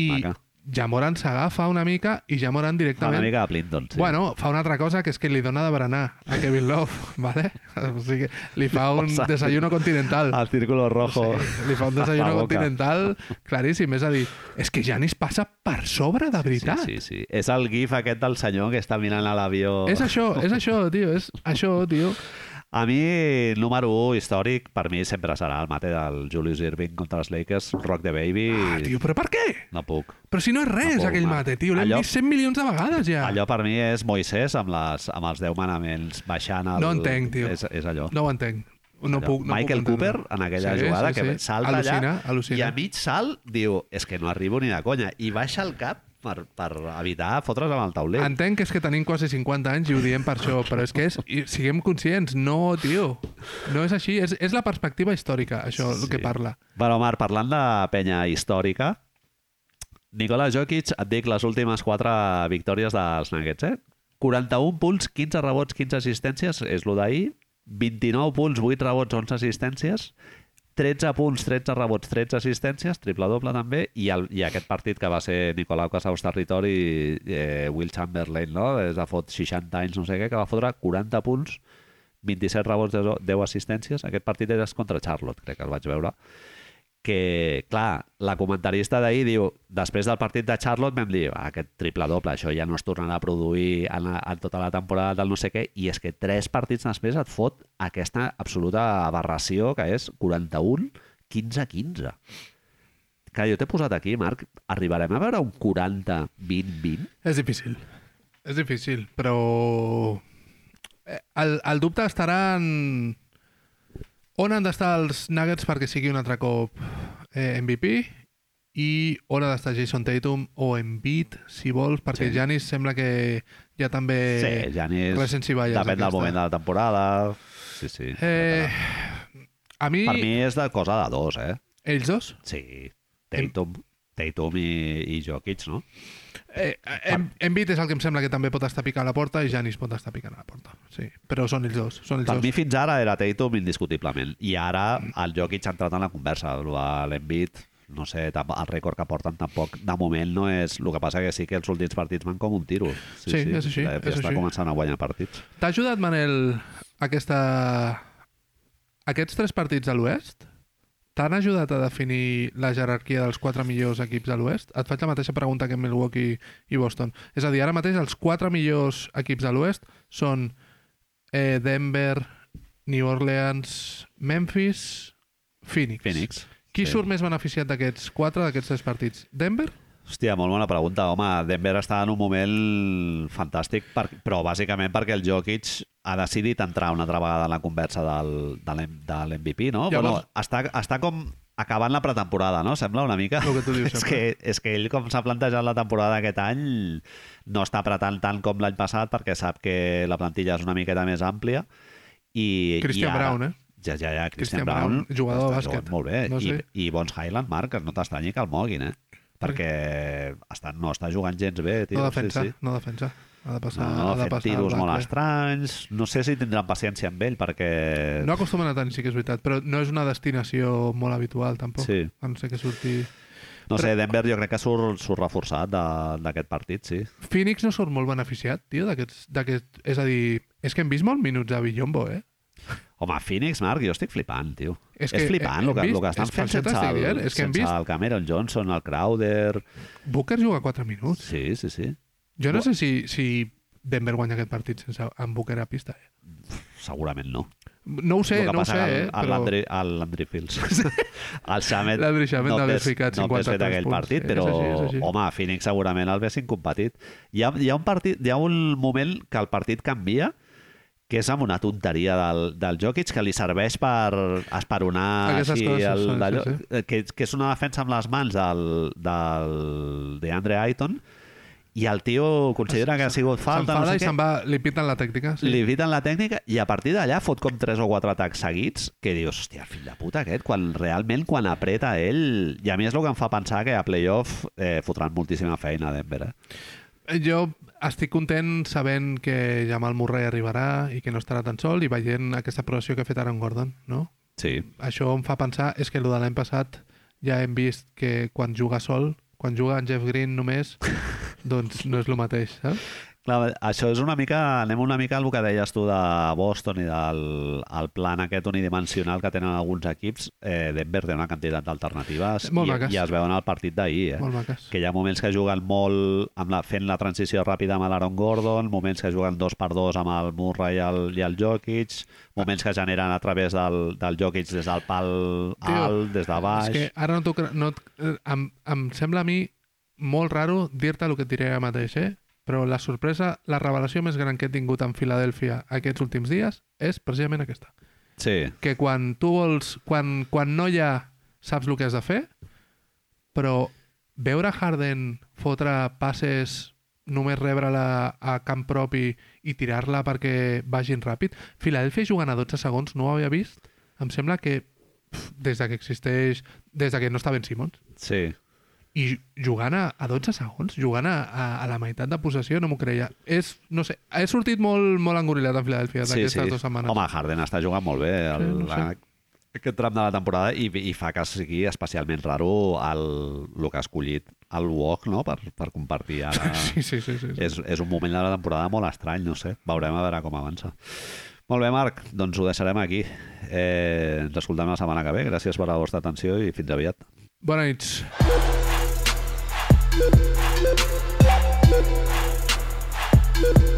i maca. Jamoran s'agafa una mica i Jamoran Fa directament... una mica de Plinton, sí. Bueno, fa una altra cosa, que és que li dona de berenar a Kevin Love, ¿vale? O sigui, li fa un desayuno continental. El círculo rojo. Sí, li fa un desayuno continental claríssim. És a dir, és que Janis passa per sobre de Sí, veritat. sí, sí. És el gif aquest del senyor que està mirant a l'avió. És això, és això, tio, és això, tio. A mi, número 1 històric, per mi sempre serà el mate del Julius Irving contra els Lakers, Rock the Baby. Ah, tio, però per què? No puc. Però si no és res, No puc, aquell mate, tio. L'hem vist 100 milions de vegades ja. Allò per mi és Moisès amb, les, amb els 10 manaments baixant el... No entenc, tio. És, és allò. No ho entenc. No Allò. puc, no Michael puc entendre. Cooper, en aquella Sí, jugada, sí, que sí. salta al·lucina, allà al·lucina. i a mig salt diu és que no arribo ni de conya. I baixa el cap per, per evitar fotre's amb el tauler. Entenc que és que tenim quasi 50 anys i ho diem per això, però és que és, siguem conscients, no, tio. No és així, és, és la perspectiva històrica, això, el Sí. que parla. Bueno, Marc, parlant de penya històrica, Nikola Jokic, et dic les últimes quatre victòries dels Nuggets, eh? 41 punts, 15 rebots, 15 assistències, és lo d'ahir. 29 punts, 8 rebots, 11 assistències. 13 punts, 13 rebots, 13 assistències, triple-doble també, i, el, i aquest partit que va ser Nicolau Casaus Territori, eh, Will Chamberlain, no? des de fot 60 anys, no sé què, que va fotre 40 punts, 27 rebots, 10 10 assistències. Aquest partit és contra Charlotte, crec que el vaig veure que, clar, la comentarista d'ahir diu, després del partit de Charlotte vam dir, ah, aquest triple-doble, això ja no es tornarà a produir en, la, en tota la temporada del no sé què, i és que tres partits després et fot aquesta absoluta aberració que és 41, 15, 15. Que jo t'he posat aquí, Marc, arribarem a veure un 40, 20, 20? És difícil. És difícil, però... eh, El, el dubte estarà en... On han d'estar els Nuggets perquè sigui un altre cop eh, MVP i on ha d'estar Jason Tatum o Embiid, si vols, perquè Sí. Janis sembla que ja també... sí, Janis, res sense valles, depèn del moment de la temporada. Sí, sí. Eh, a mi, Per mi és de cosa de dos, eh? ells dos, Sí, Tatum, Tatum i, i Jokic, no? Eh, em, Embiid és el que em sembla que també pot estar picant a la porta i Janis pot estar picant a la porta. Sí, però són ells dos. Són ells Per dos. mi fins ara era Tatum indiscutiblement. I ara el Jokic ha entrat en la conversa. L'Embiid, no sé, el rècord que porten tampoc, de moment no és... El que passa que sí que els últims partits van com un tiro. Sí, és així, Ja, és està així. començant a guanyar partits. T'ha ajudat, Manel, aquesta... aquests tres partits de l'Oest? T'han ajudat a definir la jerarquia dels quatre millors equips de l'Oest? Et faig la mateixa pregunta que Milwaukee i Boston. És a dir, ara mateix els quatre millors equips de l'Oest són eh, Denver, New Orleans, Memphis, Phoenix. Phoenix. Qui Sí. surt més beneficiat d'aquests quatre, d'aquests tres partits? Denver? Hòstia, molt bona pregunta. Home, Denver està en un moment fantàstic, per, però bàsicament perquè el Jokic ha decidit entrar una altra vegada en la conversa del, de l'M- de l'MVP, no? Llavors- Bueno, està, està com acabant la pretemporada, no? Sembla una mica. El que tu dius és, sempre. que, és que ell, com s'ha plantejat la temporada aquest any, no està apretant tant com l'any passat perquè sap que la plantilla és una miqueta més àmplia. I, Christian i ara, Brown, eh? Ja, ja, ja, Christian, Christian Brown, Brown, jugador de bàsquet. Molt bé. No sé. I, I bons Highland Mark, no t'estranyi que el moguin, eh? Perquè està, no està jugant gens bé, tio. No defensa, Sí, sí. no defensa. Ha de passar, No, ha de passar tiros molt Barkley. estranys. No sé si tindran paciència amb ell, perquè... No acostumen a tant, sí que és veritat, però no és una destinació molt habitual, tampoc. Sí. A no ser que surti... No sé, Denver jo crec que surt, surt reforçat d'aquest partit, sí. Phoenix no surt molt beneficiat, tio, d'aquests- És a dir, és que hem vist molts minuts a Villombo, eh? Home, Phoenix, Marc, jo estic flipant, tio. És És, que flipant hem el que, vist- el que estan és fent sense, el, dient, és que hem sense vist- el Cameron Johnson, el Crowder... Booker juga 4 minuts. Sí, sí, sí. Jo no sé si, si Denver guanya aquest partit sense amb Booker a pista. Eh? Segurament no. No ho sé, no ho sé, que eh? Però... El Landry Fields. el Shamet no n'ha hagués- ficat no hagués 53 fet aquell punts. partit, És però, així, és així. home, Phoenix segurament el haguessin competit. Hi ha, hi ha un partit, hi ha un moment que el partit canvia, que és amb una tonteria del, del Jokic que li serveix per esperonar Aquestes així coses, el, sí, d'allò, sí, eh, que, que és una defensa amb les mans del, del DeAndre Ayton i el tio considera que ha sigut falta, no S'enfada sé i se'n va, li pinten la tècnica. Sí. li eviten la tècnica i a partir d'allà fot com tres o quatre atacs seguits que dius, hòstia, fill de puta aquest, quan realment quan apreta ell... I a mi és el que em fa pensar que a playoff eh, fotran moltíssima feina a Denver. Eh? Jo estic content sabent que Jamal Murray arribarà i que no estarà tan sol i veient aquesta aprovació que ha fet Aaron Gordon, no? Sí, Això em fa pensar, és que el de l'any passat ja hem vist que quan juga sol, quan juga en Jeff Green només, doncs no és el mateix, saps? Clar, això és una mica, anem una mica al que deies tu de Boston i del el plan aquest unidimensional que tenen alguns equips. Eh, Denver té una quantitat d'alternatives i, maques. i es veuen al partit d'ahir. Eh? Que hi ha moments que juguen molt amb la, fent la transició ràpida amb l'Aaron Gordon, moments que juguen dos per dos amb el Murray i el, i el Jokic, moments que generen a través del, del Jokic des del pal Tio, alt, des de baix... És que ara no no, eh, em, em sembla a mi molt raro dir-te el que et diré ara mateix, eh? Però la sorpresa, la revelació més gran que he tingut en Filadèlfia aquests últims dies és precisament aquesta. Sí, Que quan tu vols... Quan, quan no hi ha... Saps el que has de fer, però veure Harden fotre passes només rebre-la a camp propi i tirar-la perquè vagin ràpid. Filadèlfia jugant a 12 segons no ho havia vist. Em sembla que pf, des de que existeix, des de que no està Ben Simmons, sí. I jugant a, a 12 segons, jugant a, a, a la meitat de possessió, no m'ho creia. És, no sé, he sortit molt, molt engorilat en Filadèlfia sí, d'aquestes sí. dues setmanes. Home, Harden està jugant molt bé el, Sí, no sé. aquest tram de la temporada i, i fa que sigui especialment raro el, el que ha escollit el Walk no? per, per compartir ara. Sí, sí, sí. sí, sí. és, és un moment de la temporada molt estrany, no sé. Veurem a veure com avança. Molt bé, Marc, doncs ho deixarem aquí. Eh, ens escoltem la setmana que ve. Gràcies per la vostra atenció i fins aviat. Bona Thank you.